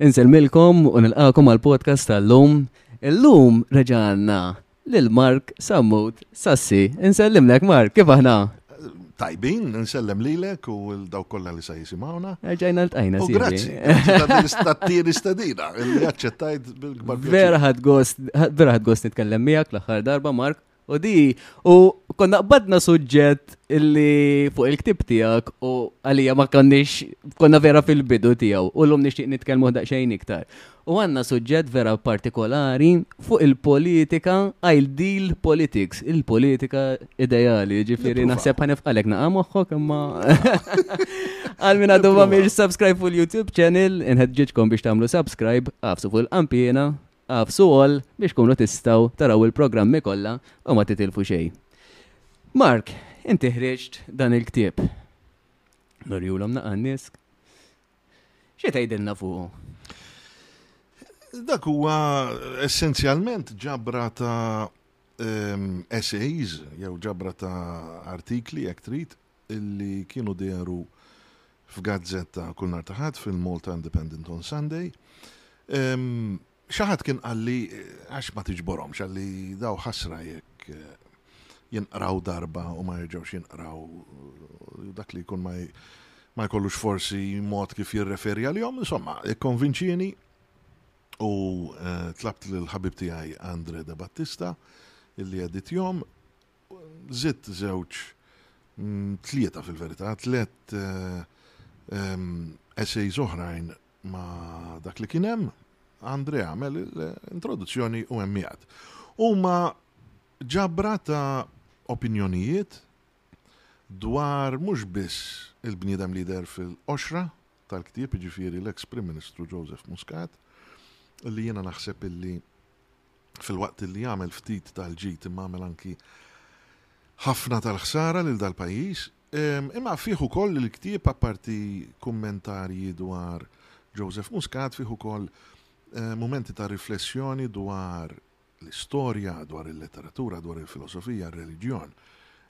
Inselmilkom u nilqakom għal podcast tal-lum. Il-lum reġanna lil Mark Sammut Sassi. Insellimlek Mark, kif aħna? Tajbin, nsellem lilek u l-daw kollha li sa jisimgħuna. Erġajna l-tajna, si. Grazzi, tat-tieni stedina, li aċċettajt bil-kbar. Vera ħad gost, vera ħad gost nitkellem miegħek l-aħħar darba, Mark. U di, u konna qbadna suġġett illi fuq il-ktib tiegħek u għalija ma konniex konna vera fil-bidu tiegħu u l-lum nixtieq nitkellmu daqsxejn iktar. U għandna suġġett vera partikolari fuq il-politika, ideal politics, il-politika ideali, jiġifieri naħseb ħanef għalek naqa' moħħok imma. Għal min għadu ma mhix subscribe fuq il-YouTube channel, inħedġiġkom biex tagħmlu subscribe, għafsu fuq il-qampina, għafsu għol biex kunu tistaw taraw il-programmi kollha u ma titilfu xejn. Mark, inti ħriġt dan il-ktieb. Norjulhom naqa' nisk. Xi tgħidilna fuqu? Dak huwa essenzjalment ġabra ta' ehm, essays jew ġabra ta' artikli jekk trid illi kienu dehru f'gazzetta kull nhar taħat fil-Malta Independent on Sunday. Ehm, Xi ħadd kien qalli għax ma tiġborhomx, qalli daw ħasra jekk jinqraw darba u ma jerġgħux jinqraw dak li jkun ma jkollux forsi mod kif jirreferi għalihom, insomma, ikkonvinċini u eh, tlabt lil ħabib tiegħi Andre De Battista illi editjom zitt żewġ mm, tlieta fil-verità, tliet eh, essays oħrajn ma dak li kien hemm, Andrea għamel l-introduzzjoni u emmijat. Huma ġabra ta' opinjonijiet dwar mhux biss il-bniedem lider fil-qoxra tal-ktieb ġifiri l-eks Prim Ministru Joseph Muscat, li jiena naħseb illi fil-waqt li jagħmel ftit tal-ġid imma għamel anki ħafna tal-ħsara lil dal-pajjiż, Imma fih ukoll il-ktieb apparti kummentarji dwar Joseph Muscat fih ukoll mumenti ta' riflessjoni dwar l-istorja, dwar il-letteratura, dwar il-filosofija, r-reliġjon.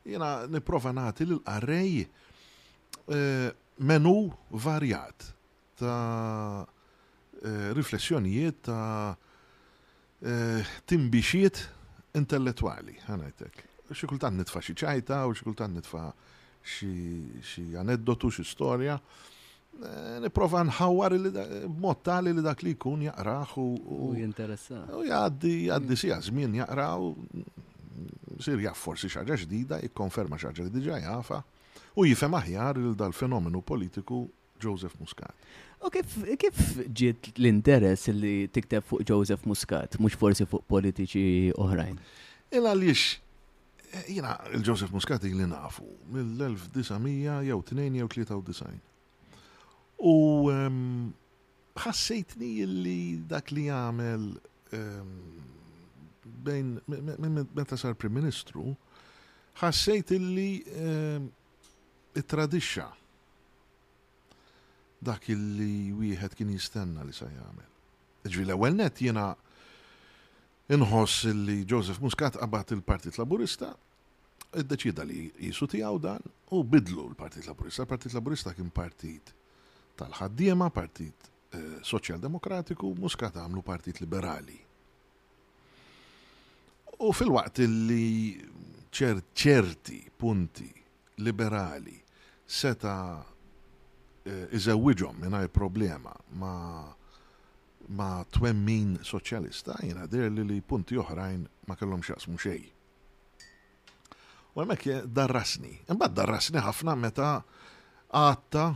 Jiena nipprova nagħti lill-qarrej menu varjat ta' riflessjonijiet ta' timbixiet intellettwali, ħanajtek. Xi kultant nitfa' xi ċajta u xi kultant nitfa' xi aneddotu, xi storja. Eh, niprofa nħawar b'mod tali li dak li jkun jaqraħ u. U jinteressa. U jgħaddi, jgħaddi mm. si żmien jaqraħ u sir jaf forsi xaġa ġdida, jikkonferma xaġa li diġa jafa u jifhem aħjar il dal-fenomenu politiku Joseph Muscat. U kif ġiet l-interess li tikteb fuq Joseph Muscat, mhux forsi fuq politiċi oħrajn? Il għaliex jiena il-Joseph Muscat li nafu mill-1900 jew 2 jew 93. U ħassejtni li dak li għamel bejn meta sar Prim Ministru, ħassejt illi it-tradixa dak li wieħed kien jistenna li sa jagħmel. Jiġifieri l-ewwel nett jiena inħoss li Joseph Muscat qabad il-Partit Laburista, iddeċieda li qisu tiegħu dan u bidlu l-Partit Laburista. Il-Partit Laburista kien partit tal-ħaddiema, partit eh, soċjal-demokratiku, Muscat għamlu partit liberali. U fil-waqt li ċerti punti liberali seta' iżewwiġhom mingħajr problema ma' twemmin soċjalista, jiena deherli li punti oħrajn ma kellhom x'jaqsmu xejn. U hemmhekk darrasni. Imbagħad darrasni ħafna meta għadta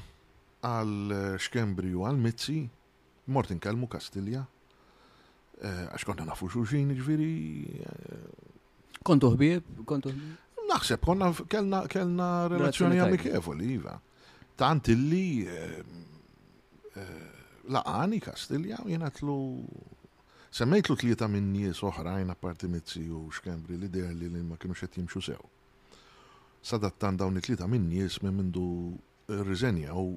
għal Schembri u għal Mizzi Mort inkellmu Kastilja, għax konna nafu xulxin, ġviri. Kontu ħbieb, kontu ħbieb. Naħseb, konna kellna, kellna relazzjoni amikevoli, iva. Tant illi eh, eh, laqani Kastilja u jenatlu Semmejtlu tlieta minn nies oħrajn apparti mizzi u xkembri li der li ma kienu xed jimxu sew. Sadattan dawn it-tlieta minn nies minn mindu eh, rizenja u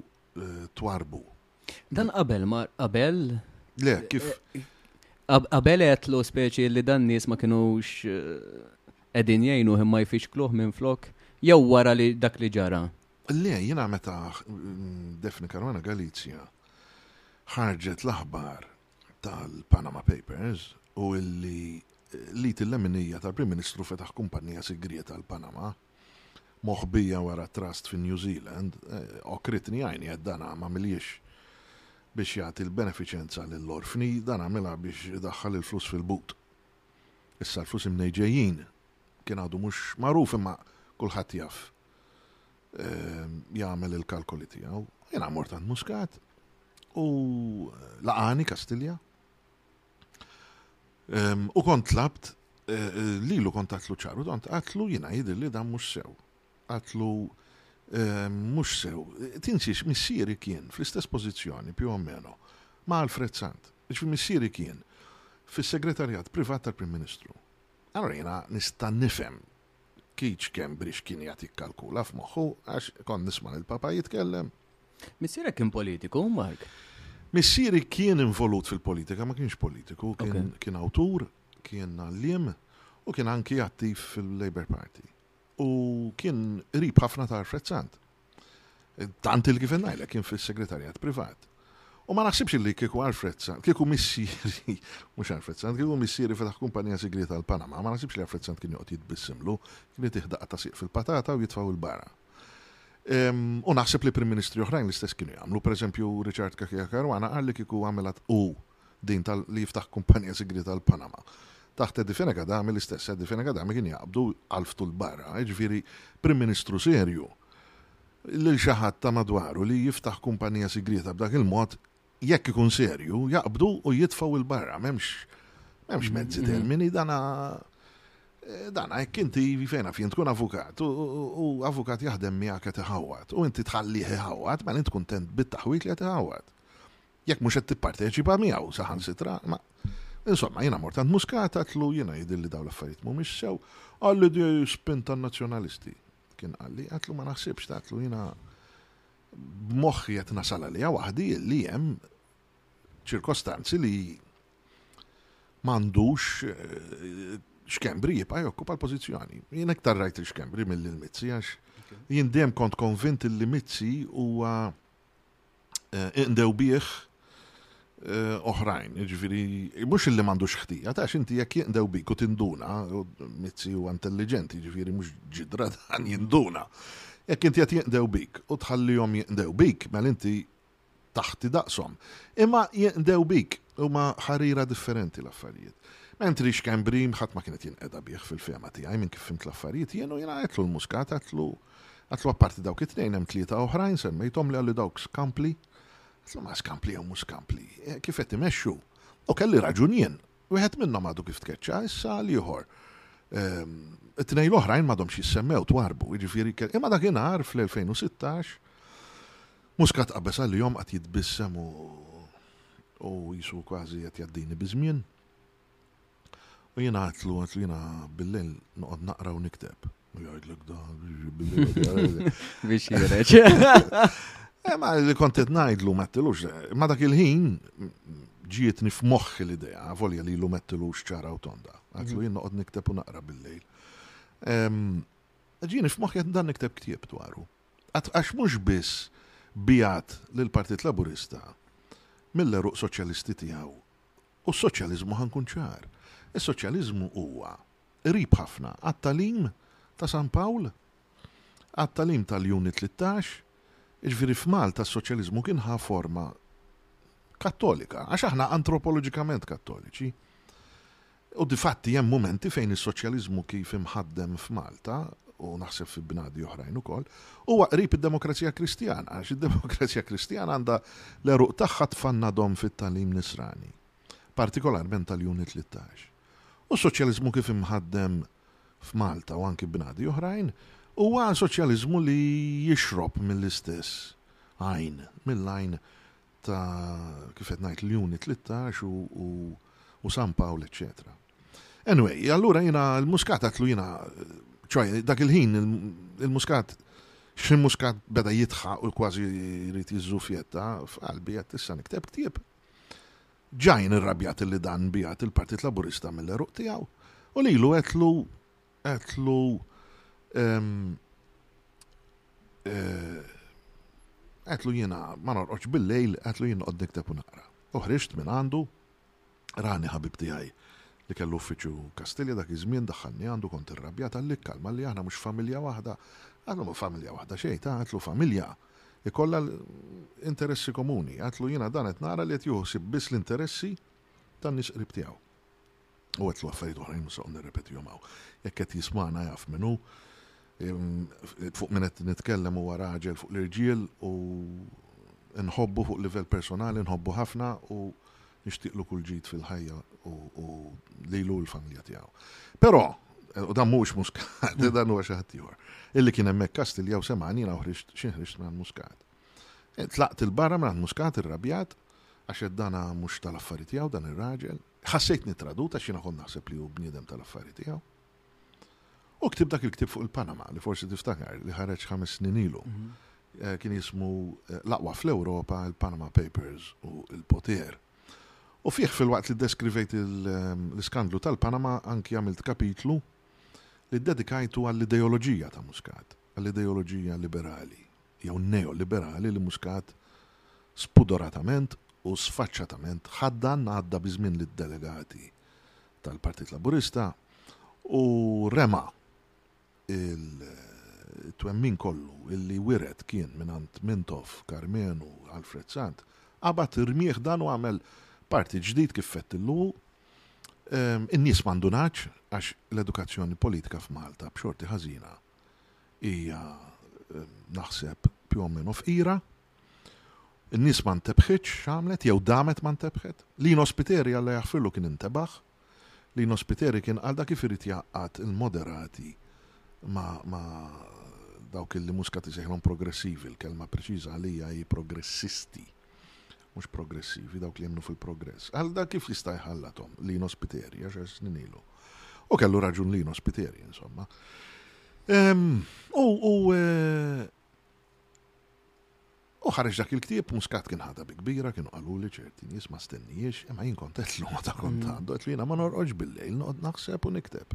twarbu Dan qabel ma qabel. Le, kif? Eh, qabel għetlu speċi li dan nies ma kienux qegħdin jgħinu imma jfixkluh minn flok jew wara li dak li ġara. Le, jiena meta mm, Defni Karwana Galizja ħarġet l-aħbar tal-Panama Papers u illi li t-leminija tal-Prim Ministru fetaħ kumpanija sigrieta tal-Panama. moħbija wara trust fi New Zealand, okkritni għajni għad dan m'għamilhiex biex jagħti l-benefiċenza lill-orfni, dan għamilha biex idaħħal il-flus fil-but. Issa l-flus imnej ġejjin, kien għadu mhux magħruf imma kulħadd jaf jagħmel il-kalkoli tiegħu. Jiena mort għand Muscat u laqani Kastilja. U kont tlabt lilu kont għatlu ċaru, dont għatlu jina jidir li dan mux sew. Għatlu mux sew. Tinsiex, missieri kien fl-istess pozizjoni, più o meno, ma' Alfred Sant. Ġvi missieri kien fis-segretarjat privat tal-Prim Ministru. Allora jina nista' nifhem Kic kemm Brix kien jagħti kkalkula f'moħħu, għax kont nisma' lill-Papa jitkellem. Missierek kien politiku, Mark? Missieri kien involut fil-politika, ma kienx politiku, kien awtur, kien għalliem u kien anki attiv fil-Labour Party. U kien qrib ħafna ta' Alfred Sant. Tant il kif ngħidlek kien fis-segretarjat privat. U ma naħsibx li kieku Alfredza, kieku missieri, mhux Alfredza, kieku missieri fetaħ kumpanija sigrieta għal Panama, ma naħsibx li Alfredza kien joqgħod jitbissimlu, kien jitiħdaq ta' siq fil-patata u jitfaw il-barra. U naħseb li Prim Ministri oħrajn l-istess kienu jagħmlu, pereżempju Richard Kakija Karwana qal li kieku għamilat u din ta' li jiftaħ kumpanija sigrieta għal Panama. Taħt Edifine Kadami l-istess Edifine Kadami kien jaqbdu qalbtu 'l barra, jiġifieri Prim Ministru serju lil xi ħadd ta' madwaru li jiftaħ kumpanija sigrieta b'dak il-mod jekk ikun serju jaqbdu u jitfgħu 'l barra m'hemmx m'hemmx mezzi mm-hmm. termini dana eh, dana hekk inti fejn jien tkun avukat u avukat jaħdem miegħek qed iħawwad u inti tħallih iħawwad ma mela int kuntent bit-taħwit li qed iħawwad. Jekk mhux qed tipparteċipa miegħu saħansitra, ma insomma jiena mort għand Muscat għatlu jiena jidilli dawn l-affarijiet mhumiex sew, qalli di spin tan-nazzjonalisti. Kien qalli għatlu ma naħsibx tagħtlu jiena b'moħħi qed nasal għalija waħdi li hemm ċirkostanzi li m'għandux eh, xkembri jibqa' jokkupa l-pożizzjoni. Jien iktar rajt il-xkembri mill-mizzi għax jien dejjem kont konvint il-mizzi huwa iqdew bih oħrajn, ġifiri, mux illi mandux ħtija, ta' xinti jek jindew bik u tinduna, mizzi u intelligenti, ġifiri, mux ġidra dan jinduna. Jek inti jek jindew bik u tħallijom jindew bik, mel inti taħti daqsom. Imma jindew bik, Huma ħarira differenti l-affarijiet. Mentri Schembri ħadd ma kien qed jinqeda bih fil-fehma tiegħi minn kif fimt l-affarijiet jien u jiena għedtlu l-Muscat għedtlu għedtlu apparti dawk it-tnejn hemm tlieta oħrajn semmejthom li qalli dawk Scampli għedtlu ma Scampli jew mhux Scampli kif qed imexxu u kelli raġun jien. Wieħed minnhom għadu kif tkeċċa issa l-ieħor ehm, it-tnejn l-oħrajn m'għadhomx jissemmew twarbu, jiġifieri imma dakinhar fl-2016 Muscat qabeż għalihom, qagħad jitbissem u u qisu kważi qed jgħaddini biż-żmien. U jiena għedtlu, għedtlu jiena bil-lejl noqgħod naqra u nikteb. U jgħidlek da, Biex jireġ. Eh, ma li kontet najdlu mettilux, ma dak il-ħin ġietni f'moħħi l-idea, volja li l-lu mettilux ċara u tonda. Għatlu mhm. jien noqgħod nikteb u naqra bil-lejl. Ġieni f'moħħi dan nikteb ktieb dwaru. Għax mhux biss biegħed lill-Partit Laburista mill-għeruq soċjalisti tiegħu, u s-soċjaliżmu ħa nkun ċar, is-soċjaliżmu huwa qrib ħafna għat-tagħlim ta' San Pawl, għat-tagħlim tal-Juni Tlittax, jiġifieri f'Malta s-soċjaliżmu kien ħa forma Kattolika, għax aħna antropoloġikament Kattoliċi. U difatti hemm mumenti fejn is-soċjaliżmu kif imħaddem f'Malta, u naħseb fi bnadi oħrajn ukoll, huwa qrib id-Demokrazija Kristjana, għax id-Demokrazija Kristjana għandha l-għeruq tagħha tfannadhom fit-tagħlim Nisrani, partikolarment tal-Unit Tlittax. U s-soċjaliżmu kif imħaddem f'Malta u anki bnadi oħrajn, huwa soċjaliżmu li jixrob mill-istess għajn, mill-għajn ta' kif qed ngħid l-Unit 13 u San Pawl, eċċetera. Anyway, allura jiena l-muskat għatlu jiena ċoj, dak il-ħin il-muskat xi muskat beda jitħaq u kważi jrid jiżżufjetta f'qalbi qed issa nikteb ktieb. Ġajn irrabjat li dan bijat il-Partit Laburista mill-eruq tiegħu u lilu għetlu Għedtlu għedtlu jiena ma norqodx bil-lejl, għedtlu jien noqgħod nikteb u naqra. U ħriġt minn għandu, rani ħabib tiegħi li kellu uffiċċju Kastilja dak iż-żmien daħħalni għandu kont irrabjat għalli kkalma li aħna mhux familja waħda. Għedlu ma familja waħda xejn, ta' għedtlu familja ikollha interessi komuni. Għedtlu jiena dan qed nara li qed jieħu biss l-interessi tan-nies qrib tiegħu. U għedtlu affarijiet oħrajn mhux soq nirrepetihom hawn. Jekk qed jismana jaf min hu. Fuq min qed nitkellem huwa raġel fuq l-irġiel u nħobbu fuq livell personali, nħobbu ħafna u nixtieqlu kull ġid fil-ħajja u lilu l-familja tiegħu. Però, u dan mhuwiex muskat, dan huwa xi ħadd ieħor. Illi kien hemmhekk Kastilja u semgħani jiena ħriġt xi ħriġt minn muskat. Tlaqt il-barra minn muskat irrabjat għax dana mhux tal-affarijiet tiegħu dan ir-raġel Ħassejtni tradut għax jiena kont naħseb li hu bniedem tal-affari tiegħu. U ktibt dak il-ktieb fuq il-Panama li forsi tiftakar li ħareġ ħames snin ilu. Mhm. Eh, kien jismu eh, l-aqwa fl-Ewropa, il-Panama Papers u il-Poter. U fih fil-waqt li deskrivejt eh, l-iskandlu tal-Panama anki għamilt kapitlu li dedikajtu għall-ideoloġija ta' Muscat, għall-ideoloġija liberali jew neoliberali li Muscat spudoratament u sfaċċatament ħaddan għadda bi żmien lid-delegati tal-Partit Laburista u rema' t-twemmin kollu illi wiret kien mingħand Mintoff, Karmenu, Alfred Sant, qabad rmigħ dan u għamel partit ġdid kif fettillu hu. In-nies ma ndunatx għax l-edukazzjoni politika f'Malta b'xorti ħażina hija naħseb più o meno fqira, in-nies ma ntebħitx x'għamlet jew damet ma ntebħet. Lino Spiteri Alla jaħfirlu kien intebaħ, Lino Spiteri kien qal da kif irid jgħaqqad il-moderati ma' dawk li Muscat isejħilhom progressivi, il-kelma preċiża għalija hi progressisti. mhux progressivi, dawk li jemmnu fil-progress. Għal dak kif jista' jħallathom, Lino Spiteri, għax għax snin ilu. U kellu raġun Lino Spiteri, insomma. Ehm, u u eh, U ħareġ dak il-ktieb un skat kien ħada bi kbira kienu qalu li ċerti nies ma stennijiex imma jien kont qed l ta' kont mm. għandu qed li jiena ma norqodx bil-lejl noqgħod naħseb u nikteb.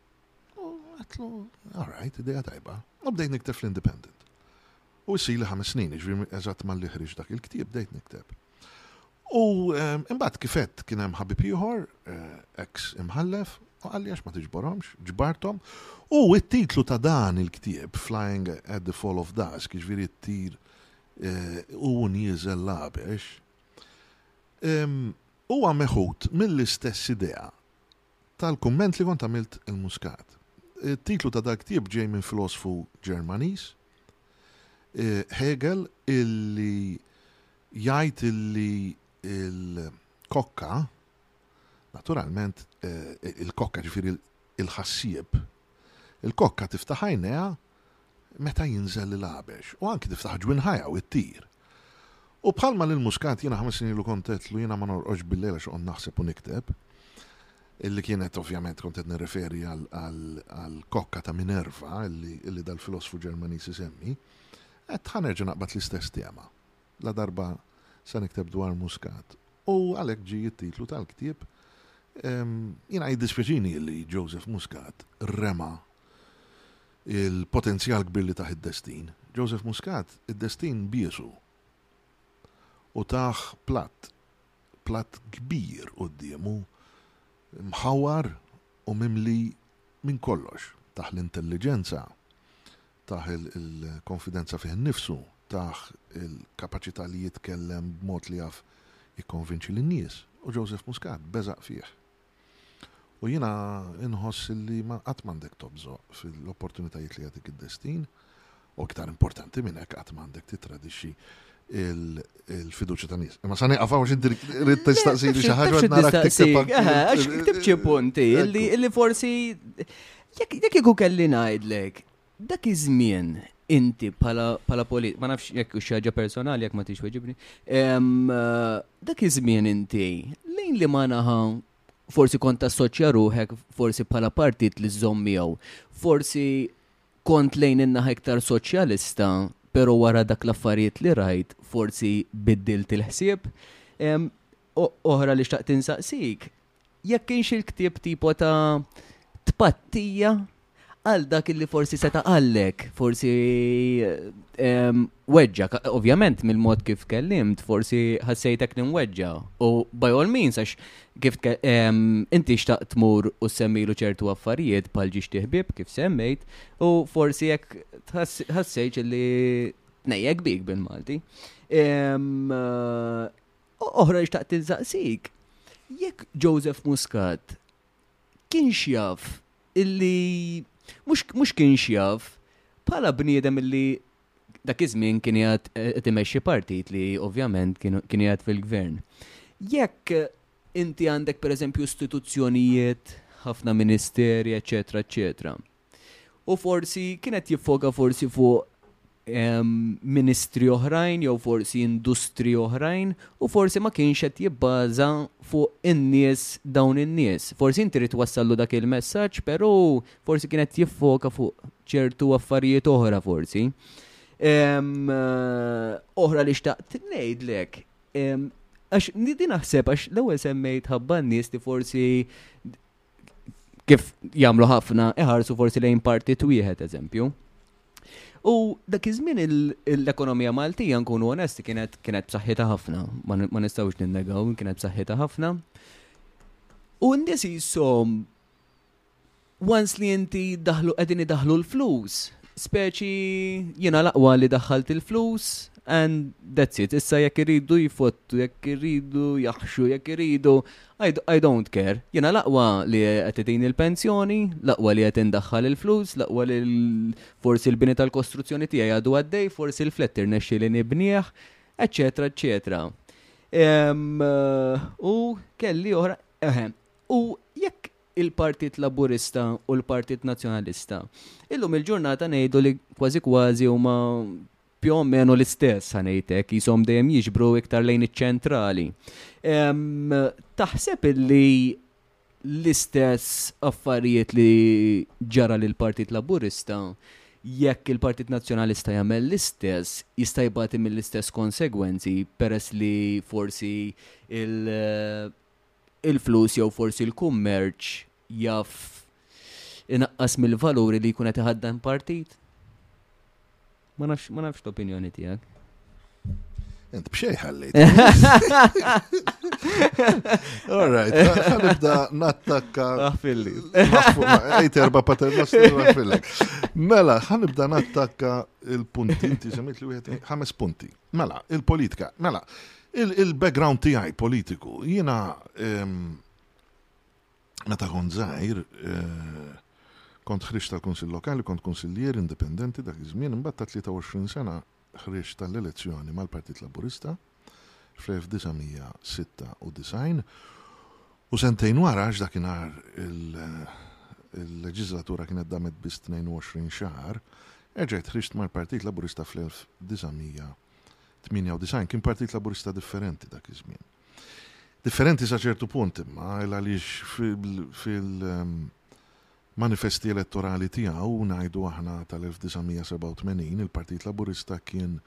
U għatlu, all right, ideja tajba. U bdejt nikteb fl-Independent. U jissi li ħames snin, ġviri eżatt mal liħriġ dak il-ktib, bdejt nikteb. U ehm, imbagħad kifet kien hemm ħabib ieħor, eh, ex imħallef, u għalli għax ma tiġborhomx, ġbartom. U it-titlu ta' dan il-ktieb, Flying at the Fall of Dusk, ġviri t-tir eh, u njizel labex, ehm, huwa meħud mill-istess idea tal-kumment li kont għamilt il-Muscat. It-titlu ta' dal-ktieb ġej minn filosfu Ġermaniż, Hegel, illi jgħid illi l-kokka, naturalment, il-kokka ġifieri l-ħassieb, Il-kokka tiftaħ għajnejha meta jinżel il-għabex u anki tiftaħ ġwinħajha u ttir. U bħalma lil Muscat jiena ħames snin ilu kont għedtlu jiena ma norqodx bil-lejl għax noqgħod naħseb u nikteb, li kienet ovvjament kont qed nirreferi għall-kokka ta' Minerva li dal-filosfu Ġermaniż isemmi, qed ħa nerġa' naqbad l-istess tema. ladarba se nikteb dwar Muscat. U għalhekk ġie it-titlu tal-ktieb. Jiena jiddispjaċini li Joseph Muscat rema il-potenzjal kbir li tah id-destin. Joseph Muscat id-destin biesu u tah platt, platt kbir quddiemu, mħawwar u mimli minn kollox, tah l-intelliġenza, tah il-konfidenza fih innifsu, tah il-kapaċità li jitkellem b'mod li jaf jikkonvinċi lin-nies, u Joseph Muscat beżaq fih. U jiena nħoss li ma qatt m'għandek tobżoq fil-opportunitajiet li jagħtik id-destin, u iktar importanti minn hekk qatt m'għandek tittradixxi il-fiduċa ta' nis. Ma sa' neqaf għax inti rrit tistaqsili xi ħaġa nara tiktib. Għax tiktib xi punti illi forsi jekk ikun kelli ngħidlek dak iż-żmien inti pala polit, ma nafx jekk u xaġa personali jekk ma tix weġibni, dak iż-żmien inti lejn li ma naħa forsi kont tassoċja ruħek forsi pala partit li żomm miegħu, forsi Kont lejn in-naħa iktar soċjalista, pero' wara dak l-affarijiet li rajt forsi biddilt il-ħsieb. Oħra li xtaqt insaqsik, jekk kienx il-ktieb tipo ta' tpattija għal dak li forsi seta' qallek, forsi weġġa, ovvjament mill-mod kif kellimt, forsi ħassejtek li nweġġa. U by all means, għax kif inti xtaqt tmur u semmilu ċertu affarijiet bħal ġiex tiħbib kif semmejt, u forsi jekk ħassejt li tnejjek bik bil-Malti. Oħra xtaqt tinsaqsik, jekk Joseph Muscat kien xjaf illi mux kien xjaf bħala bniedem illi dak iż-żmien kien jgħad qed imexxi partit li ovvjament kien jgħad fil-gvern. Jekk inti għandek pereżempju istituzzjonijiet, ħafna ministeri, eċetera, eċetera. U forsi kien qed jiffoka forsi fuq ehm, ministri oħrajn jew forsi industri oħrajn u forsi ma kienx qed jibbaża fuq in-nies dawn in-nies. Forsi inti rid wassallu dak il-messaġġ, però Forsi kien qed jiffoka fuq ċertu affarijiet oħra forsi. Oħra li xtaqt ngħidlek Għax nidi naħseb, għax l-ewel semmejt ħabba n-nis li forsi kif jamlu ħafna iħarsu forsi lejn parti twieħed eżempju. U dak iż-żmien l-ekonomija Maltija nkunu onesti kienet kienet b'saħħitha ħafna, ma nistgħux ninnegaw kienet b'saħħitha ħafna. U n-nies jisom Once li inti daħlu qegħdin idaħħlu l-flus, speċi jiena l-aqwa li daħħalt il-flus and that's it. Issa jekk iridu jfottu, jekk iridu jaħxu, jekk iridu, I don't care. Jiena l-aqwa li qed itini l-pensjoni, l-aqwa li qed indaħħal il-flus, l-aqwa li forsi l-bini tal-kostruzzjoni tiegħi għadu għaddej, forsi l-flett irnexxieli nibnieh, eċċetera eċċetera. U kelli oħra, eħe, u jekk il-Partit Laburista u l-Partit Nazzjonalista. Illum il-ġurnata ngħidu li kważi kważi huma più o meno l-istess ħa ngħid hekk, qishom dejjem jiġbru iktar lejn iċ-ċentrali. Taħseb illi l-istess affarijiet li ġara lill-Partit Laburista jekk il-Partit Nazzjonalista jagħmel l-istess jista' jbati mill-istess konsegwenzi peress li forsi il- il-flus jew forsi l-kummerċ jaf inaqqas mill-valuri li jkun qed iħaddan partit? Ma nafx, ma nafx l-opinjoni tiegħek. Int bxej ħallejt. All right, ħanibda nattakka. Aħfilli. Ejt erba paternoster aħfillek. Mela, ħanibda nattakka il-punti, inti semmit li wieħed ħames punti. Mela, il-politika, mela, il-background tiegħi politiku, jiena meta kont żgħir eh, kont ħriġ tal-Kunsill Lokali, kont kunsillier indipendenti dak iż-żmien, imbagħad ta' 23 sena ħriġ tal-elezzjoni mal-Partit Laburista fl-1996 U sentejn wara, għax dakinhar il-leġiżlatura kienet damet biss 22 xahar, erġajt ħriġt mal-Partit Laburista fl-1998. Kien Partit Laburista differenti dak iż-żmien. Differenti sa ċertu punt imma, għaliex fil-manifesti elettorali tiegħu ngħidu aħna tal-1987 il-Partit Laburista kien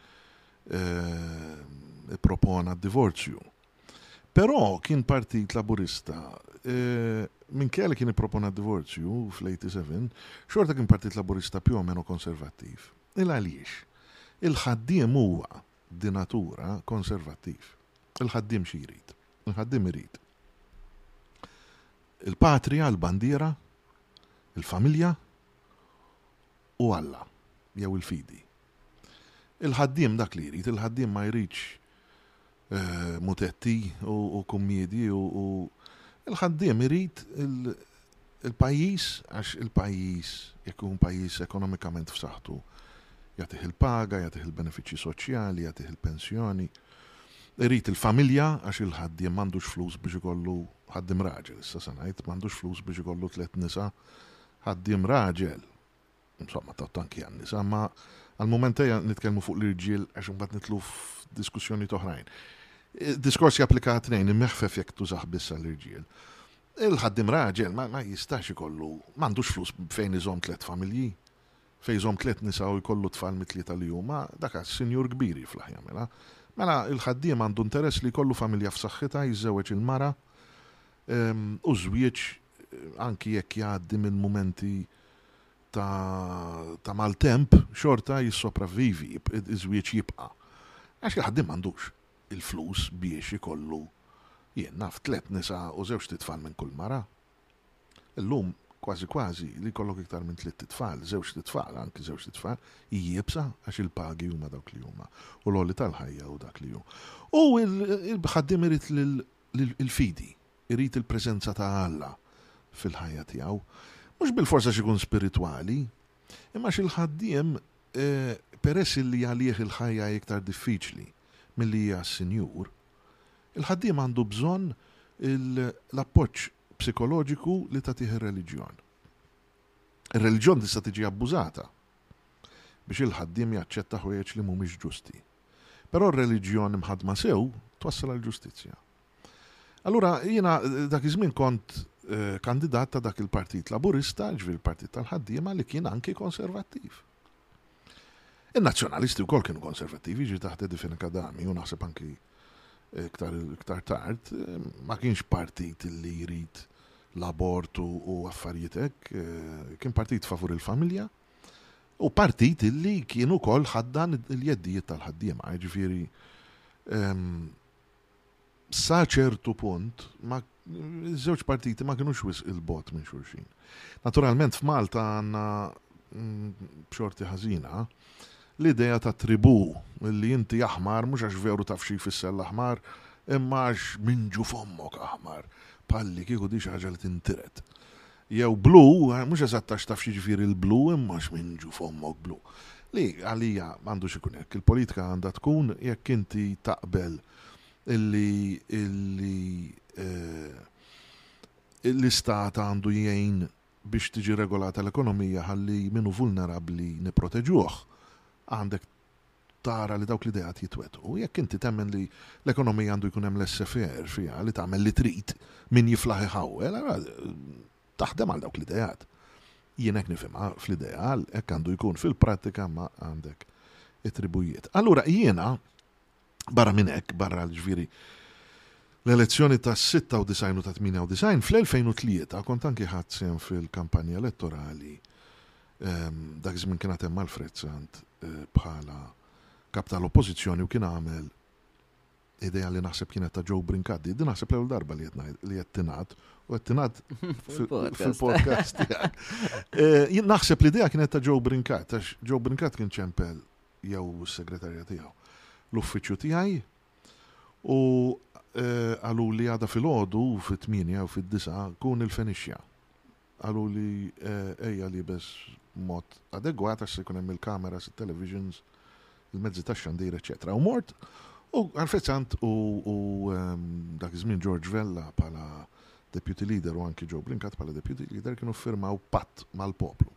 ippropona d-divorzju. Però kien Partit Laburista, minkejja li kien ippropona d-divorzju fl-87, xorta kien Partit Laburista più o meno konservattiv. Il-għaliex? Il-ħaddiem huwa di natura konservattiv. Il-ħaddiem xi jrid? Il-ħaddiem irid il-patria, il-bandiera, il-familja, u Alla, jew il-fidi. Il-ħaddiem dak li jrid, il-ħaddiem ma jridx mutetti u kummiedji u il-ħaddiem irid il-pajjiż għax il-pajjiż jekk ikun pajjiż ekonomikament f'saħħtu jagħtih il-paga, jagħtih il-benefiċċji soċjali, jagħtih il-pensjoni. Irid il-familja għax il-ħaddiem m'għandux flus biex ikollu ħaddiem raġel, issa se ngħid m'għandux flus biex ikollu tliet nisa ħaddiem raġel, insomma tgħodd anki għan-nisa, imma għall-mument ejja nitkellmu fuq l-irġiel għax imbagħad nidħlu f'diskussjonijiet oħrajn. Diskors japplika għat-tnejn, imħfef jekk tużah biss għall-irġiel. Il-ħaddiem raġel ma jistax ikollu, m'għandux flus fejn iżomm tliet familji, fejn iżomm tliet nisa u jkollu tfal mit-tlieta li huma, dak sinjur kbir jiflaħ jagħmilha. Mela il-ħaddiem għandu interess li jkollu familja f'saħħitha, jiżżewweġ il-mara, ehm, u żwieġ anki jekk jgħaddi minn mumenti ta' ta' maltemp, xorta jissopravvivi, iż-żwieġ jibqa'. Għax il-ħaddiem m'għandux il-flus biex ikollu, jien naf, tliet nisa u żewġt itfal minn kull mara. Illum, kważi kważi, li jkollok iktar minn tliet itfal, żewġt itfal, anki żewġt itfal, hi iebsa għax il-pagi huma dawk li huma u l-għoli tal-ħajja hu dak li hu. U l-ħaddiem irid l-fidi, irid il-preżenza ta' Alla fil-ħajja tiegħu, mhux bilfors għax ikun spiritwali, imma għax il-ħaddiem, peress illi għalih il-ħajja hi iktar diffiċli milli hi għas-sinjur, il-ħaddiem għandu bżonn l-appoġġ psikoloġiku li tagħtih ir-reliġjon. Ir-reliġjon tista' tiġi abbużata biex il-ħaddiem jaċċetta ħwejjeġ li mhumiex ġusti. Però r-reliġjon imħaddma sew twassal għall-ġustizzja. Allura jiena dak iż-żmien kont eh, kandidat ta' dak il-Partit Laburista, ġifieri l-Partit tal-Ħaddiema li kien anki konservattiv. Il-nazzjonalisti wkoll kienu konservattivi ġi taħt Edifin Kadami u naħseb anki eh, iktar iktar tard eh, ma kienx partit li jrid l-abort u u affarijiet hekk, eh, kien partit favur il-familja u partit li kienu kol ħaddan il-jeddijiet tal-ħaddiema, ġifieri ehm, Sa ċertu punt, ma, iż-żewġ partiti ma kinux wisq 'il bogħod minn xulxin. Naturalment f'Malta għandna, b'xorti ħażina, l-idea ta' tribù, li inti aħmar mhux għax veru taf xi jfisser l-aħmar, imma għax minn ġu f'ommok aħmar, bħalli kieku di xi ħaġa li tintiret. Jew blu, mhux eżatt għax taf x'jiġifieri l-blu imma x'minġu f'ommok blu. Li għalija ma għandux ikun hekk. Il-politika għandha tkun jekk inti taqbel illi l-istat għandu jgħin biex tiġi regolata l-ekonomija ħalli min hu vulnerabbli nipproteġuh, għandek tara li dawk l-ideat jitwettqu. Jekk inti temmen li l-ekonomija għandu jkun hemm laissez-faire fiha li tagħmel li trid, min jiflaħ iħawwel, ara taħdem għal dawk l-ideat. Jien hekk nifhimha fl-ideal, hekk għandu jkun fil-prattika ma għandek it-tribujiet. Allura jiena Barra minn hekk, barra ġifieri l-elezzjoni tas-96 u tat-98, fl-2003 kont anki ħadd sehem fil-kampanja elettorali ehm, dak żmien kien hemm Alfred Sant eh, bħala kap tal-oppożizzjoni u kien għamel ideja li naħseb kienet ta' Joe Brinkaddi, din naħseb l-ewwel darba li li qed tingħad u qed tingħad fil-podcast tiegħek. Eh, naħseb l-idea kienet ta' Joe Brinkat, għax Joe Brinkat kien ċempel jew is-segretarja tiegħu, l-uffiċċju tiegħi u qaluli għada filgħodu fit-tmienja jew fid-disgħa kun il-Fenixja. Qaluli ejja liebes b'mod adegwat għax se jkun hemm il-kameras, it-televisions, il-mezzi tax-xandir, eċċetera. U mort u għarfet sant u dak iż-żmien George Vella bħala Deputy Leader u anki Joe Brincat bħala Deputy Leader kienu ffirmaw patt mal-poplu.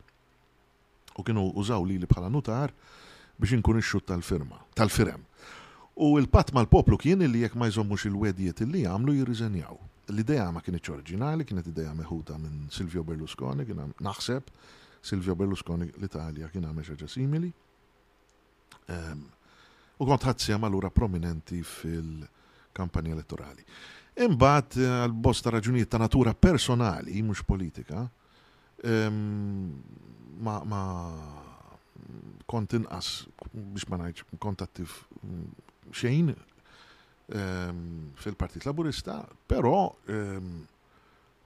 u kienu użaw lili bħala nutar biex inkun ix-xhud tal-firma, tal-firem. U l-patt mal-poplu kien illi jekk ma jżommux il-wegħdiet illi għamlu jirriżenjaw. L-idea ma kinitx oriġinali, kienet idea meħuda minn Silvio Berlusconi, kien naħseb, Silvio Berlusconi l-Italja kien għamel xi ħaġa simili. u kont ħadt sehem allura prominenti fil-kampanja elettorali. Imbagħad għal bosta raġunijiet ta' natura personali, mhux politika, ma, ma kont inqas biex ma ngħidx kont attiv xejn fil-Partit Laburista, però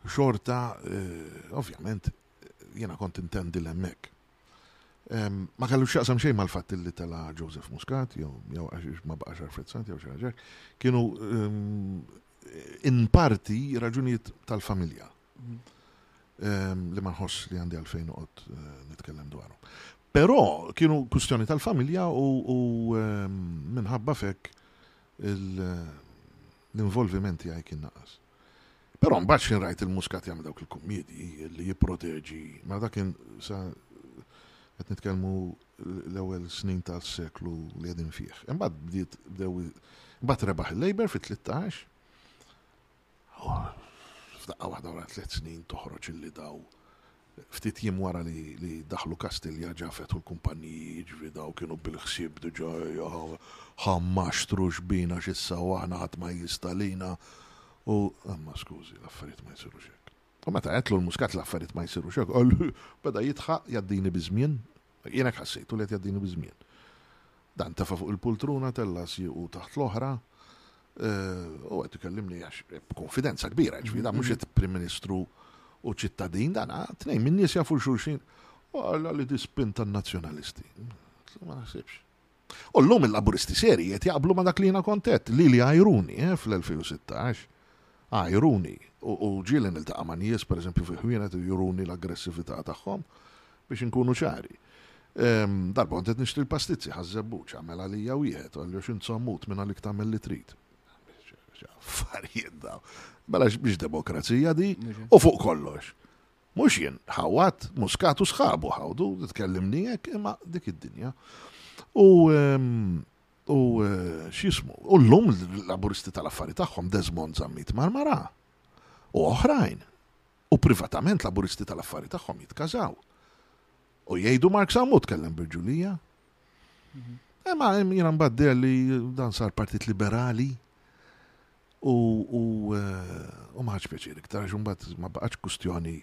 xorta, eh, ovvjament, jena kont intendi l-emmek. Ma kellux xaqsam xejn mal-fatt li tela Joseph Muscat, jew għax ma baqax arfezzant, jew xi kienu in parti raġunijiet tal-familja li ma nħoss li għandi għalfejn uqot nitkellem dwarhom. Però kienu kustjoni tal-familja u minħabba fekk l-involviment tiegħi kien naqas. Però mbagħad x'kien rajt il-Muscat jagħmel dawk il-kummedji li jipproteġi, ma dak kien sa qed nitkellmu l-ewwel snin tas-seklu li qegħdin fih. Imbagħad bdiet bdew imbagħad rebaħ il-Labor fit-13. F'daqqa waħda wara tliet snin toħroġ illi daw Ftit jiem wara li daħlu Kastilja ġafet u l-kumpanniji, jiġifieri dawn kienu bil-ħsieb diġà ħa mmaxtru xbin għax issa waħna ħadd ma jista' għalina u, imma skużi, l-affarijiet ma jsirux hekk. U meta għedtlu l-Muscat l-affarijiet ma jsirux hekk, beda jidħaq jgħaddini biż-żmien, Jien hekk ħassejt u li qed jgħaddini biż-żmien. Dan tefa' fuq il-pultruna, tella' siequ taħt l-oħra, u qed ikellimni għax b'kunfidenza kbira, ġifieri dan mhux qed Prim Ministru u ċittadin, dan tnejn min-nies jafu l-xulxin. Qal li di spinta tan-Nazzjonalisti. Qed ngħidlu ma naħsibx. U llum il-Laburisti seri qed jaqblu ma' dak li jiena kont għedt, lili għajruni fl-2016, għajruni, u ġieli niltaqa' ma' nies pereżempju fi ħwienet u juruni l-aggressività tagħhom, biex inkunu ċari. Darba kont qed nixtri l-pastizzi, ħa ż-żebbuġ, għamel għalija wieħed, u għalli għax int sommut minn għalik tagħmel li trid. X'affarijiet dawn. Mela biex demokrazija din? U fuq kollox, Mhux jien ħawwadt, Muscat u sħabu ħawdu, tkellimni hekk, imma dik id-dinja. U u x'jismu, u llum l-laburisti tal-affari tagħhom Desmond Zammit Marmara u oħrajn. U privatament laburisti tal-affari tagħhom jitkażaw. U jgħidu Mark Sammu tkellem Birġulija. Mhm. Imma hemm jiena mbagħad li dan sar Partit Liberali U, u, eh, u ma ħadx pjaċir iktar, għax imbagħad ma baqgħetx kustjoni.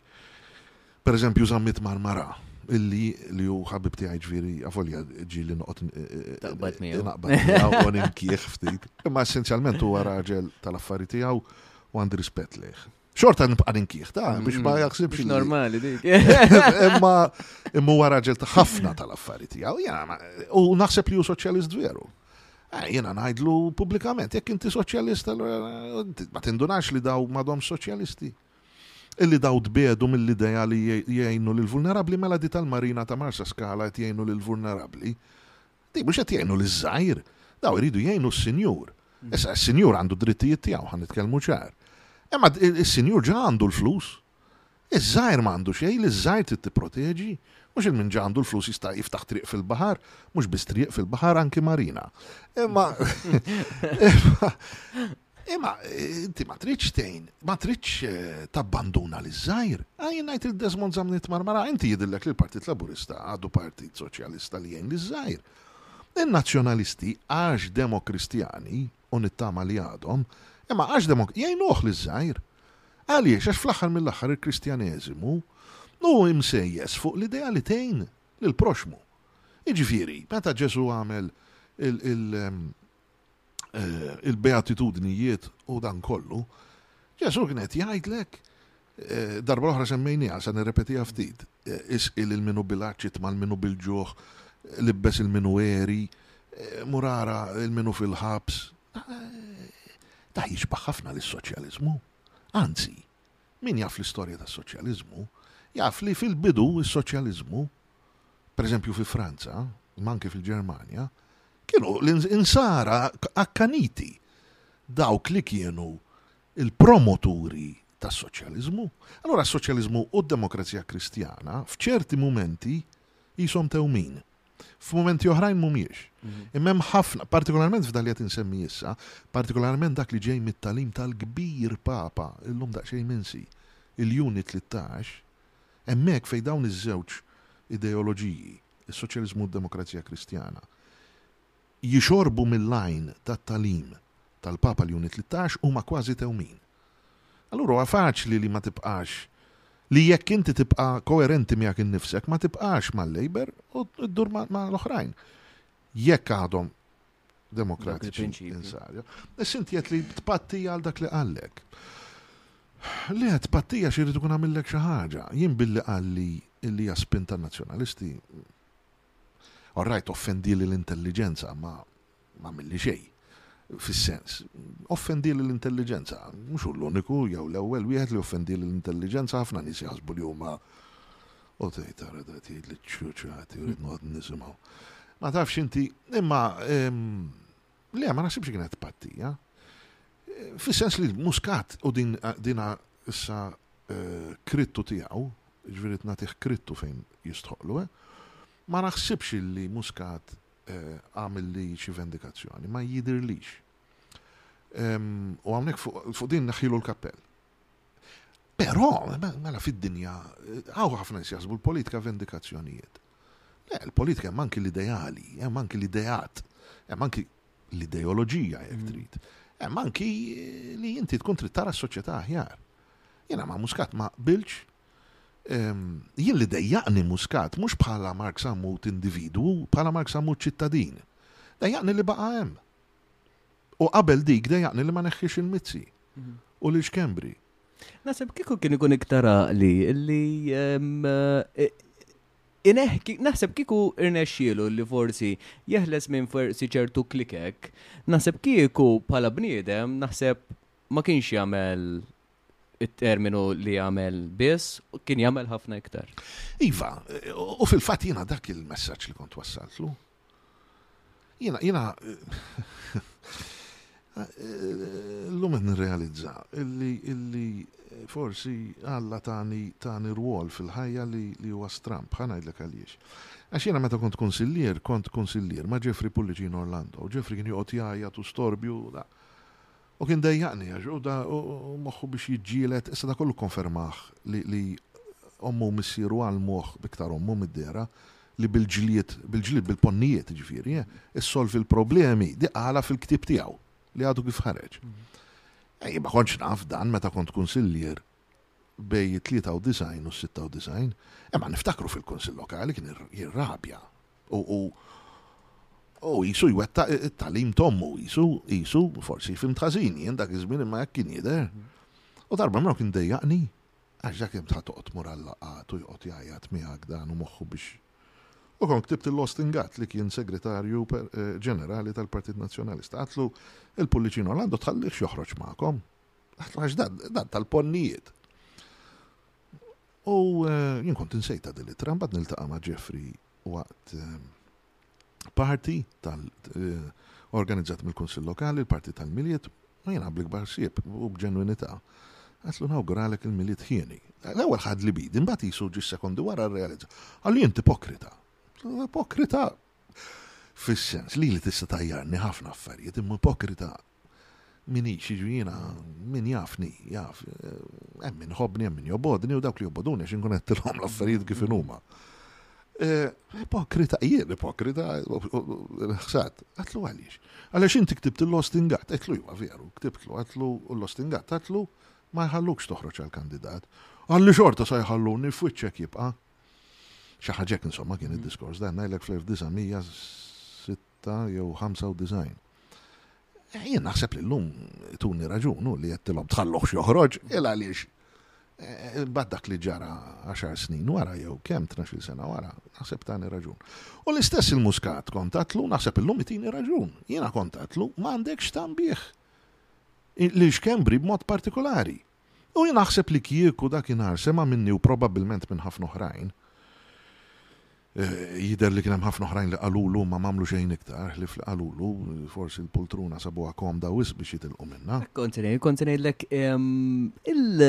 Per eżempju, żammit mar mara illi li hu ħabib tiegħi ġifieri avolja ġieli noqgħod eh, eh, Taqbad miegħu. naqbad miegħu u ninkih ftit. Imma essenzjalment huwa raġel tal-affari tiegħu u għandi rispett lejh. Xorta nibqa' ninkieħ ta' mm-hmm. biex ma jaħsibx. Normali dik. Imma imma huwa raġel ta' ħafna tal-affari tiegħu. U naħseb li hu soċjalist veru. Eh, jena najdlu publikament, jekk inti soċjalist, eh, ma tindunax li daw madom soċjalisti. Illi daw dbedu mill-ideja li jgħinu l-vulnerabli mela di tal-marina ta' Marsa Skala jgħinu l-vulnerabli. Dik mhux qed jgħinu liż-żgħir, dawn iridu jgħinu s-sinjur. Issa, is-sinjur għandu d-drittijiet tiegħu, ħa nitkellmu ċar. Imma is-sinjur ġa għandu l-flus. Iż-żgħir ma għandu xejn, liż-żgħir trid tipproteġi. Mhux il min ġa għandu l-flus jista' jiftaħ triq fil-baħar, mhux biss triq fil-baħar anki marina. Imma Imma inti ma tridx tgħin, ma tridx eh, tabbanduna li żgħir. Ah, jien ngħid il-Desmond Zamnit Marmara, inti jidillek li l-Partit Laburista għadu Partit Soċjalista li jgħin li żgħir. Il-nazzjonalisti għax demokristjani u nittama li għadhom, imma għax demok jgħinuh li żgħir. Għaliex għax fl-aħħar mill-aħħar il-Kristjaneżimu u imsejjes fuq l-idea li tgħin lil proxmu. Iġifieri, meta Ġesu għamel il- eh, il-beatitudnijiet u dan kollu, Ġesu kien qed jgħidlek eh, darba l-oħra semmejniha se nirrepetiha ftit, eh, isqil il-minu bilaċċit mal-minu bil-ġuħ, libbes il-minu eri, murara il-minu fil-ħabs. Da jiġbaħ ħafna lis-soċjaliżmu. Anzi, Min jaf l-istorja tas-soċjaliżmu jaf li fil-bidu s-soċjaliżmu, pereżempju fi Franza, imma anke fil-Ġermanja, kienu l-insara akkaniti dawk li kienu l-promoturi tas-soċjaliżmu. Allura s-soċjaliżmu u d-demokrazija Kristjana f'ċerti mumenti qishom tewmin. F'mumenti oħrajn mhumiex. Mhm. Imma hemm ħafna, partikolarment f'dan li qed insemmi issa, partikolarment dak li ġej mit-talim tal-kbir Papa illum daqsxejn minsi, il-Juni 13, hemmhekk fejn dawn iż-żewġ ideoloġiji, is-soċjaliżmu u d-demokrazija Kristjana, jixorbu mill-għajn tat-tagħlim tal-Papa Ljuni Tlittax huma kważi tewmin. Allura huwa faċli li ma tibqax li jekk inti tibqa' koerenti miegħek innifsek ma tibqax mal-Labour u ddur ma' l-oħrajn. Jekk għadhom demokratiċi insarja. Issa inti qed li tpattija għal dak li qallek. Le, tpattija xi jrid ikun għamillek xi ħaġa. Jien billi qalli li hija spinta nazzjonalisti All right, offendieli l-intelliġenza, imma m'għamilli xejn. Fis-sens, offendieli l-intelliġenza, mhux hu l-uniku jew l-ewwel wieħed li offendieli l-intelliġenza ħafna nies jaħsbu li huma u tgħid tara da tgħid li ċċuċati u noqgħod nisimgħu. Ma tafx inti, imma ehm, Le, ma naħsibx kienet tpattija. Fis-sens li Muscat u din dina issa eh, krittu tiegħu, ġifieri nagħtih krittu fejn jistħoqlu, eh? ma naħsibx li Muscat eh, għamil li xi vendikazzjoni, ma jidirlix. U għamnek fuq din naħilu l-kappell. Però, mela fid-dinja, għaw ħafna jasbu l-politika vendikazzjonijiet. Le, l-politika hemm anki l-ideali, hemm anki l-ideat, hemm anki l-ideoloġija jekk mm. trid. Hemm anki eh, li inti tkun trid tara s-soċjetà aħjar. Jiena ma' muskat ma' bilċ ehm, jien li dejjaqni muskat mhux bħala Mark Sammut individwu, bħala Mark Sammut ċittadin. Dejjaqni li baqa' hemm. U qabel dik dejjaqni li ma neħħiex il-mizzi mhm. u li xkembri Naħseb kieku kien ikun iktar għaqli li Ineħki, naħseb kiku irnexxielu li forsi jeħles minn forsi ċertu klikek, naħseb kieku bħala bniedem, naħseb ma kienx jagħmel it-terminu li jagħmel biss, kien jagħmel ħafna iktar. Iva, u fil-fatt jiena dak il-messaġġ li kont wassaltlu. Jina, jina, l-lum għed nirrealizza illi, illi forsi għalla tani tani rwol fil-ħajja li li huwa stramp, ħanajdlek għaliex. Għax jena meta kont konsillier, kont konsillier ma' Jeffrey Pullicin Orlando, u Jeffrey kien joqgħod jgħajjat u storbju, da. U kien dejjaqni għax u da u moħħu biex jiġġieled, issa da kollu kkonfermah li li ommu u missieru għallmuh, b'iktar ommu mid-dehra, li bil-ġlied, bil-ġlied, bil-ponnijiet jiġifieri, issolvi l-problemi. Di qalha fil-ktieb tiegħu li għadu kif ħareġ. Ej, ma kontx naf dan meta kont kunsillier. bejn it-93 u s-96, imma niftakru fil-Kunsill Lokali kien jirrabja u u qisu jwettaq it-tagħlim t'ommu, qisu, qisu, forsi fimt ħażin jien dak iż-żmien imma hekk kien jidher. U darba mra kien dejjaqni għax dak kemm tħa toqgħod tmur għal-laqgħat u joqgħod jgħajjat miegħek dan u moħħu biex U kont ktibt il Austin Gatt li kien segretarju ġenerali tal-Partit Nazzjonalista. Għatlu il-Pullicino Orlando tħallihx joħroġ magħkom. Għax dan, dan tal-ponnijiet. U eh, jien kont insejta din l-ittra, mbagħad niltaqa' ma' Jeffrey waqt eh, party tal eh, organizzat mill-Kunsill Lokali, l-parti tal-Miliet, ma jien għablik barsib u b'ġenwinità. Għaslu nawguralek il-Miliet ħieni. L-ewwel ħad li bidi, mbagħad jisu ġi sekondi wara r-realizza. Għalli inti pokrita. Pokrita fis-sens li li tista' tajjarni ħafna affarijiet, imma ipokrita minix, jiġri jina, min jafni, jaf, hemm min ħobni, hemm min jobodni, u dawk li joboduni għax inkun għettilhom l-affarijiet kif inuma. Eh, ipokrita, jien ipokrita, ħsat, għatlu għalix. Għalix inti ktibt l-ostingat, għatlu jwa veru, ktibtlu, għatlu l-ostingat, għatlu ma jħallukx toħroċ għal-kandidat. Għalli xorta sa jħalluni f'wiċċek jibqa. Xaħġek insomma kien il-diskors dan najlek fl-1906 Ta' jew 95. Jien naħseb li llum tuni raġun hu li għedtilhom tħalluhx joħroġ, il għaliex imbagħad dak li ġara għaxar snin wara jew kemm tnax-il sena wara, naħseb tani raġun. U l-istess il-Muscat kont għedtlu naħseb illum itini raġun. Jiena kont għedtlu m'għandekx tagħmbieh lil Xkembri b'mod partikolari. U jien naħseb li kieku dakinhar sema' minni u probabbilment minn ħafna oħrajn, jidher li kien hemm ħafna oħrajn li qalulu imma m'għamlu xejn iktar ħlief li qalulu, forsi l-pultruna sabuha komda wisq biex jitilqu minnha. Hekk kont se ngħid, kont se ngħidlek il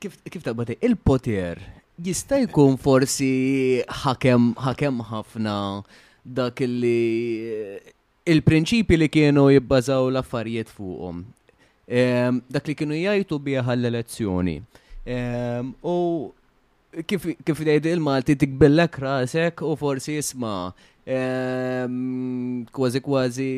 kif taqbad tgħid, il-poter jista' jkun forsi ħakem ħafna dak li Il-prinċipji li kienu jibbażaw l-affarijiet fuqhom. Dak li kienu jgħidu biha għall-elezzjoni. U kif jgħid il-Malti tikbillek rasek u forsi isma' kważi kważi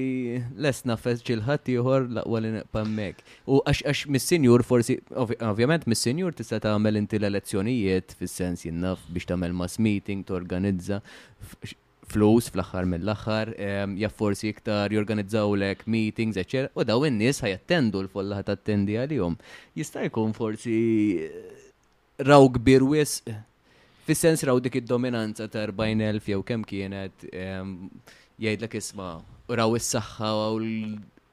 les nafes ġil ħaddieħor laqwa li neqpammek. U għax mis-sinjur forsi, ovvjament mis-sinjur tista' tagħmel inti l-elezzjonijiet fis-sens jinnaf biex tagħmel mass meeting, torganizza flus fl-aħħar mill-aħħar, jaf forsi iktar jorganizzawlek meetings, eċċetera, u daw in-nies ħajattendu l-folla ħa tattendi għalihom. Jista' jkun forsi raw kbir wisq fis-sens raw dik id-dominanza ta' 40,000 jew kemm kienet jgħidlek isma' raw is-saħħa u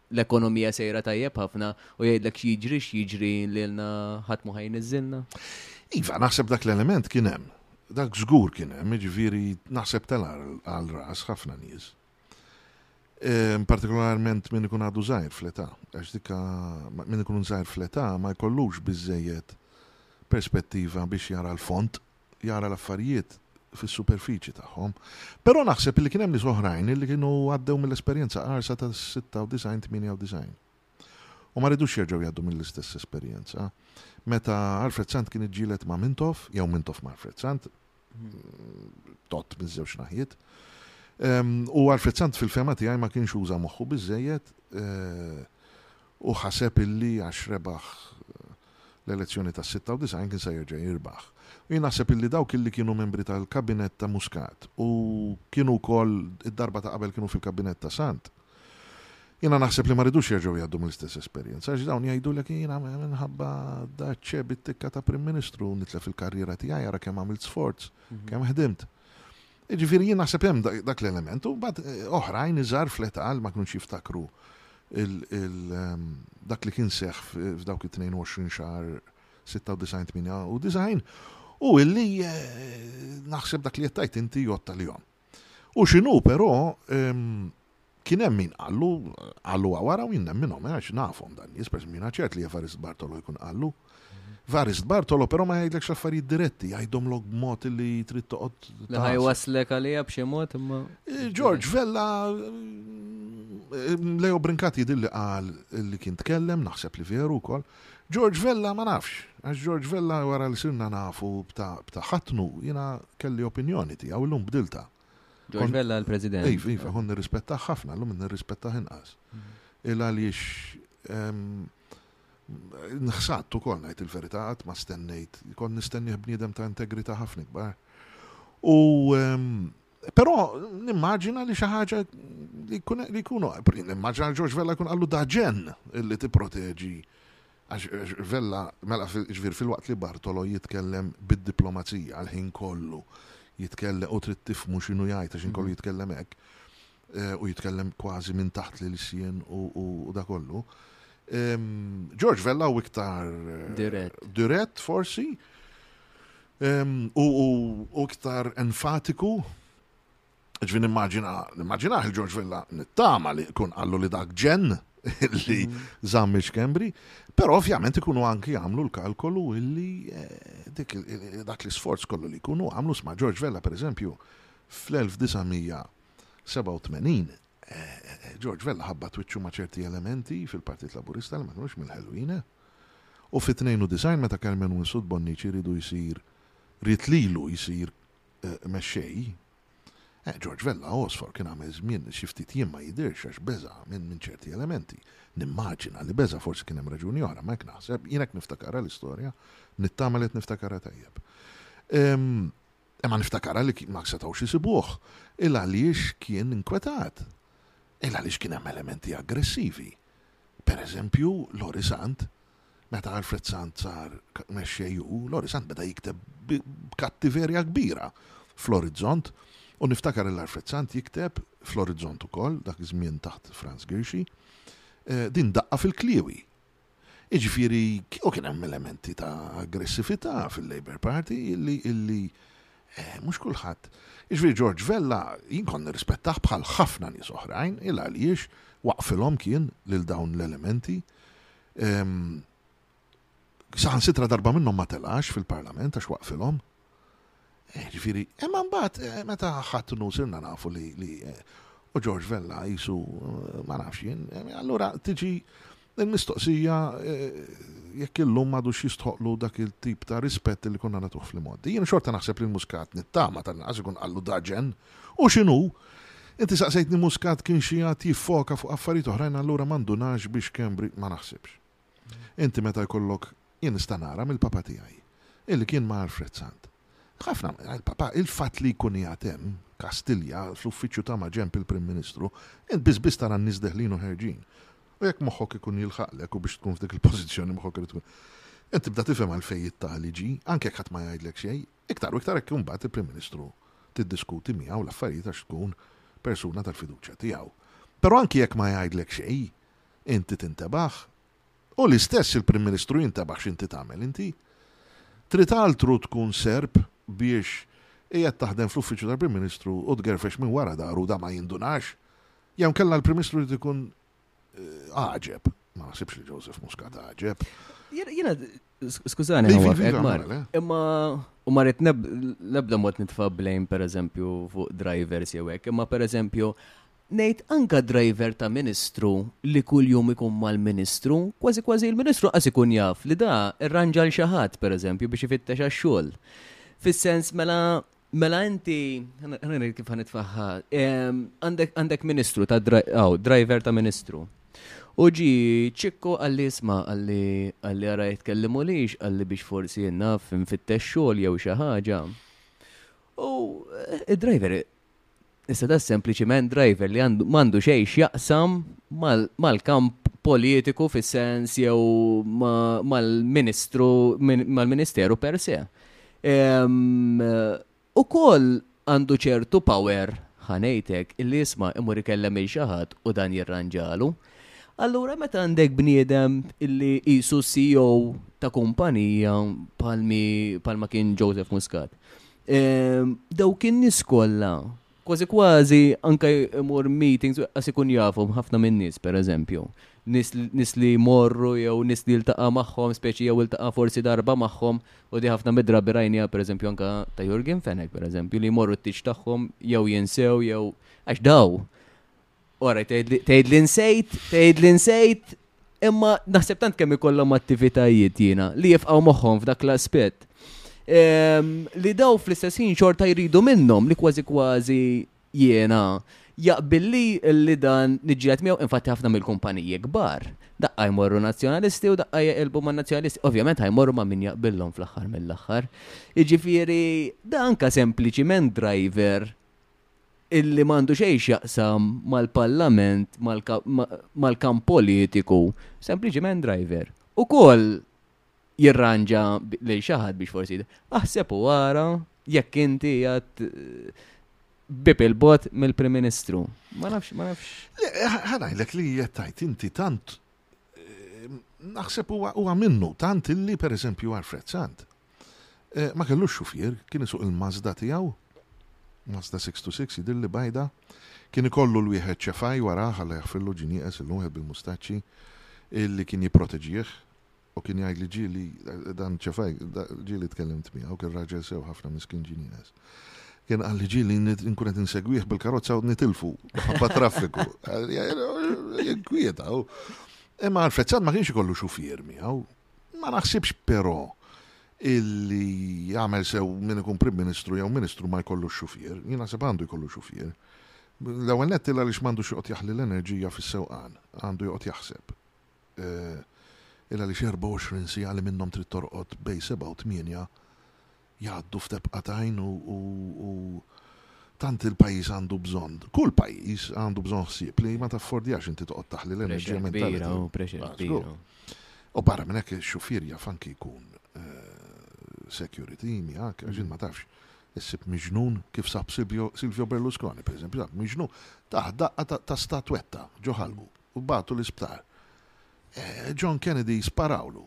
l-ekonomija sejra tajjeb ħafna u jgħidlek x'jiġri x'jiġri lilna ħadd ma ħajniżilna. Iva, naħseb dak l-element kien hemm. Dak żgur kien hemm, jiġifieri naħseb tela' għal ras ħafna nies. Ehm, partikolarment minn ikun għadu żgħir fl-età, għax dikka minn ikun żgħir fl-età ma jkollux biżejjed perspettiva biex jara l-font jara l-affarijiet fis-superfiċi tagħhom. Però naħseb illi kien hemm nies oħrajn illi kienu għaddew mill-esperjenza qarsa tas-96, 98. U ma ridux jerġgħu jgħaddu mill-istess esperjenza. Meta Alfred Sant kien iġġielet ma' Mintoff, jew Mintoff ma' Alfred Sant, mm, tot miż-żewġ naħjiet, u Alfred Sant fil-fema tiegħi ma kienx uża moħħu biżejjed eh, u ħaseb illi għax rebaħ eh, l-elezzjoni tas-96 kien se jerġa' jirbaħ. U jien naħseb illi dawk illi kienu membri tal-Kabinett ta' Muscat u kienu wkoll id-darba ta' qabel kienu fil-Kabinett ta' Sant, jiena naħseb li ma ridux jerġgħu jgħaddu mill-istess esperjenza għax dawn jgħidulek jiena minħabba Dace bit-tikka ta' Prim Ministru nitlef il-karriera tiegħi ara kemm għamilt sforz, kemm ħdimt. Jiġifieri jien naħseb hemm dak l-element u mbagħad eh, oħrajn iżgħar fl-età li ma kinux jiftakru ehm, dak li kien seħħ f'dawk it-22 xahar 96 u design u illi eh, naħseb dak li jettajt inti jotta li jom. U xinu però ehm, Kien hemm min qallu, qalluha wara u jien nemminhom għax nafhom dan nies, pereżempju jiena ċert li Evarist Bartolo jkun qallu. Evarist Bartolo però ma jgħidlekx l-affarijiet diretti, jgħidhomlok b'mod li trid toqgħod. Li ħajwaslek għalija b'xi mod imma. George Vella Leo Brincat jidhirli qal li kien tkellem, naħseb li veru wkoll. George Vella ma nafx, għax George Vella wara li sirna nafu b'ta' ħatnu jiena kelli opinjoni tiegħu illum bdilta. George Vella l-President. Iva, iva, kon nirrispettaħ ħafna, l-lum nirrispettaħ inqas. Mm. Il għaliex nħsattu kol najt il-verità għat ma stennejt, kon nistenniħ bniedem ta' integrita ħafna kbar. U Pero nimmaġina li xaħġa li kunu, nimmaġina George Vella kun għallu daġen li ti proteġi Għax Vella, mela jiġifieri filwaqt li Bartolo jitkellem bid-diplomazija l-ħin kollu, jitkellem u trid tifhmu x'inhu jgħid għax ħin kollu jitkellem hekk, u jitkellem kważi minn taħt l-ilsien u dak kollu, George Vella hu iktar dirett forsi u iktar enfatiku Ġvi nimmaġina, nimmaġina il-George Villa nittama li kun għallu li dak ġen li mhm. zamm il-xkembri, pero ovvjament ikunu anki għamlu l-kalkolu illi eh, eh, dak l-sforz kollu li kunu għamlu sma George Vella per eżempju fl-1900 87 eh, eh, George Vella ħabba twitxu ma' ċerti elementi fil-Partit Laburista li ma kienux mill-ħelwina. U fit-92 meta Carmen Winsud Bonnici ridu jisir rit lilu jisir mexxej, eh, George Vella għosfor kien għamel żmien xi ftit jiem ma jidhirx għax beża' minn ċerti elementi. Nimmaġina li beża' forsi kien hemm raġuni oħra, ma hekk naħseb, jien hekk niftakarha l-istorja, nittama li qed niftakarha tajjeb. Imma niftakarha li ma setgħux isibuh, il għaliex kien inkwetat, il għaliex kien hemm elementi aggressivi. Per eżempju, Lori Sant Meta Alfred Sant sar mexxej u Lori Sant beda jikteb b'kattiverja kbira fl-Orizzont u niftakar lil Alfred Sant jikteb fl-Orizzont ukoll dak iż-żmien taħt Franz Ghirxi eh, din daqqa fil-kliewi. Iġifieri u kien hemm elementi ta' aggressività fil-Labour Party illi illi Eh, mux kullħat. Iġviri George Vella, jien kon nirrispettaħ bħal ħafna nies oħrajn, il għaliex waqfilhom kien lil dawn l-elementi. Saħansitra darba minnhom ma telax fil-Parlament għax waqfilhom. Eh, ġifieri, imma mbagħad eh, meta ħattnu sirna nafu li li eh, u George Vella jisu ma nafx jien, allura tiġi il-mistoqsija jekk illum għadu xistħoqlu dak il-tip ta' rispett li konna natuħ fl-modi. Jien xorta naħseb li l-muskat nittama tal-naqas ikun għallu daġen U x'inhu? Inti saqsejtni Muscat kien xi għad jiffoka fuq affarijiet oħrajn allura ma ndunax biex Schembri ma naħsibx. Inti meta jkollok, jien nista' nara mill-Papa tiegħi, illi kien ma' Alfred Sant. Ħafna, il-Papa, il-fatt li jkun qiegħed hemm, Kastilja, fl-uffiċċju ta' maġenb il-Prim Ministru, int biss biss tara n-nies deħlin u ħerġin. U jekk moħħok ikun jilħaqlek u biex tkun f'dik il-pożizzjoni moħħok irid ikun. Int tibda tifhem għalfejn it-tali ġie, anke jekk ħadd ma jgħidlek xejn. Iktar u iktar hekk imbagħad il-Prim Ministru tiddiskuti miegħu l-affarijiet għax tkun persuna tal-fiduċja tiegħu. Però anki jekk ma jgħidlek xejn, inti tintebaħ. U l-istess il-Prim Ministru jintebaħ x'inti tagħmel inti. Trid altru tkun serb biex qiegħed taħdem fl-Uffiċċju tal-Prim Ministru u tgerfex minn wara dahru u dan ma jindunax? Jew inkella l-Prim Ministru jrid ikun Għaġeb, ma nasibx li Joseph Muscat għaġeb. Jena, skużani, imma u marret nebda mod nitfa blame per eżempju fuq drivers jew hekk, imma per eżempju Nejt anka driver ta' ministru li kull jum ikun mal-ministru, kważi kważi il-ministru għas ikun jaf li da rranġal xaħat, per eżempju, biex ifittex għax-xogħol. Fis-sens mela Mela inti, għanri kif għan itfaħħa, għandek ministru ta' driver ta' ministru. Uġi ċikku għalli isma għalli għalli għara jitkellimu lix għalli biex forsi jenna finfitte xol jew xaħġa. U eh, id-driver Issa da sempliċiment driver li m'għandu xejn x'jaqsam mal-kamp politiku fis-sens jew mal-ministru mal-ministeru per se. Ehm, u koll għandu ċertu power ħanejtek illi jisma' imur ikellem il xaħat u dan jirranġalu. Allura meta għandek bniedem illi jisu CEO ta' kumpanija palmi palma kien Joseph Muscat. Dawk in-nies kollha, kważi kważi anke imur meetings, qas ikun jafhom ħafna min-nies pereżempju. Nies nies li jmorru jew nies li jiltaqa' magħhom, speċi jew iltaqa' forsi darba magħhom, u di ħafna mid-drabi rajniha pereżempju anke ta' Yorgen Fenech pereżempju li jmorru t-tieġ tagħhom jew jinsew jew għax daw! Ora, tgħid li nsejt, tgħid li nsejt, imma naħseb tant kemm ikollhom attivitajiet jiena li jifqgħu moħħhom f'dak l-aspett. Ehm, li daw fl-istess ħin xorta jridu minnhom li kważi kważi jiena jaqbilli li dan niġġiet miegħu infatti ħafna mill-kumpaniji kbar. Daqqa jmorru nazzjonalisti u daqqa jaqilbu ma' nazzjonalisti. Ovvjament ħajmorru ma' min jaqbillhom fl-aħħar mill-aħħar. Iġifieri, da anka sempliċiment driver illi m'għandu xejn x'jaqsam mal-Parlament, mal-kamp politiku, sempliċiment driver. Ukoll jirranġa lil xi ħadd biex forsi aħseb u ara jekk inti għad bib il-bot mill-Prim Ministru. Ma nafx, ma nafx. Ħanajlek li hija tajt inti tant eh, naħseb huwa minnu tant illi pereżempju Alfred Sant Ma kellux xufier, kien isuq il-Mazda tiegħu, Mazda 626 jidhirli bajda, kien ikollu l-wieħed ċefaj warah, Alla jaħfirlu, Ġin Jieqes, il-wieħed bil-mustaċċi, li kien jipproteġih u kien jgħidli ġieli dan ċefaj, ġieli tkellimt miegħu, kien raġel sew ħafna miskin Ġin Jieqes. Kien qalli ġieli nkun qed insegwih bil-karozza u nitilfu ħabba traffiku. Jinkwieta. Imma għal-fezzat ma kienx ikollu xufier miegħu, Ma naħsibx però illi jagħmel sew min ikun Prim Ministru jew Ministru ma jkollux xufier, jien naħseb għandu jkollu xufier. L-ewwel nett il għaliex m'għandux joqgħod jaħli l-enerġija fis-sewqan, għandu joqgħod jaħseb. Eh, il għaliex 24 siegħa li minnhom trid torqod bej sebgħa u tmienja Jgħaddu f'tebqat'għajn u tant il-pajjiż għandu bżonn. Kull pajjiż għandu bżonn ħsieb li ma taffordjax inti toqgħod taħli l-enerġija minn tali. Pressure kbira u pressure kbira. U barra minn hekk ix-xufier jaf anki jkun security miegħek għax int ma tafx issib miġnun kif sab Silvio Berlusconi, pereżempju, sab miġnun taħt daqqa ta' statwetta ġo ħalqu u bagħtu l-isptar. John Kennedy sparawlu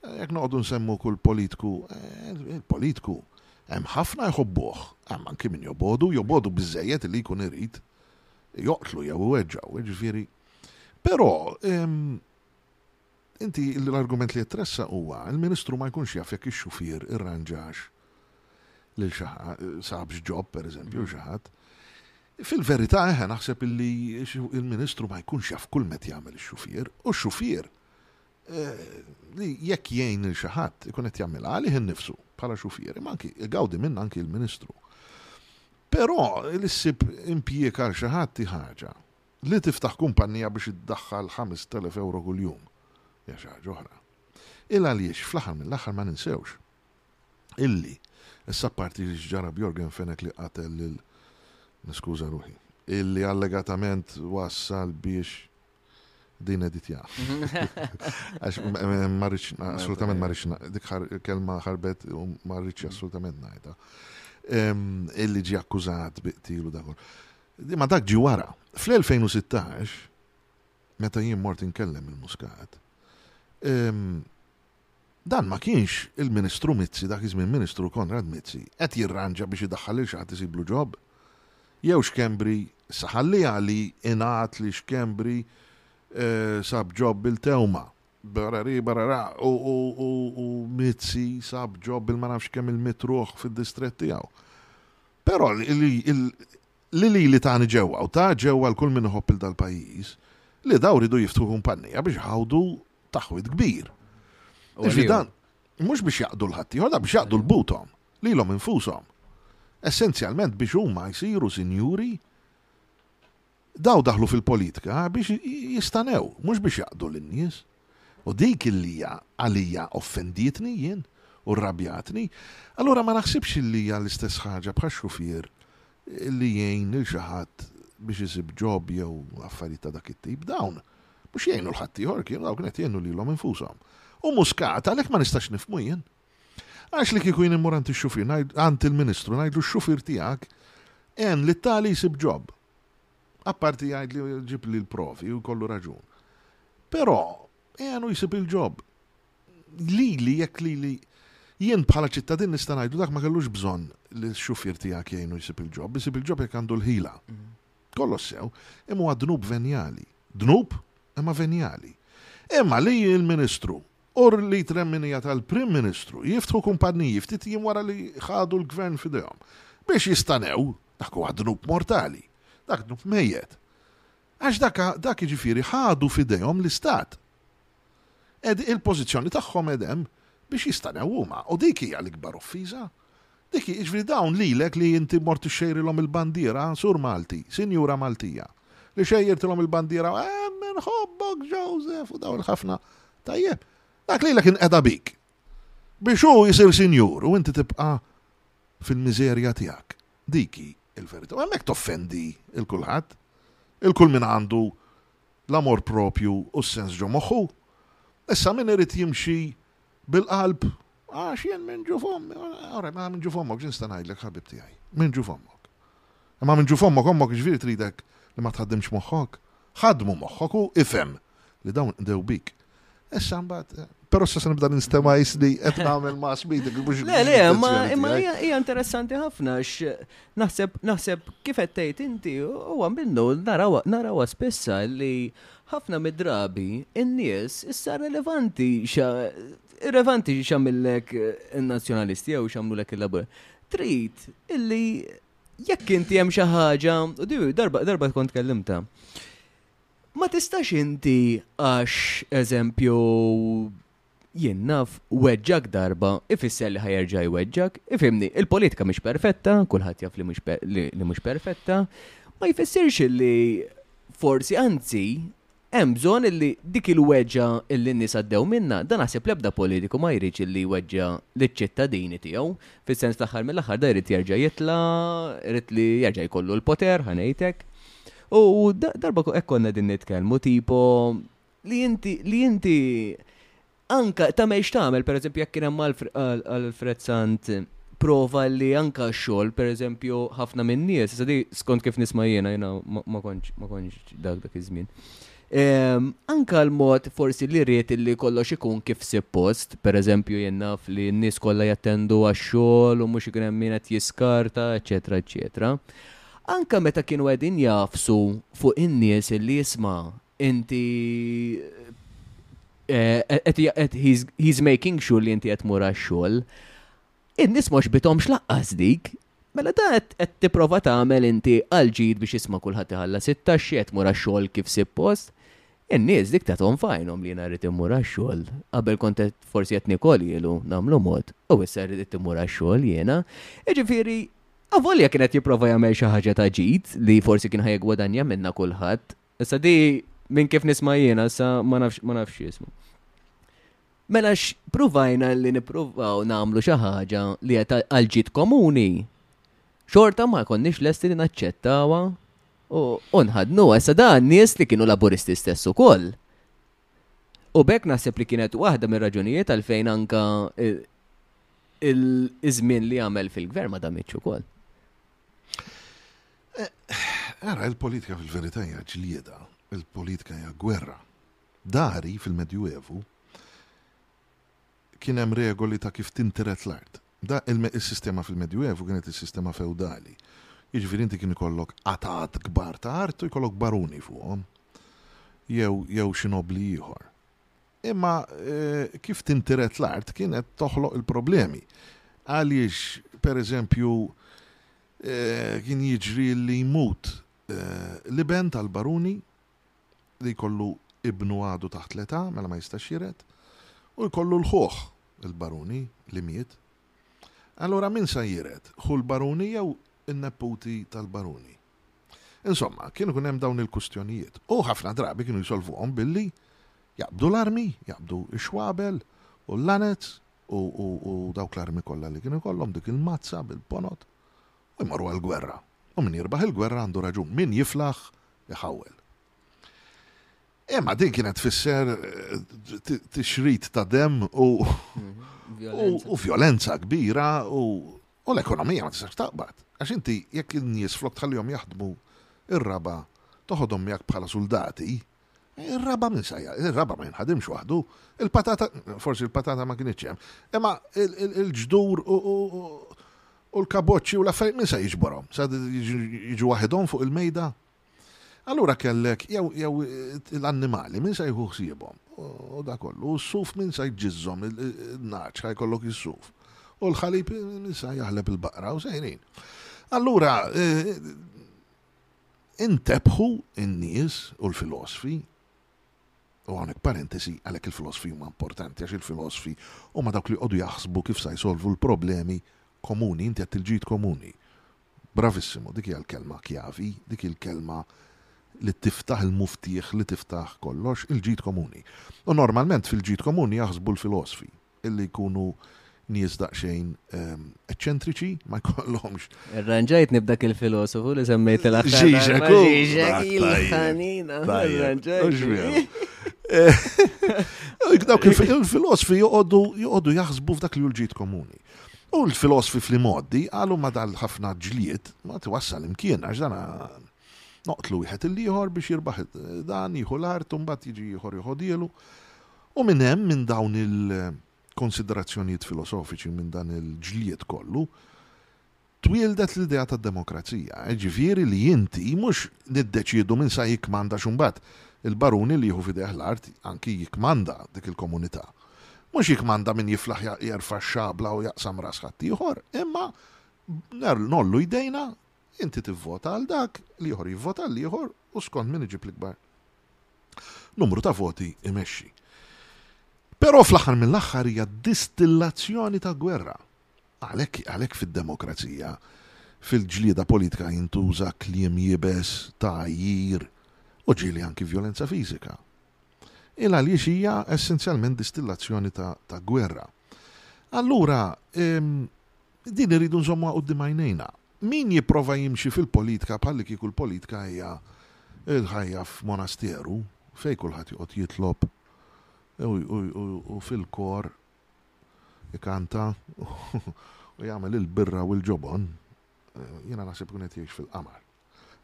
Jekk noqogħdu nsemmu kull politku, il-politku hemm ħafna jħobbuh, hemm anki min jobogħdu, jobogħdu biżżejjed li jkun irid joqtlu jew iweġġgħu, jiġifieri. Però inti l-argument li qed tressaq huwa il-Ministru ma jkunx jaf jekk ix-xufier irranġax lil xi sabx ġob pereżempju xi ħadd. Fil-verità eħe naħseb illi il-Ministru ma jkunx jaf kull met jagħmel ix-xufier u x-xufier li jekk jgħin lil xi ħadd ikun qed jagħmilha għalih innifsu bħala xufier, imma anki igawdi minn anki l-Ministru. Però li ssib impjieg għal xi ħadd hi ħaġa. Li tiftaħ kumpanija biex iddaħħal 5,000 euro kuljum hija xi ħaġa oħra. Il għaliex fl-aħħar mill-aħħar ma ninsewx illi issa parti li ġara b'Jorgen Fenek li qatel lil niskuża ruħi illi allegatament wassal biex Din editja. Għax marriċ, assolutament marriċ, dik kelma ħarbet u marriċ mm. assolutament najda. Illi ġi akkużat biqtilu dakol. Ma dak ġi wara. Fl-2016, meta jien mort inkellem il-muskat, Dan ma kienx il-Ministru Mizzi, dak iż-żmien Ministru Konrad Mizzi, qed jirranġa biex idaħħal lil xi ħadd isiblu ġob? Jew Schembri, issa ħalliha li ingħad li Schembri sab ġob bil-tewma, barari barara, u Mizzi sab ġob bil-ma nafx kemm il-mitt ruħ fid-distrett tiegħu. Però li lili tani ġewwa u ta ġewwa lil kull min iħobb lil dal-pajjiż, li dawn riedu jiftħu kumpannija biex iħawdu taħwid kbir. Jiġifieri dan mhux biex jaqdu lil ħaddieħor, dan biex jaqdu lil buthom, lilhom infushom. Essenzjalment biex huma jsiru sinjuri Dawn daħlu fil-politika biex jistanew, mhux biex jaqdu lin-nies. u dik illi hija għalija offendietni jien u rrabjatni, allura ma naħsibx illi hija l-istess ħaġa bħax-xufier illi jgħin lil xi ħadd biex isib ġob jew affarijiet ta' dak it-tip. Dawn mhux jgħinu 'l ħaddieħor, kienu dawn kienu qed jgħinu lilhom infushom. U Muscat għalhekk ma nistax nifhmu jien. Għax li kieku jien immur għand ix-xufier, għand il-Ministru ngħidlu x-xufier tiegħek għen lit-tali jsib ġob. Apparti jgħid li ġib li l-provi u jkollu raġun. Però, għenu jisib il-ġob. Li li jekk li li jien bħala ċittadin nista' ngħidu dak ma kellux bżonn li x-xufier tiegħek jgħinu jisib il-ġob, jisib il-ġob jekk għandu l-ħila. Mm. Kollox sew, imma huwa dnub venjali. Dnub imma venjali. Imma li il-Ministru u li tremminija tal-Prim Ministru jiftħu kumpaniji ftit jim wara li ħadu l-gvern fidejhom biex jistanew Dak huwa dnub mortali. Dak dnub mejjet. Għax dak, dak jiġifieri ħadu f'idejhom l-Istat. Ed il-pożizzjoni tagħhom qed hemm biex jistanew huma. U dik hija l-ikbar offiża. Dik hi, jiġifieri dawn lilek li inti mort ixxejrilhom il-bandiera, sur Malti, sinjura Maltija, li xejjirtilhom il-bandiera, hemm inħobbok Joseph u dawn il-ħafna. Tajjeb. Dak lilek inqeda bik. Biex hu jsir sinjur u inti tibqa' fil-miżerja tiegħek. Dik hi l-verità. U hemmhekk toffendi 'l kulħadd, 'il kull min għandu l-amor proprju u s-sens ġo moħħu. Issa min irid jimxi bil-qalb, għax jien minn ġo fommi, alright, mela minn ġo fommok x'nista' ngħidlek ħabib tiegħi, minn ġo fommok. Imma minn ġo fommok ommok jiġifieri tridek li ma tħaddimx moħħok? Ħaddmu moħħok u ifhem li dawn qdew bik. Issa mbagħad, però sa nibda ninstema jisni qed nagħmel ma' smidek mhux. Le, le, ma imma hija interessanti ħafna naħseb naħseb kif qed tgħid inti huwa minnu naraw naraw spessa li ħafna mid-drabi in-nies issa relevanti xa irrevanti xamillek il-nazjonalisti jew xamlulek il-labur. Trid illi Jekk inti hemm xi ħaġa, u di darba darba tkun tkellimta. Ma tistax inti għax eżempju jien naf weġġak darba ifisser li ħajerġa jweġġak, ifimni, il-politika mhix perfetta, kulħadd jaf li mhux perfetta, ma jfissirx li forsi anzi Hemm bżonn illi dik il-weġgħa illi n-nies għaddew minnha, dan naħseb l-ebda politiku ma jridx illi jweġġa' liċ-ċittadini tiegħu. Fis-sens fl-aħħar mill-aħħar dan irid jerġa' jitla', irid li jerġa' jkollu l-poter, ħa ngħid hekk. U darba hekk konna qegħdin nitkellmu tipo li inti li inti anka tagħmel x'tagħmel, pereżempju jekk kien hemm Alfred Sant prova li anka xogħol, pereżempju ħafna minn nies, skont kif nisma' jiena jiena ma kontx dak dak iż-żmien. Ehm, anka l-mod forsi li rrit li kollox ikun kif suppost, per eżempju jennaf li n-nis kollha jattendu għax-xogħol u mhux ikun hemm min qed jiskarta, eċetera, eċetera. Anka meta kienu qegħdin jafsu fuq in-nies li jisma' inti he's making sure li inti qed mur għax-xogħol. In-nies mhux bitom x'laqqas dik. Mela da qed tipprova tagħmel inti għal ġid biex isma' kulħadd iħalla sitta xiet mur għax-xogħol kif sippost. In-nies dik tagħthom fajnhom li jiena rrid immur għax-xogħol. Qabel kont forsi qed nikol ilu nagħmlu mod u issa rrid immur għax-xogħol jiena. Jiġifieri Avolja kienet jipprova jagħmel xi ħaġa ta' ġid li forsi kien ħajgwadanja minna kulħadd, Issa di minn kif nisma' jiena, issa ma nafx ma nafx jismu. Mela x'pruvajna li nippruvaw nagħmlu xi ħaġa li qed għal-ġid komuni, xorta ma konniex lesti li naċċettawha u nħadnu. Issa dan nies li kienu laburisti stess ukoll. U bekk naħseb li kienet waħda mir-raġunijiet għalfejn anka il-żmien li għamel fil-gvern ma damitx ukoll. Għara, il-politika fil-verità hija ġlieda, il-politika hija gwerra. Dari fil-Medjuevu kien hemm regoli ta' kif tinteret l-art. Da il-sistema fil-Medjuevu kienet is-sistema feudali. Jiġifieri inti kien ikollok qatat kbar ta' art u jkollok baruni fuqhom. Jew jew xi nobli ieħor. Imma kif tintiret l-art kienet toħloq il-problemi. Għaliex, per eżempju, kien jiġri li jmut l-iben tal-baruni li jkollu ibnu għadu taħt l-età, mela ma jistax jiret, u jkollu l-ħuħ il-baruni li miet. Allora min sa jiret? Hu l-baruni jew in-nepputi tal-baruni? Insomma, kienu ikun hemm dawn il-kustjonijiet. U ħafna drabi kienu jsolvuhom billi jaqbdu l-armi, jaqbdu x-xwabel u l-lanez u dawk l-armi kollha li kienu jkollhom dik il-mazza bil-ponot u jmorru għall-gwerra. U min jirbaħ il-gwerra għandu raġun, min jiflaħ iħawwel. Imma din kienet tfisser eh, tixrid ta' dem u mhm. u violenza kbira u U l-ekonomija ma tistax taqbad, għax inti jekk lin-nies flok tħallihom jaħdmu r-raba' toħodhom miegħek bħala suldati, ir-raba' min se jagħmel? Ir-raba' ma jinħadimx waħdu. Il-patata, forsi l-patata ma kinitx hemm, imma l-ġdur u l-kaboċċi u l-affarijiet min se jiġborhom? Se jiġu waħedhom fuq il-mejda? Allura kellek, jew jew l-annimali, min se jħu ħsiebhom, u da kollu, u s-suf min se jġizzhom, il-naċ, ħaj kollok is-suf. U l-ħalib min se jaħleb il-baqra u sejrin. Allura, eh, intebħu in-nies u l-filosfi U hawnhekk parentesi, għalhekk il-filosfi huma importanti għax il-filosfi huma dawk li jqogħdu jaħsbu kif sa jsolvu l-problemi komuni, inti għedt il-ġid komuni. Bravissimo, dik hija l-kelma kjavi, dik hi l-kelma li tiftaħ il-muftieħ li tiftaħ kollox, il-ġid komuni. U normalment fil-ġid komuni jaħsbu l-filosfi. illi jkunu nies daqsxejn eċċentriċi, ma jkollhomx. Irranġajtni b'dak il-filosofu li semmejt l-aħħar. Ġiġek, ġiġek, il-ħanina. Dawk il-filosofi joqogħdu jaħsbu f'dak li l-ġid komuni. U l-filosofi fl-imoddi għalu ma dal ħafna ġliet ma tiwassal imkien għax dana noqtlu wieħed il-liħor biex jirbaħ dan jieħu l-art u mbagħad jiġi ieħor joħodielu. U minn hemm, minn dawn il-konsiderazzjonijiet filosofiċi, minn dan il-ġlied kollu, twieldet l-idea tad-demokrazija, jiġifieri li inti mhux niddeċiedu min sa jikkmanda għax imbagħad il-baruni li jieħu f'idejh l-art anki jikkmanda dik il-komunità. Mhux jikkmanda min jiflaħ jerfa' x-xabla u jaqsam ras ħaddieħor, imma ngħollu jdejna, inti tivvota għal dak, l-ieħor jivvota għall-ieħor u skont min iġib l-ikbar numru ta' voti imexxi. Però fl-aħħar mill-aħħar hija distillazzjoni ta' gwerra. Għalhekk għalhekk fid-demokrazija, fil-ġlieda politika jintuża kliem iebes, tgħajjir, u ġieli anki vjolenza fiżika. Il għaliex hija essenzjalment distillazzjoni ta', ta gwerra. Allura, ehm, Din irridu nżommuha quddiem għajnejna. Min jipprova jimxi fil-politika bħallikieku l-politika hija l-ħajja f'monasteru fejn kulħadd joqgħod jitlob u fil-kor ikanta u jagħmel il-birra u l-ġobon, jiena naħseb ikun qed jgħix fil-qamar.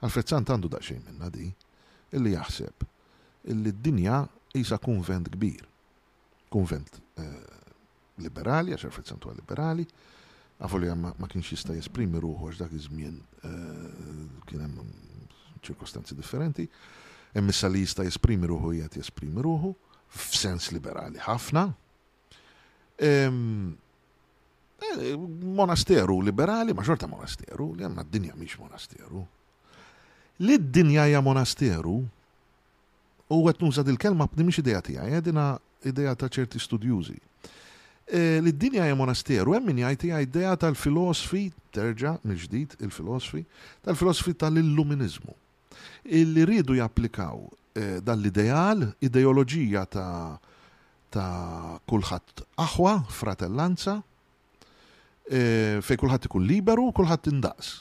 Alfred Sant għandu daqsxejn minnha din, illi jaħseb illi d-dinja qisha kunvent kbir kunvent liberali, għax għarfet santuar liberali, għafu li ma kienx jista' jesprimi ruħu għax dak iż-żmien kien hemm ċirkostanzi differenti. Hemm issa li jista' jesprimi ruħu jgħid jesprimi ruħu f'sens liberali ħafna. Eh, monasteru liberali, ma xorta monasteru, li għanna d-dinja miex monasteru. Li d-dinja hija monasteru, u qed nuża dil-kelma din mhix idea tiegħi, eh, dinha idea ta' ċerti studjużi, eh, li d-dinja hija monasteru, hemm min jgħid hija idea tal-filosfi, terġa' mill-ġdid il-filosfi, tal-filosfi tal-Illuminiżmu, illi riedu japplikaw eh, dan l-ideal, ideoloġija ta' ta' kulħadd aħwa, fratellanza, eh, fej kulħadd ikun liberu, kulħadd indaqs.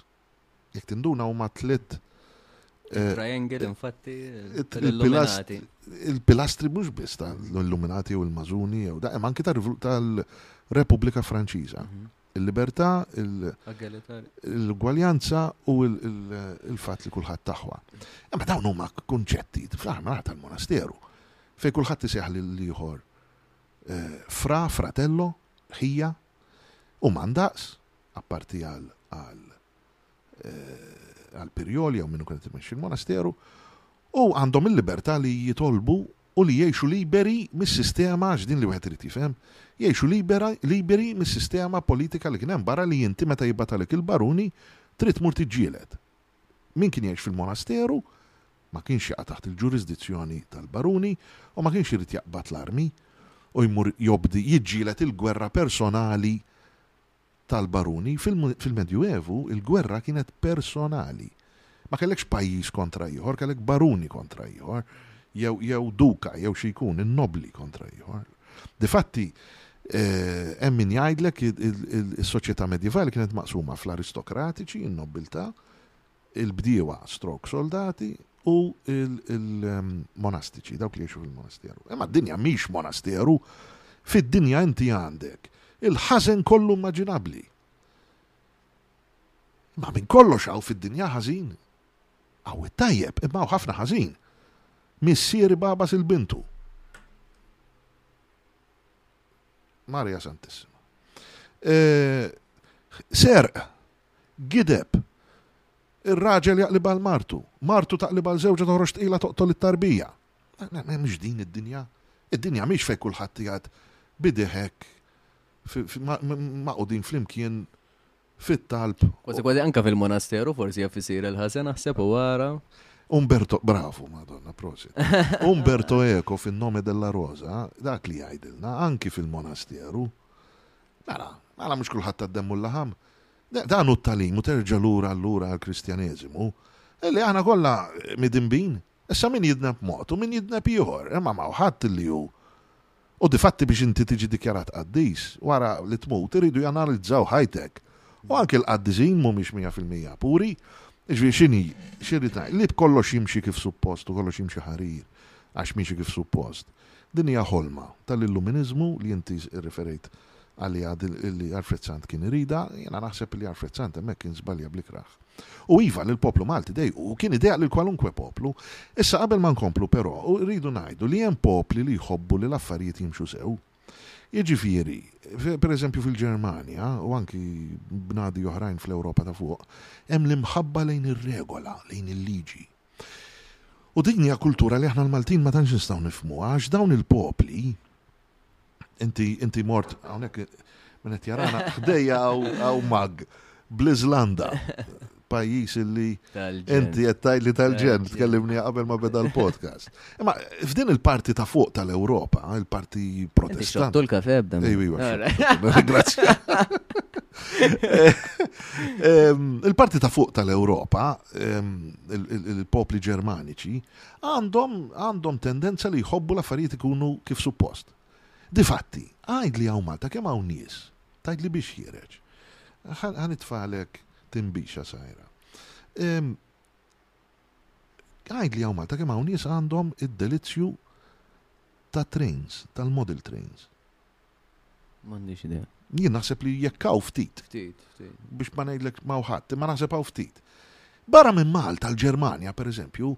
Jekk tinduna huma tliet Il-triangle infatti tal-Illuminati. Il-pilastri mhux biss tal-Illuminati u l-Mażuni jew da hemm anki tal-Repubblika Franċiża. Mhm. Il-libertà, l-ugwaljanza u l-fatt li kulħadd taħwa. Imma dawn huma kunċetti fl-aħmar tal-monasteru fej kulħadd iseħħ lil ieħor eh, fra, fratello, ħija, u ma ndaqs, apparti għal għal għal pirjoli jew minnu kienet imexxi l-monasteru, u għandhom il-libertà li jitolbu u li jgħixu liberi mis-sistema għax din li wieħed irid jifhem, jgħixu liberi mis-sistema politika li kien hemm barra li inti meta jibgħatalek il-baruni trid tmur tiġġieled. Min kien jgħix fil-monasteru ma kienx jaqa' taħt il-ġurisdizzjoni tal-baruni u ma kienx irid jaqbad l-armi u jmur jobdi, jiġġieled il-gwerra personali tal-baruni. Fil-Medjuevu, il-gwerra kienet personali. Ma kellekx pajjiż kontra ieħor, kellek baruni kontra ieħor, jew duka, jew xi jkun, in-nobbli kontra ieħor. Difatti, hemm min jgħidlek is-soċjetà medjevali kienet maqsuma fl-aristokratiċi, in-nobbiltà, il-bdiewa stroke soldati u il-monastiċi, dawk li jiexu fil-monasteru. Imma d-dinja mhix monasteru, fid-dinja inti għandek il-ħażen kollu immaġinabbli. Ma minn kollox hawn fid-dinja ħażin. Hawn it-tajjeb, imma hawn ħafna ħażin. Missier ibagħbas il-bintu. Marija Santissima. E, serq, gideb, ir-raġel jaqlib għal martu, martu taqlib għal żewġa toħroġ tqila toqtol it-tarbija. Mhux din id-dinja. Id-dinja mhix fejn kulħadd jgħad bideħek maqudin flimkien fit-talb. Kważi kważi anke fil-monasteru forsi jaf isir il-ħażen aħseb u ara. Umberto, bravu, madonna, prosit. Umberto Eco fin-Nome della Rosa, dak li jgħidilna, anki fil-monasteru, mela, mela mhux kulħadd tad-demmu l-laħam, dan hu t-talim u terġa' lura allura għall-Kristjaneżimu, li aħna kollha midinbin, Issa min jidneb mod u min jidneb ieħor, imma m'hawn ħadd li hu. U difatti biex inti tiġi dikjarat qaddis, wara li tmut iridu janalizzaw ħajtek. U anki l-qaddisin mhumiex mija fil-mija puri. Jiġifieri x'inhi, x'irrid ngħid? Li kollox jimxi kif suppost u kollox jimxi ħarir għax miexi kif suppost. Din hija ħolma tal-Illuminiżmu li inti rriferejt għaliha li Alfred Sant kien iridha, jiena naħseb li Alfred Sant hemmhekk kien żbalja bl-ikrah. U iva, lill-poplu Malti dejqu u kien ideaq lil kwalunkwe poplu. Issa qabel ma nkomplu però, irridu ngħidu li hemm popli li jħobbu li l-affarijiet jimxu sew. Jiġifieri, per eżempju fil-Ġermanja, u anki bnadi oħrajn fl-Ewropa ta' fuq, hemm l-imħabba lejn ir-regola, lejn il-liġi. U din hija kultura li aħna l-Maltin ma tantx nistgħu nifhmuha għax dawn il-popli, Inti, inti mort, għonek, minnet jarana, ħdejja għaw mag, bl-Izlanda, pajis illi inti jettaj li tal-ġen, tkellimni qabel ma beda l-podcast. Imma f'din il-parti ta' fuq tal-Europa, il-parti protestant. Xottu l-kafe b'dan. Grazie. Il-parti ta' fuq tal-Europa, il-popli ġermaniċi, Għandhom, għandhom tendenza li jħobbu l-affarijiet ikunu kif suppost. Difatti, għidli hawn Malta kemm hawn nies, tgħidli biex ħiereġ. Ħa nitfagħlek timbixa sajra. Għidli hawn Malta kemm hawn nies għandhom id-delizzju ta' trains, tal-model trains. M'għandix idea. Jien naħseb li jekk hawn ftit. Ftit, ftit. Biex ma ngħidlek ma ħadd, imma naħseb hawn ftit. Barra minn Malta, l-Ġermanja, per eżempju,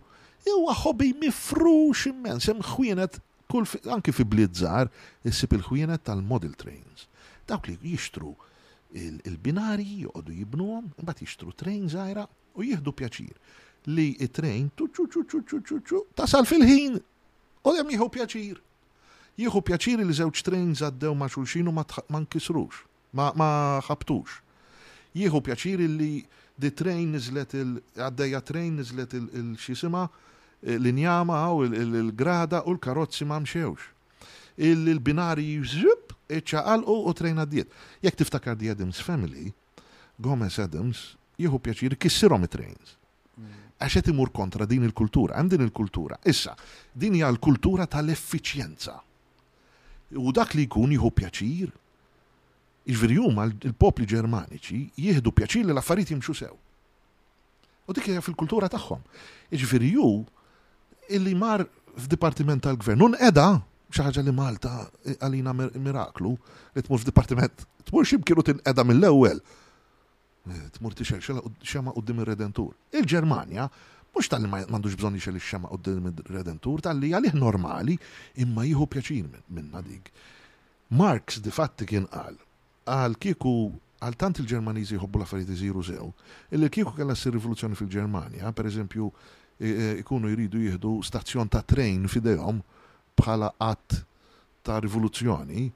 huwa ħobi mifrux immens, hemm ħwienet kull anki fi bliet żgħar issib il-ħwienet tal-model trains. Dawk li jixtru il-binari joqogħdu jibnuhom, imbagħad jixtru train żgħira u jieħdu pjaċir li it-train tasal fil-ħin u hemm jieħu pjaċir Jieħu pjaċiri li żewġ trains għaddew ma' xulxin u ma nkisrux, ma ħabtux. Jieħu pjaċiri li di train niżlet il, għaddejja train niżlet il x'jisimha, l-injama u l-grada u l-karozzi ma mxewx. Il-binarji żżżpp iċċaqalqu u train għaddiet. Jekk tiftakar The Addams Family, Gomez Addams jieħu pjaċiri kissirhom it-trains. Għax qed imur kontra din il-kultura, hemm din il-kultura. Issa, din hija l-kultura tal-effiċjenza. U dak li jkun jieħu pjaċir, jiġifieri huma l-popli Ġermaniċi jieħdu pjaċir li l-affarijiet jimxu sew. U dik hija fil-kultura tagħhom. Jiġifieri ju illi mar f'dipartiment tal-gvern u nqeda xi ħaġa li Malta għalina miraklu li tmur f'dipartiment tmur xi kienu tinqeda mill-ewwel. Tmur tixgħel xemgħa quddiem ir-Redentur. Il-Ġermanja, mhux talli ma għandux bżonn jixgħel ix-xemgħa quddiem ir-Redentur, talli għalih normali, imma jieħu pjaċir minnha dik. Marx difatti kien qal, Għal kieku, għal tant il-Ġermaniżi jħobbu l-affarijiet isiru sew, illi kieku kellha ssir rivoluzzjoni fil-Ġermanja, pereżempju, ikunu jridu jieħdu stazzjon tat-trejn f'idejhom bħala att ta' rivoluzzjoni,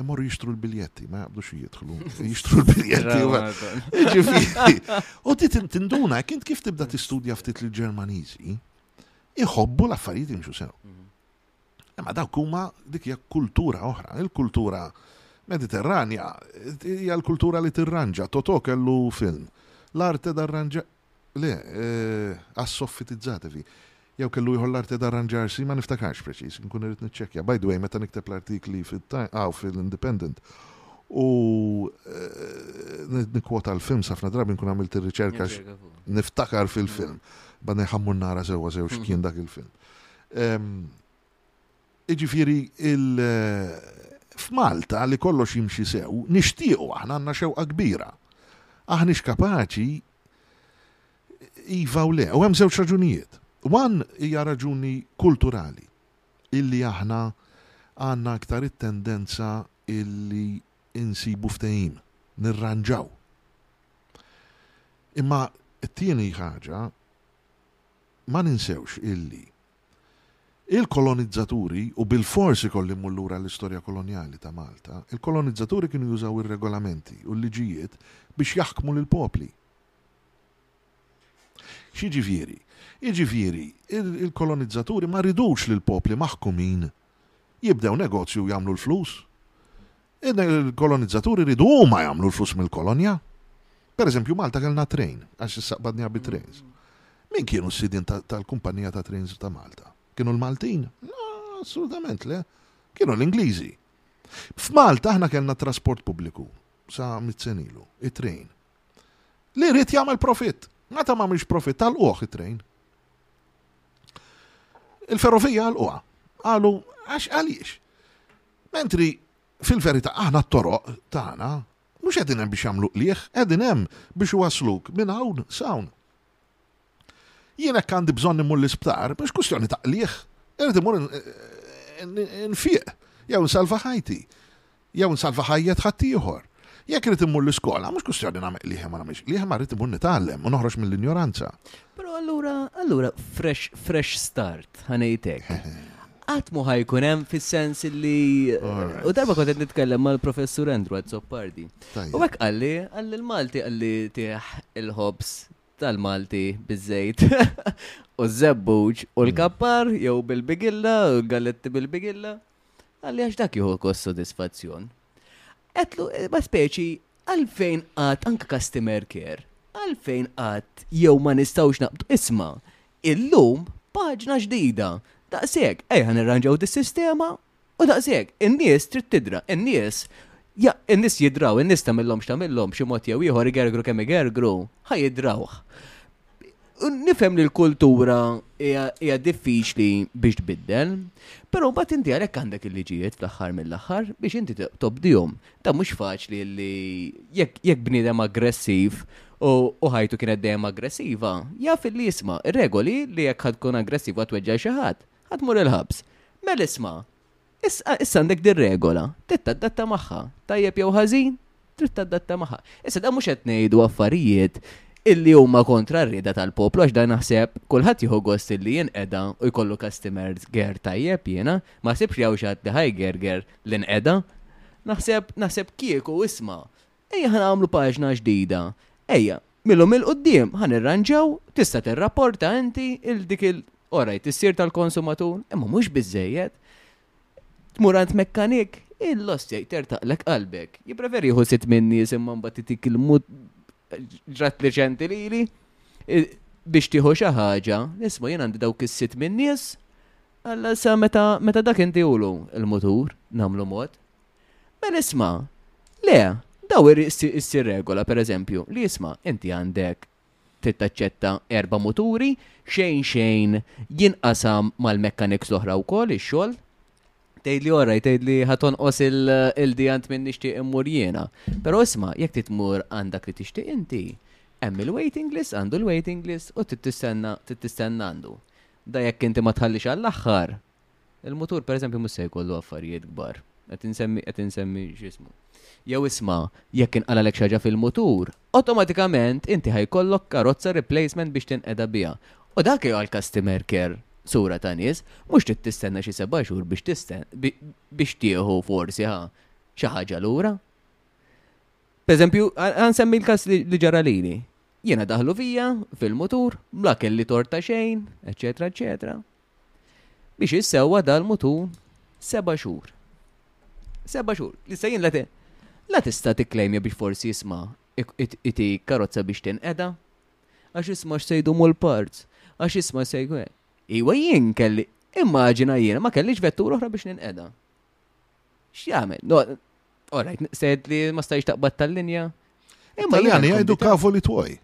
imorru jixtru l-biljetti, ma jaqbdu xie jidħlu, jixtru l-biljetti. U ti tinduna, kint kif tibda tistudja ftit l-Ġermaniżi, iħobbu l-affarijiet imxu sew. Mhm. Imma dawk huma dik hija kultura oħra, il-kultura Mediterranja hija l-kultura li tirranġa, Toto kellu film. L-arte darranġa Le, għas-soffitizzativi. Jew kellu ieħor l-arti d'arranġarsi, ma niftakarx preċiż, inkun irrid niċċekkja. By the way, meta nikteb l-artikli hawn fil-Independent u nikkwota l-films ħafna drabi nkun għamilt ir-riċerka niftakar fil-film. Bad ngħid ħammur nara sewwa sew x'kien dak il-film. Jiġifieri il f'Malta li kollox jimxi sew, nixtiequ, aħna għandna xewqa kbira. Aħniex kapaċi iva u le. U hemm żewġ raġunijiet. One hija raġuni kulturali illi aħna għandna aktar it-tendenza illi insibu ftehim, nirranġaw. Imma t-tieni ħaġa ma ninsewx illi Il-kolonizzaturi, u bilfors ikolli mmur lura għall-istorja kolonjali ta' Malta, il-kolonizzaturi kienu jużaw ir-regolamenti u l-liġijiet biex jaħkmu lill-popli. X'jiġifieri? Jiġifieri, il-kolonizzaturi ma ridux li l-popli maħkumin jibdew negozju u jagħmlu l-flus. Il-kolonizzaturi riedu huma jagħmlu l-flus mill-kolonja. Per eżempju, Malta kellna train, għax issaqbadniha bi trains. Min kienu s-sidin tal-kumpanija ta' trains ta' Malta? Kienu l-Maltin? No, assolutament le. Kienu l-Ingliżi. F'Malta aħna kellna trasport pubbliku sa' mitzenilu, it-train. Li rrit jagħmel profit. Meta ma mhix profit tal-qoħ it-train. Il-ferrovija għal-qoħ. Għalu, għax għaliex? Mentri, fil-verità, aħna t-toroq tagħna mhux qegħdin hemm biex jagħmlu qligħ, qegħdin hemm biex iwassluk minn hawn s'hawn. Jien hekk għandi bżonn immur l-isptar, mhux kwistjoni ta' qligħ, irid imur nfieq, jew nsalva ħajti, jew nsalva ħajjet ħaddieħor. Jekk irid immur l-iskola, mhux kwistjoni nagħmel qliħ ma nagħmilx qliħ, ma rrid imur nitgħallem u noħroġ mill-injoranza. Però allura, allura fresh, fresh start, ħanejtek. Qatt mu ħajkun hemm fis-sens li u darba kont qed nitkellem mal-Professur Andrew Azzopardi. U hekk qalli, qalli l-Malti qalli tieħ il-ħobs tal-Malti biżejt u z-zebbuġ u mm. l-kappar jew bil-bigilla, galletti bil-bigilla. Għalli għax dak juhu kos sodisfazzjon. Għetlu, ma speċi, għalfejn għad anka customer care, għalfejn għad jew ma nistawx naqbdu isma, illum paġna ġdida, daqseg, ejħa nirranġaw dis-sistema u daqseg, in-nies trid tidra, in-nies Ja, in-nis jidraw, in-nis tamillom xtamillom, ximot jew ieħor igergru kemm igergru, ħajidraw. Nifhem li l-kultura hija diffiċli biex tbiddel, però mbagħad inti għalhekk għandek il-liġijiet fl-aħħar mill-aħħar biex inti tobdihom. Ta' mhux faċli li jekk bniedem aggressiv u ħajtu kienet dejjem aggressiva, jaf li jisma' regoli li jekk ħad tkun aggressiva tweġġa' xi ħadd, ħadd mur il-ħabs. Mel isma', Issa, issa għandek din regola, trid taddatta magħha, tajjeb jew ħażin, trid taddatta magħha. Issa dan mhux qed ngħidu affarijiet illi huma kontra r-rieda tal-poplu għax dan naħseb kulħadd jieħu gost illi jinqeda u jkollu customers ger tajjeb jiena, ma ħsibx li hawn xi ħadd li ħajgerger li nqeda. Naħseb naħseb kieku isma' Ejja ħa nagħmlu paġna ġdida. Ejja, mil-lum 'il quddiem ħa nirranġaw, tista' tirrapporta inti 'il dik il-, orajt, is-sir tal-konsumatur, imma mhux biżżejjed. Tmur għand mekkanik, il-lost jgħid tertaqlek qalbek. Jippreferi jieħu sitt min-nies imma mbagħad itik il-mod, ġrat riċenti lili, biex tieħu xi ħaġa, isma' jien għandi dawk is-sitt min-nies, alla issa meta dak intihulu l-mutur, nagħmlu mod, Mela isma', le, daw irrid issir regola, pereżempju, li isma' inti għandek trid taċċetta erba' muturi, xejn xejn jinqasam mal-mechanics l-oħra wkoll ix-xogħol. Tgħidli oraj, tgħidli ħa tonqos il-dijant minn nixtieq immur jiena. Però isma' jekk trid tmur għandak li tixtieq inti, hemm il-waiting list, għandu l-waiting list u trid tistenna, trid tistenna għandu. Da jekk inti ma tħallix għall-aħħar, Il-mutur pereżempju mhux se jkollu affarijiet kbar. Qed insemmi qed insemmi x'ismu. Jew isma', jekk inqalgħalek xi ħaġa fil-mutur, awtomatikament inti ħa jkollok karozza replacement biex tinqeda biha. U dak hu l-customer care sura ta' nies, mhux trid tistenna xi seba' xhur biex tisten biex tieħu forsi ħa xi ħaġa lura. Pereżempju, ħa nsemmi l-każ li li ġara lili. Jiena daħlu fija fil-mutur, bla kelli tort ta' xejn, eċċetera eċċetera. Biex issewwa dal-mutun seba' xhur. Seba' xhur. Issa jien la la tista' tikklejmja biex forsi isma' itik karozza biex tinqeda. Għax isma' x'se jdumu l-parts. Għax isma' se jkun hekk. Iwa jien kelli, immaġina jiena ma kellix vettura oħra biex ninqeda. X'jagħmel? All right, sed li ma stajx taqbad tal-linja. Imma jien. Taljani jgħidu kafu li twoj.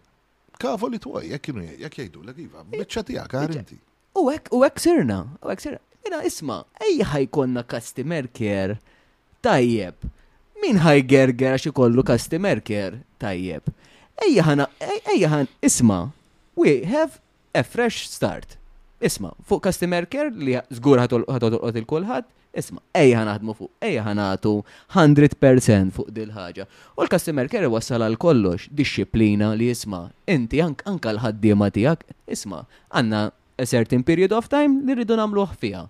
Kavoli tuħaj, jek kienu jek jajdulek, iva, bicċa tijak, għar inti. U għek, u għek sirna, u għek sirna. Mela, isma, ejja ħajkonna customer care tajjeb. Min ħaj gerger għax ikollu customer care tajjeb. Ejja ħana, ejja ħan, isma, we have A fresh start. Isma', fuq customer care li żgur ħa tolqot il kulħadd, isma', ejja ħa naħdmu fuq, ejja ħa nagħtu 100 percent fuq dil-ħaġa. U l-customer care iwassal għal kollox, dixxiplina li isma', inti anke l-ħaddiema tiegħek, isma', għandna a certain period of time li rridu nagħmluh fiha.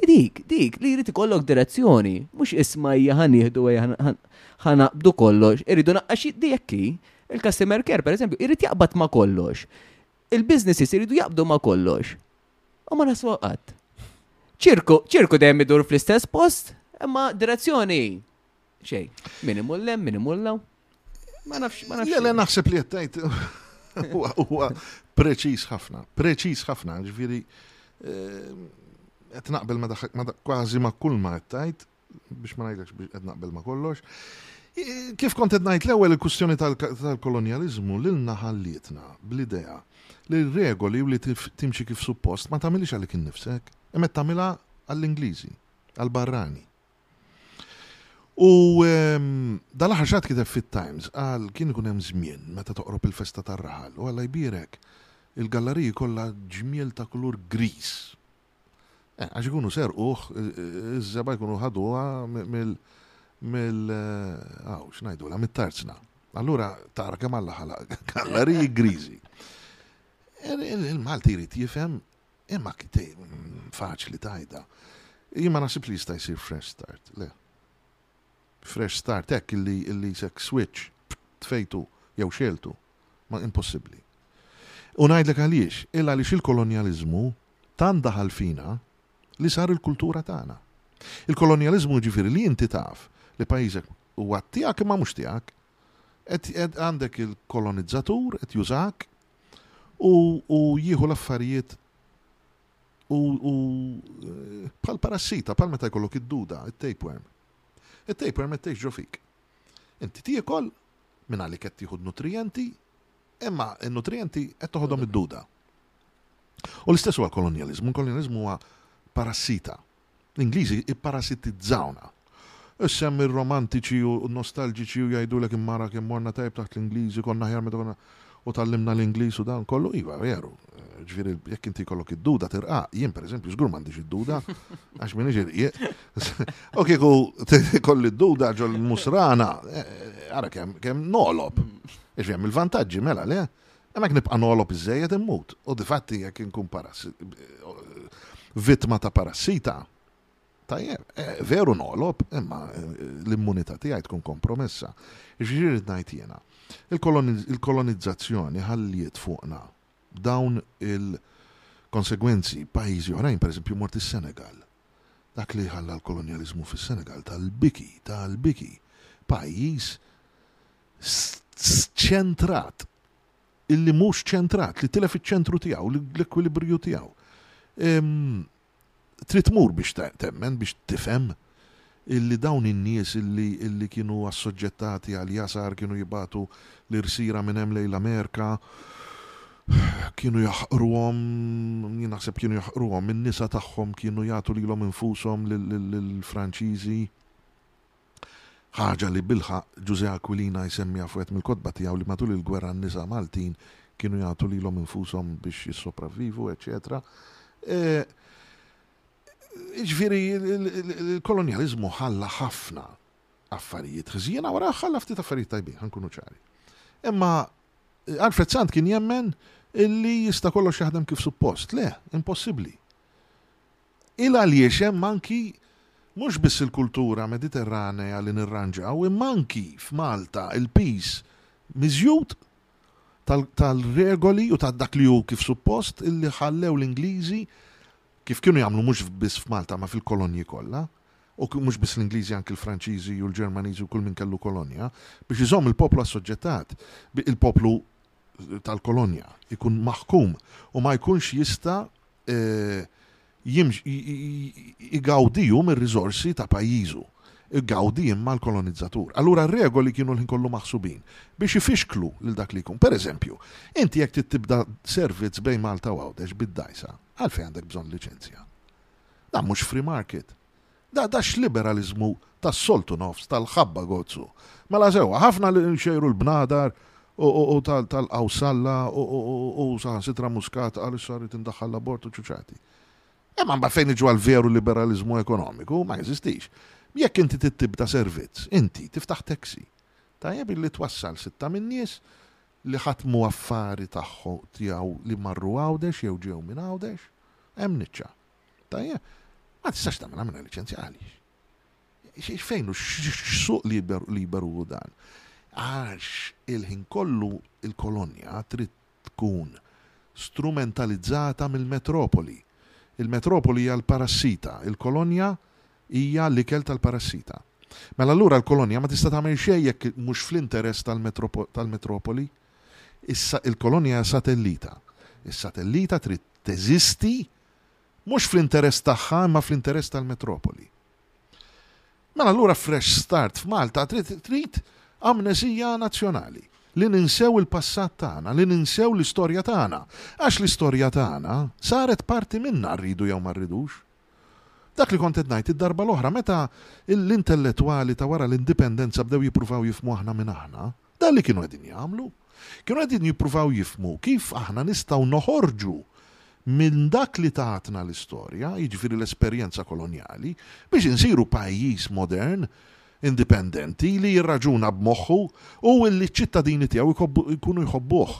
Dik, dik, li jrid ikollok direzzjoni, mhux isma' ejja ħa nieħdu ejja ħa naqbdu kollox, irridu għax di hekk hi, il-customer care pereżempju jrid jaqbad ma' kollox. Il-businesses iridu jaqbdu ma' kollox. U ma naslu qatt. Ċirku, ċirku dejjem idur fl-istess post, imma direzzjoni Xej, min imur lem, min imur law. Ma nafx, ma nafx. Le, naħseb li jettajt huwa preċis ħafna, preċis ħafna, ġviri, ehm, qed naqbel ma kważi ma kull ma jettajt, biex ma ngħidlekx biex qed naqbel ma kollox. Kif kont qed ngħid l-ewwel il-kwistjoni tal-kolonjaliżmu lil naħallietna bl-idea li regoli u li timxi kif suppost ma tagħmilx għalik innifsek, imma tagħmilha għall-Ingliżi, għall-barrani. U ehm, dal-aħħar xatt kiteb fit-Times qal kien ikun hemm żmien meta toqrob il-festa tar-raħal u Alla jbierek il-galleriji kollha ġmiel ta' kulur gris. Eh, għax ikunu serquh, iż-żeba jkunu ħaduha mill mill għaw, eh, xnajdu, la mit-tarzna. Allura tara kemm Alla ħalaq galleriji griżi. Il-Malti jrid jifhem Imma faċli tajda. Jien ma naħsibx li jista' jsir fresh start, le. Fresh start hekk illi illi sek switch tfejtu jew xeltu, ma impossibbli. U ngħidlek għaliex, il għaliex il-kolonjaliżmu tant daħal fina li sar il-kultura tagħna. Il-kolonjaliżmu jiġifieri li inti taf li pajjiżek huwa tiegħek imma mhux tiegħek. Qed għandek il-kolonizzatur qed jużak u u jieħu l-affarijiet u u bħal parassita, bħal meta jkollok id-duda, it-tapeworm. It-tapeworm qed tgħix ġo fik. Inti tiekol minn għalik qed tieħu nutrijenti, imma n-nutrijenti qed toħodhom id-duda. U l-istess huwa l-kolonjaliżmu, l-kolonjaliżmu huwa parassita L-Ingliżi ipparasitizzawna. Issemmi r-romantiċi u n-nostalġiċi u jgħidulek imma ara kemm morna tajjeb taħt l-Ingliżi, konna aħjar meta konna u tgħallimna l-Ingliż u dan kollu. Iva, veru. Ġifieri jekk inti jkollok id-duda tirqaq, jien pereżempju żgur m'għandix id-duda għax m'iniex irqiq. U kieku kolli d-duda ġol musrana, eh, ara kemm kemm nolob. Ix hemm il-vantaġġi mela le? Hemmhekk nibqa' nogħlob iżżejjed immut u difatti jekk inkun vittma ta' parassita, tajjeb, veru nogħlob imma l-immunità tiegħi tkun kompromessa. X'irrid ngħid jiena? Il-kolonizzazzjoni ħalliet fuqna dawn il-konsegwenzi. Pajjiżi oħrajn, pereżempju mort is-Senegal, dak li ħalla l-kolonjaliżmu fis-Senegal tal-biki, tal-biki. Pajjiż sċentrat, illi mhux ċentrat, li tilef iċ-ċentru tiegħu, l-ekwilibriju tiegħu. Trid tmur biex temmen, biex tifhem illi dawn in-nies illi, illi kienu assoġġettati għal jasar kienu jibatu l-irsira minn hemm lejn l-Amerika kienu jaħqruhom, jien naħseb kienu jaħqruhom, in-nisa tagħhom kienu jagħtu lilhom infushom lill-Franċiżi. Ħaġa li bilħaqq Ġużè Aquilina jsemmiha f'wieħed mill-kotba tiegħu li matul il-gwerra n-nisa Maltin kienu jagħtu lilhom infushom biex jissopravvivu, eċċetera. Jiġifieri l-kolonjaliżmu ħalla ħafna affarijiet ħżiena wara ħalla ftit affarijiet tajbin, ħankunu ċari. Imma Alfred Sant kien jemmen illi jista' kollox jaħdem kif suppost. Le, impossibbli. Il għaliex hemm anki mhux biss il-kultura Mediterranea li nirranġaw imma anki f'Malta il-piż miżjud tal-regoli u ta' dak li hu kif suppost illi ħallew l-Ingliżi kif kienu jagħmlu mhux biss f'Malta ma fil-kolonji kollha u mhux biss l-Ingliżi anki l-Franċiżi u l-Ġermaniżi u kull min kellu kolonja biex iżomm il-poplu assoġġettat, il-poplu tal-kolonja, ikun maħkum u ma jkunx jista eh, jgawdiju mir-rizorsi ta' pajizu. Gawdi imma l-kolonizzatur. Allura regoli kienu l-ħin kollu maħsubin biex ifixklu lil dak li jkun. Per eżempju, inti jekk tibda servizz bejn Malta u Għawdex bid-dajsa, għalfejn għandek bżonn liċenzja. Dan mhux free market. Da da x'liberaliżmu tas-soltu nofs tal-ħabba gozzu. Mela sewwa, ħafna li nxejru l-bnadar u tal-qawsalla u saħansitra Muscat qal issa rrid indaħħal l-abort u ċuċati. Imma mbagħad fejn niġu għall-veru liberaliżmu ekonomiku, ma jeżistix. Jekk inti trid tibda servizz, inti tiftaħ taxi. Tajjeb illi twassal sitta min-nies li ħatmu affari tagħhom tiegħu li marru Għawdex jew ġew minn Għawdex, hemm niċċa. Tajjeb, ma tistax tagħmilha mingħajr liċenzja għaliex? X'fejn hu x'suq liberu hu dan? Għax il-ħin kollu l-kolonja trid tkun strumentalizzata mill-metropoli. Il-metropoli hija l-parassita, il-kolonja hija l-ikel tal-parassita. Mela allura l-kolonja ma tista' tagħmel xejn jekk mhux fl-interess tal-metropoli. Issa il-kolonja hija satellita. Is-satellita trid teżisti Mhux fl-interess tagħha imma fl-interess tal-metropoli. Mela allura fresh start f'Malta trid amneżija nazzjonali, li ninsew il-passat tagħna, li ninsew l-istorja tagħna, għax l-istorja tagħna saret parti minna rridu jew ma rridux. Dak li kont qed ngħid id-darba l-oħra meta l-intellettwali ta' wara l-Indipendenza bdew jippruvaw jifhmu aħna min aħna, Dan li kienu qegħdin jagħmlu. Kienu qegħdin jippruvaw jifhmu kif aħna nistgħu noħorġu minn dak li tatna l-istorja, jiġifieri l-esperjenza kolonjali, biex insiru pajjiż modern, indipendenti, li jirraġuna b'moħħu u li ċ-ċittadini tiegħu jkunu jħobbuh,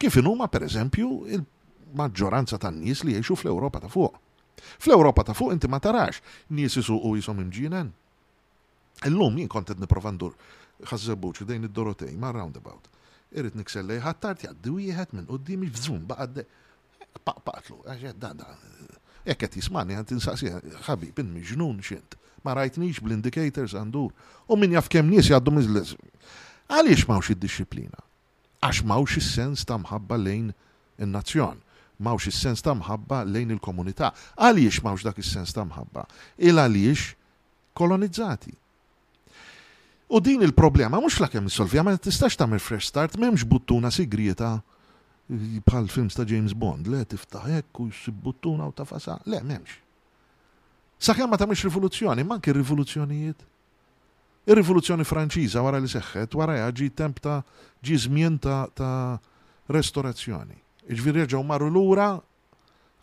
kif inhuma, per eżempju, il-maġġoranza tan-nies li jgħixu fl-Ewropa ta' Fuq. Fl-Ewropa ta' Fuq inti ma tarax nies isuqu qishom imġienen. Illum jien kont qed nipprova ndur Ħaż Żebbuġ ħdejn id-Dorotej ma' roundabout. Irrid niksel lejn Ħ'Attard jgħaddi wieħed minn quddiemi f'żum baqa' għaddej. Paqpaqtlu għax qed dan dan. Jekk qed jismagħni għad insaqsih, Ħabib, int miġnun x'int? Ma rajtnix bl-indicators għand ndur? U min jaf kemm nies jgħaddu miżles. Għaliex m'hawnx id-dixxiplina? Għax m'hawnx is-sens ta' mħabba lejn in-nazzjon. M'hawnx is-sens ta' mħabba lejn il-komunità. Għaliex m'hawnx dak is-sens ta' mħabba? Il-għaliex kolonizzati. U din il-problema mhux lakemm issolvija ma tistax tagħmel fresh start m'hemmx buttuna sigrieta bħal films ta' James Bond, le tiftaħ hekk u jsib buttuna u tafasa, le m'hemmx. Sakemm ma tagħmilx rivoluzzjoni, ma anke rivoluzzjonijiet. Ir-rivoluzzjoni Franċiża wara li seħħet, wara ġi temp ta' ġi żmien ta' ta' restorazzjoni. Iġviri reġgħu marru lura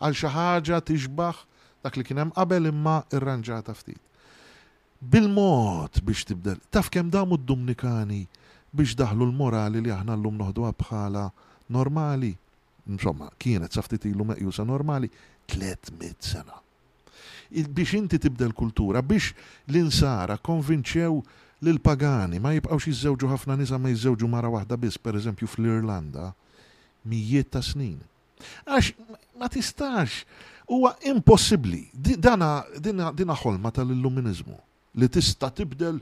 għal xi ħaġa tixbah dak li kien hemm qabel imma irranġata ftit. Bil-mod biex tibdel. Taf kemm damu d-Dumnikani biex daħħlu l-morali li aħna llum noħduha bħalha normali? Insomma, kienet sa ftit ilu meqjusa normali, tliet mitt sena. Biex inti tibdel kultura, biex l-Insara kkonvinċew lill-pagani ma jibqgħux jiżżewġu ħafna nisa ma jiżżewġu mara waħda biss, pereżempju fl-Irlanda, mijiet ta' snin. Għax ma tistax, huwa impossibbli. Dana, dina ħolma tal-Illuminiżmu li tista' tibdel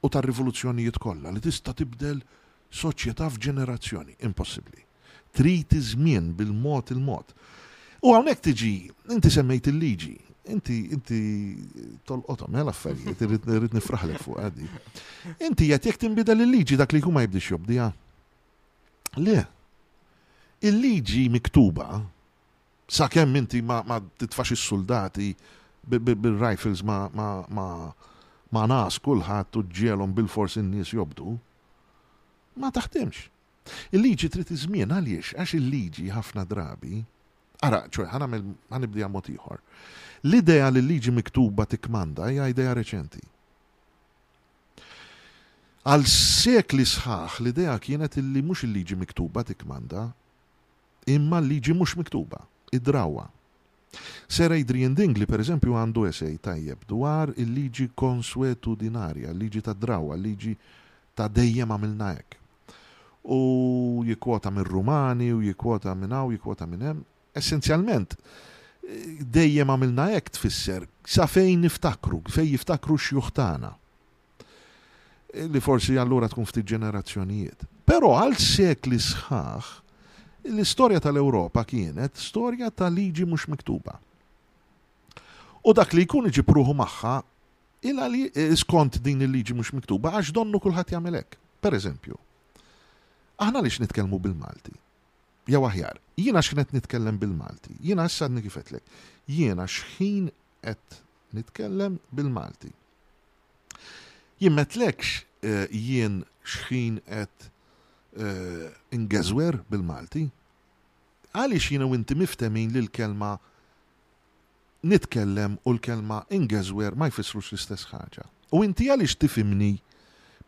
u tar-rivoluzzjonijiet kollha li tista' tibdel soċjetà f'ġenerazzjoni. Impossibbli. Trid iż-żmien bil-mod il-mod. U hawnhekk tiġi, inti semmejt il-liġi, inti inti tolqothom hela eh, affarijiet, irrid nifraħlek fuq għadi. Inti qed jekk tinbidel il-liġi dak li jkun ma jibdix jobdiha. Le. Il-liġi miktuba, sakemm inti ma, ma titfax is-suldati bil-rifles ma, ma, ma, ma nas kulħadd u ġġielhom bil-fors in-nies jobdu, ma taħdimx. Il-liġi trid iż-żmien għaliex għax il-liġi ħafna drabi Ara, ċoj, ħanamil, ħanibdija mod ieħor. L-idea li l-liġi miktuba tikmanda hija idea reċenti. Għal sekli sħaħ l-idea kienet illi mhux il-liġi miktuba tikkmanda, imma l-liġi mhux miktuba, id-drawwa. Sir Adrian Dingli pereżempju għandu esej tajjeb dwar il-liġi konswetudinarja, il-liġi tad-drawwa, il-liġi ta' dejjem għamilna hekk. U jikkwota mir-Rumani u jikkwota minn hawn, jikkwota minn hemm, Essenzjalment, dejjem għamilna hekk tfisser sa fejn niftakru, fejn jiftakru x-xjuħ tagħna, li forsi allura tkun ftit ġenerazzjonijiet. Però għal sekli sħaħ, l-istorja tal-Ewropa kienet storja ta' liġi mhux miktuba. U dak li jkun iġib ruħu magħha skont din il-liġi mhux miktuba għax donnu kulħadd jagħmel hekk. Pereżempju, aħna lix nitkellmu bil-Malti? Jew aħjar, jiena x'ħin qed nitkellem bil-Malti? Jiena issa għadni kif għedtlek. Jiena x'ħin qed nitkellem bil-Malti. Jien m'għedtlekx jien x'ħin qed ingeżwer bil-Malti. Għaliex jiena u inti miftemin li l-kelma nitkellem u l-kelma ingeżwer ma jfissrux l-istess ħaġa. U inti għaliex tifhimni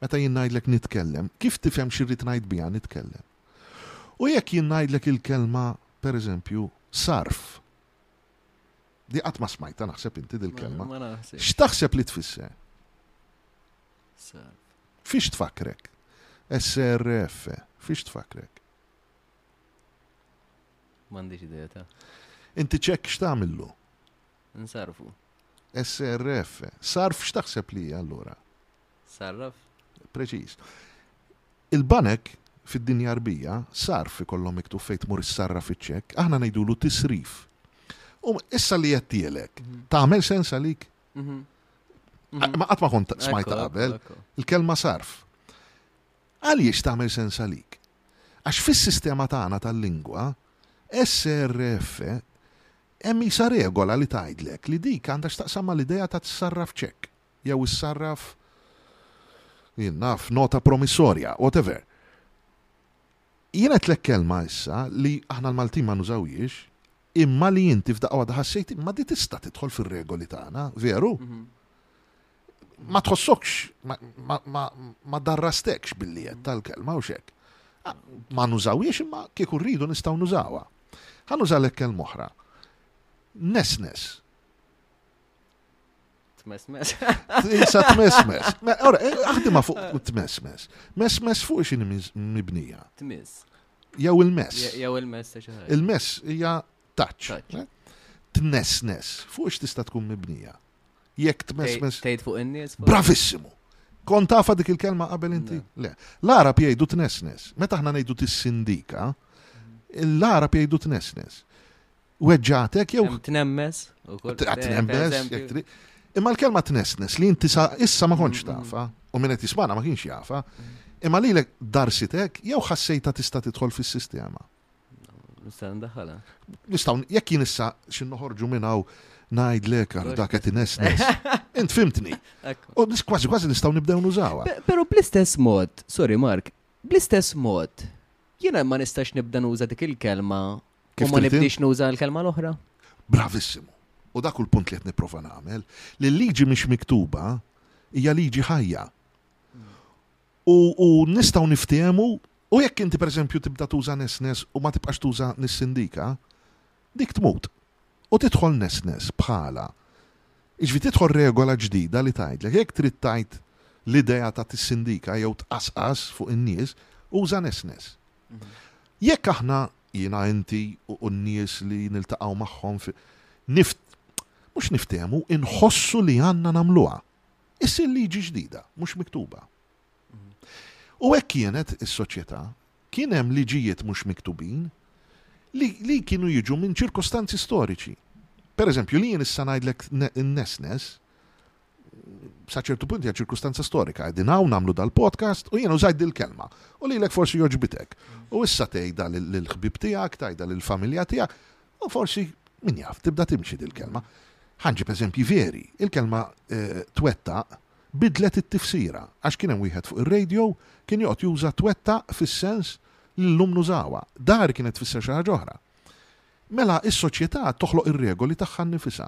meta jien ngħidlek nitkellem, kif tifhem xi rrid ngħid biha nitkellem? U jekk jien ngħidlek il-kelma, per eżempju, sarf. Di qatt ma smajta naħseb inti dil-kelma. X'taħseb li tfisser? Sarf. Fiex tfakrek? SRF, fiex tfakrek? M'għandix idea ta'. Inti ċekk x'tagħmillu? Nsarfu. SRF, sarf x'taħseb li allura? sarraf? Preċiż. Il-banek fid-dinja Għarbija sarf ikollhom miktub fejn tmur issarraf iċ-ċekk, aħna ngħidulu tisrif. U issa li jettielek, mhm. tagħmel sens għalik? Mhm. Mhm. Ma qatt ma kont smajta qabel, il-kelma sarf. Għaliex tagħmel sens għalik? Għax fis-sistema tagħna tal-lingwa, SRF hemm isa regola li tgħidlek li dik għandha x'taqsam mal-idea ta' tsarraf ċekk. jew issarraf, jien naf, nota promissorja, whatever. Jien għedtlek kelma issa li aħna l-Maltin ma nużawhiex, imma li inti f'daqqa waħda ħassejt imma di tista' tidħol fir-regoli tagħna, veru? Ma tħossokx, ma darrastekx billi qed tal-kelma u xek. Ma nużawhiex imma kieku rridu nistgħu nużawha. Ħa nużalek kelma oħra. Nesnes. Tmesmes. Isa tmesmes. Ora, eh, aħdima fuq ah. tmesmes. Mesmes fuq xin mibnija. Tmis. Jew il-mess. Jew il-mess. Il-mess hija taċ. Eh? Tnesnes. Fuq x'tista' tkun mibnija. Jekk tmesmes. Tgħid fuq in-nies. Bravissimu. Kon tafa dik il-kelma qabel inti? Le. L-Arab jgħidu tnesnes. Meta aħna ngħidu tissindika, l-Arab jgħidu tnesnes. Weġġatek jew. Tnemmes. Tnemmes. Imma l-kelma tnesnes li inti sa issa ma konċ mm-hmm. tafa, u minn qed jismana ma kienx jafa, imma li lek darsitek jew ħassejta tista' tidħol fis-sistema. Nista' ndaħħala. Nistgħu jekk jien issa xi noħorġu minn hawn ngħidlek għal dak qed inesnes. Int fimtni. U kważi kważi nistgħu nibdew nużawha. Però bl-istess mod, sorry Mark, bl-istess mod, jiena ma nistax nibda nuża dik il-kelma Kif ma nibdix nuża l-kelma l-oħra? Bravissimu. U dak u l-punt li qed nipprova nagħmel li l-liġi mhix miktuba hija liġi ħajja. U nistgħu niftehmu u jekk inti pereżempju tibda tuża nesnes u ma tibqax tuża nissindika, dik tmut. U tidħol nesnes bħala. Iġvi tidħol regola ġdida li tgħidlek jekk trid tgħid l-idea ta' tissindika jew tqasqas fuq in-nies, uża nesnes. Mhm. Jekk aħna jiena, inti u n-nies li niltaqgħu magħhom fi, nift, mhux niftehmu, inħossu li għandna nagħmluha. Issir liġi ġdida, mhux miktuba. U hekk kienet is-soċjetà, kien hemm liġijiet mhux miktubin li, li kienu jiġu minn ċirkostanzi storiċi. Per eżempju, li jien issa ngħidlek n-nesnes, sa ċertu punt hija ċirkustanza storika. Qegħdin hawn nagħmlu dal-podcast u jien użajt dil-kelma. U lilek forsi joġbitek. U issa tgħidha lill-ħbib tiegħek, tgħidha lill-familja tiegħek, u forsi min jaf tibda timxi dil-kelma. Ħanġib eżempji veri, il-kelma eh, twetta bidlet it-tifsira għax kien hemm wieħed fuq ir-radio kien joqgħod juża twetta fis-sens li l-lum nużawa. Dar kienet tfisser xi ħaġa oħra. Mela s-soċjetà toħloq ir-regoli tagħha nnifisha.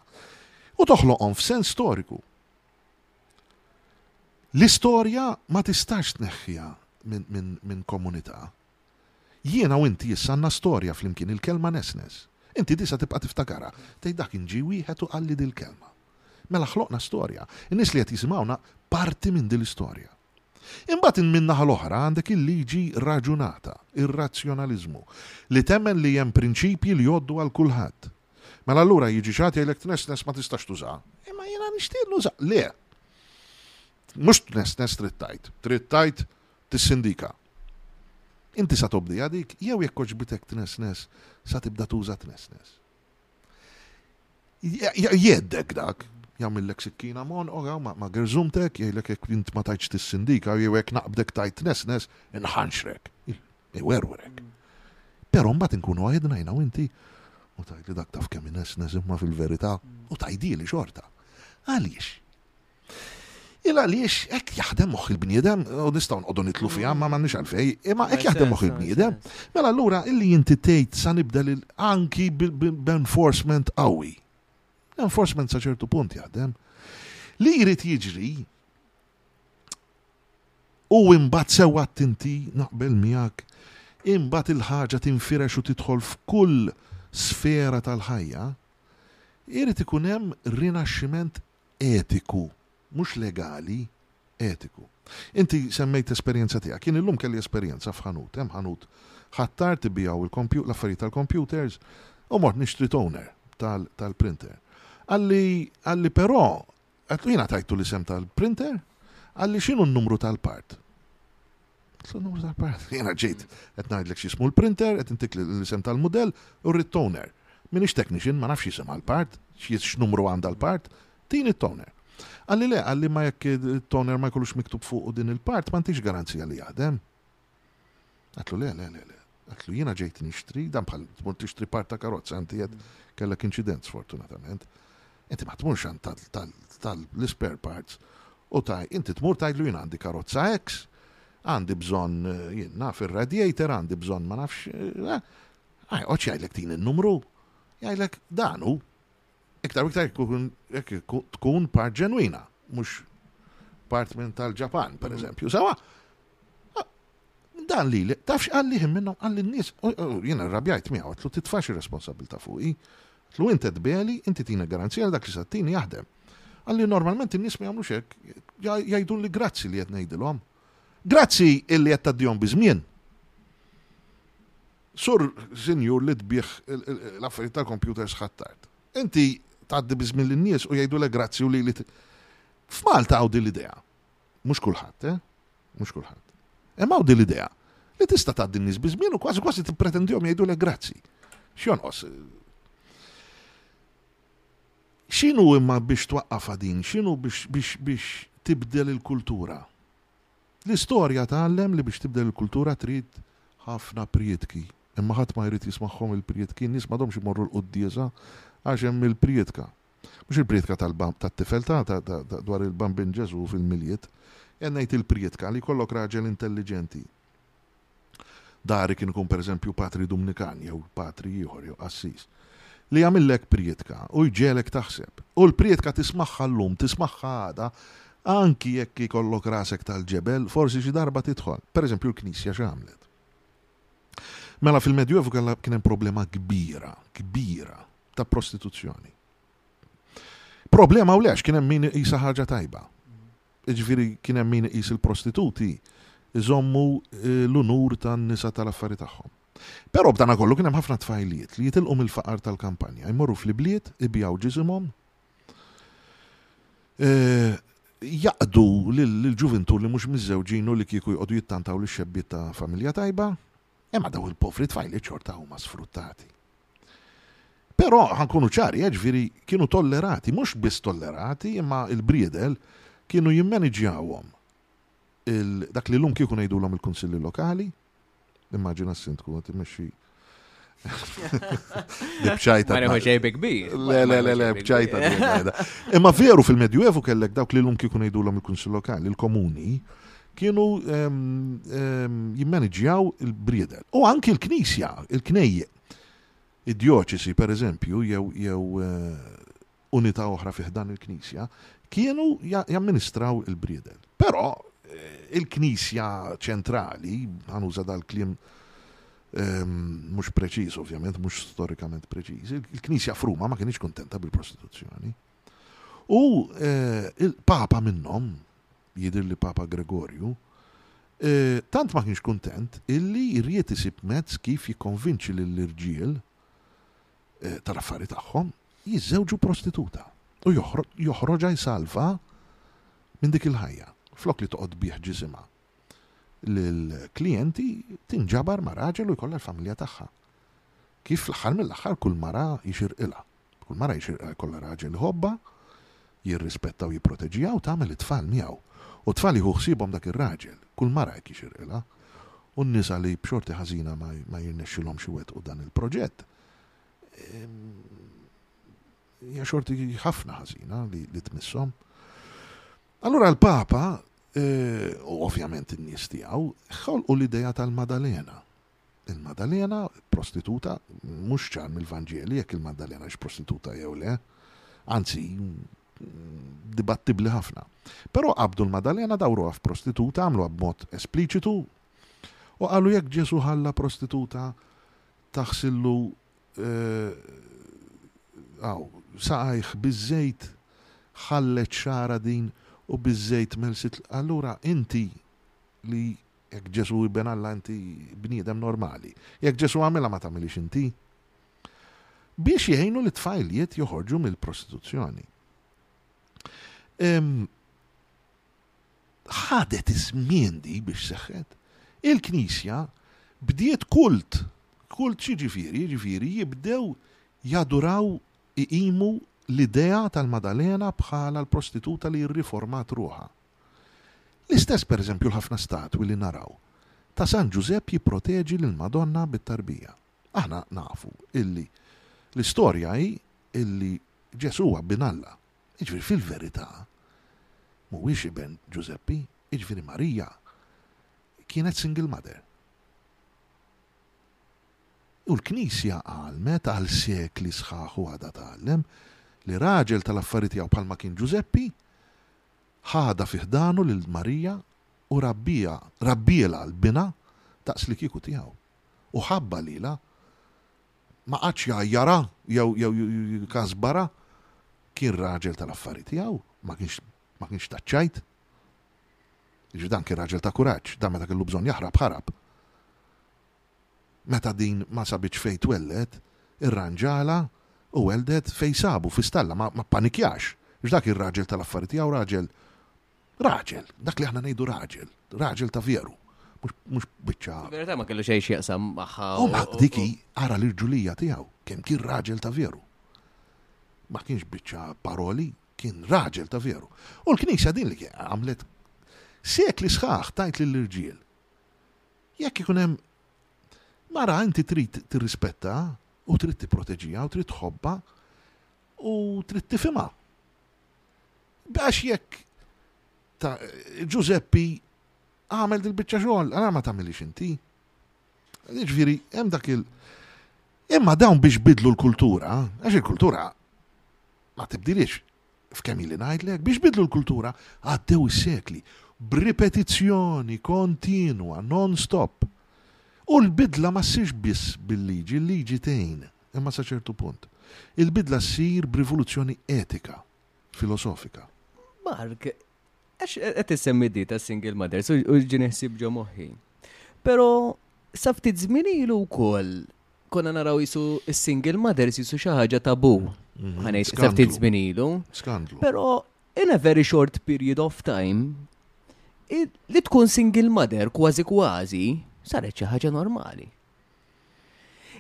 U toħloqhom f'sens storiku. L-istorja ma tistax tneħħiha minn komunità. Jiena u inti issa għandna storja flimkien, il-kelma nesnes. Inti disa tibqa' tiftakarha. Tgħid dak inġie wieħed u qalli dil-kelma. Mela ħloqna storja. In-nies li qed jisimgħuna parti minn dil-istorja. Imbagħad min-naħa l-oħra għandek il-liġi raġunata, ir-razzjonaliżmu, li temmen li hemm prinċipji li jgħoddu għal kulħadd. Mela allura jiġi xi ħadd jgħidlek tnessnes ma tistax tużaha. Imma jiena nixtieq nuża. Le! Mhux tnessnes trid tgħid, trid tgħid tissindika. Inti sa tobdiha dik jew jekk għoġbitek tnessnes sa tibda tuża tnessnes. Jeddek dak, jagħmillek sikkina mon, u ma, ma gerżumtek, jgħidlek jekk int ma tajtx tissindika, jew jekk naqbdek tajt nesnes, inħanxrek, iwerwrek. Però mbagħad inkunu għedna jina u inti, u tajt li dak taf kemm nesnes imma fil-verità, u tajdili xorta. Għaliex? Il għaliex hekk jaħdem moħħ il-bniedem, u nistgħu nqogħdu nitlu fiha ma m'għandniex għalfej, imma hekk jaħdem moħħ il-bniedem. Mela allura illi inti tgħid sa nibdel anki b'enforcement qawwi. Enforcement sa ċertu punt jaħdem. Li jrid jiġri u imbagħad sewwa tinti naqbel miegħek, imbagħad il-ħaġa tinfirex u tidħol f'kull sfera tal-ħajja, irid ikun hemm rinaxximent etiku, mhux legali, etiku. Inti semmejt esperjenza tiegħek. Jien illum kelli esperjenza f'ħanut, hemm ħanut ħat-tard ibigħu l-kompju, l-affarijiet tal-kompjuters, u mort nixtri toner tal, tal-printer. Qalli, qalli però, qed jiena tajtu l-isem tal-printer, qalli x'inhu n-numru tal-part. Sunum tal-parti. Jena ġejt, qed ngħidlek x'ismu l-printer, qed intik l-isem tal-mudell u rrid toner. Minix technician, ma nafx jisimha l-part, x'numru għandha l-part, tini t-toner. Qalli le, qalli ma jekk toner ma jkollux miktub fuq din il-part ma ntix garanzija li jaħdem. Għatlu le, le, le, le. Għatlu, jiena ġejt nixtri, dan bħal tmur tixtri part ta' karozza, inti qed kellek inċident sfortunatament. Inti ma tmurx għand tal-spare parts u taj, inti tmur tajdlu jien għandi karozza X, għandi bżonn jien naf ir-radiator, għandi bżonn ma nafx. Għaj, oċ jgħidlek din in-numru, jgħidlek danu, Iktar iktar jekk tkun part ġenwina, mhux part minn tal-Ġapan, per eżempju. Sawa, dan li, tafx għalli jħim minnhom għalli n-nies, jiena rrabjajt miegħu, għatlu titfax ir-responsabilta fuqi. Tlu inti tbeli, inti tina garanzija dak li sattini jaħdem. Għalli normalment in-nies ma jagħmlux hekk, jgħidu li grazzi li qed ngħidilhom. Grazzi illi qed taddihom biżmien. Sur sinjur li tbigħ l-affarijiet tal-kompjuters ħadt tard. Inti tgħaddi biż-żmien lin-nies u jgħidulek grazzi u lili t. F'Malta hawn din l-idea, mhux kulħadd, eh, mhux kulħadd. Hemm hawn din l-idea li tista' tgħaddi n-nies biż-żmien u kważi kważi tippretendihom jgħidulek grazzi. X'jonqos? X'inhu imma biex twaqqafha din? X'inhu biex biex biex tibdel il-kultura? L-istorja tgħallem li biex tibdel il-kultura trid ħafna prietki. Imma ħadd ma jrid jismagħhom il-prietki, n-nies m'għadhomx imorru l-quddiesa għax hemm il-prietka. Mhux il-prietka tat-tifel ta' dwar il-Bambin Ġesù fil-Milied. Qiegħed ngħid il-prietka li jkollok raġel intelliġenti. dari kien ikun pereżempju patri Dumnikan jew patri ieħor jew qassis, li jagħmillek prietka u jġegħlek taħseb. U l-prietka tismagħha llum, tismagħha għada, anki jekk ikollok rasek tal-ġebel, forsi xi darba tidħol. Pereżempju l-Knisja x'għamlet. Mela fil-Medjuevu kellha kien hemm problema kbira, kbira ta' prostituzzjoni. Problema u lex kien hemm min jisa ħaġa tajba. Jiġifieri kien hemm min iqis il-prostituti jżommu l-unur tan-nisa tal-affari tagħhom. Però b'danakollu kien hemm ħafna tfajliet li jitilqu mill-faqar tal-kampanja, jmorru fl-ibliet, ibigħu ġisimhom, jaqdu lill-ġuvintur li mhux miżżewġin u li kieku jqogħdu jittantaw lix-xebbiet ta' familja tajba, Imma dawn il-povri tfajliet xorta huma sfruttati. Però ħa nkunu ċari, eh, ġifieri kienu tollerati, mhux biss tollerati, imma l-briedel kienu jimmaniġġjawhom dak li llum kieku ngħidulhom il-kunsilli lokali, immaġina s-sindku qed imexxi Bċajta. Ma neħu xejn kbir. Le, le, le, le, bċajta. Imma veru fil-Medjuevu kellek dawk li l-lum kikun jgħidulhom il-Kunsil Lokali, il-Komuni, kienu jimmaniġġjaw il-briedel. U anki l-knisja, il-knejje, id-djoċesi per eżempju, jew unità oħra fih dan il-knisja, kienu jamministraw il-briedel. Però eh, il-knisja ċentrali, għanuża dal-klim mhux preċiż ovvjament, mhux storikament preċiż, il-knisja fruma ma kienx kontenta bil-prostituzzjoni. U eh, il-papa minnhom, jidhir li Papa Gregorju, tant ma kienx kuntent illi ried isib mezz kif jikkonvinċi lill-irġiel tal-affari tagħhom jiżżewġu prostituta u joħroġha jsalvha minn dik il-ħajja, flok li toqgħod tbigħ ġisimha lill-klijenti tinġabar ma' raġel u jkollha l-familja tagħha. Kif fl-aħħar mill-aħħar kull mara jixirqilha. Kull mara jixirqilha jkollha raġel iħobbha, jirrispetta u jipproteġiha u tagħmel it-tfal miegħu. U t-tfal jieħu ħsiebhom dak ir-raġel. Kull mara hekk jixirqilha. U n-nisa li b'xorti ħażina ma jirnexxilhomx iwettqu dan il-proġett, hija xorti ħafna ħażina li tmisshom. Allura l-Papa, u ovvjament in-nies tiegħu, ħolqu l-idea tal-Madalena. Il-Maddalena, prostituta, mhux ċar mill-Vanġeli jekk il-Maddalena hix prostituta jew le. Anzi, dibattibbli ħafna. Però qabdu l-Maddalena, dawruha f'prostituta, għamluha b'mod espliċitu u qalu jekk Ġesù ħalla prostituta taħsillu għaw, eh, saqajh biż-żejt ħallet xara din u biż-żejt melsit allura inti li Jekk Ġesù hu Ibn Alla inti bniedem normali. Jekk Ġesù għamilha ma tagħmilhiex inti? Biex jgħinu lit-tfajliet joħorġu mill-prostituzzjoni. Ħadet iż-żmien di biex seħħet. Il-Knisja bdiet kult. Kult xi ġifieri? Ġifieri jibdew jaduraw iqimu l-idea tal-Madalena bħala l-prostituta li rriformat ruħha. L-istess pereżempju l-ħafna statwi li naraw ta' San Ġużepp jipproteġi lill-Madonna bit-tarbija. Aħna nafu illi l-istorja hi illi Ġesù huwa Bin Alla, jiġifieri fil-verità mhuwiex iben Ġużeppi, jiġifieri Marija kienet single mother. U l-Knisja għallmet għal sekli sħaħ u għadha tgħallem li raġel tal-affari tiegħu bħalma kien Ġużeppi Ħadha fi ħdanu lil Marija u rabbiha, rabbielha l-binha daqslikieku tiegħu. U ħabbha lilha. Ma qagħadx jgħajjarha jew jkasbarha. Kien raġel tal-affari tiegħu, ma kienx ma kienx taċ-ċajt. Jiġifieri dan kien raġel ta' kuraġġ, dan meta kellu bżonn jaħrab ħarab. Meta din ma sabitx fejn twelled, irranġalha u welldet fejn sabu, fi stalla. Ma ppanikjax, għax dak ir-raġel tal-affari tiegħu, raġel, raġel, dak li aħna ngħidu raġel, raġel ta' vjeru, mhux biċċa. Fil-verità ma kellu xejn x'jaqsam magħha. U ma dik hi, ara l-irġulija tiegħu, kemm kien raġel ta' vjeru. Ma kienx biċċa paroli, kien raġel ta' vjeru. U l-Knisja din li għamlet sekli sħaħ tgħid lill-irġiel, Jekk ikun hemm mara inti trid tirrispettaha u trid tipproteġiha u trid tħobbha u trid tifhimha. Għax jekk ta' Ġużeppi għamel dil-biċċa xogħol, għala ma tagħmilix inti. Jiġifieri hemm dak il- Imma dawn biex bidlu l-kultura, għax il-kultura ma tibdilix, F'kemm ili ngħidlek, biex biddlu l-kultura għaddew is-sekli, b'ripetizzjoni kontinwa, non-stop. U l-bidla ma ssirx biss bil-liġi, il-liġi tgħin, imma sa ċertu punt. Il-bidla ssir b'rivoluzzjoni etika, filosofika. Mark, Għax qed issemmi di ta' single mothers u ġini ħsib ġo moħħi. Pero sa ftit żmien ilu wkoll konna naraw jisu single mothers jisu xi ħaġa tabu. Mhm. Ħanejt sa ftit żmien ilu. Skandlu. Pero in a very short period of time li tkun single mother kważi kważi saret xi ħaġa normali.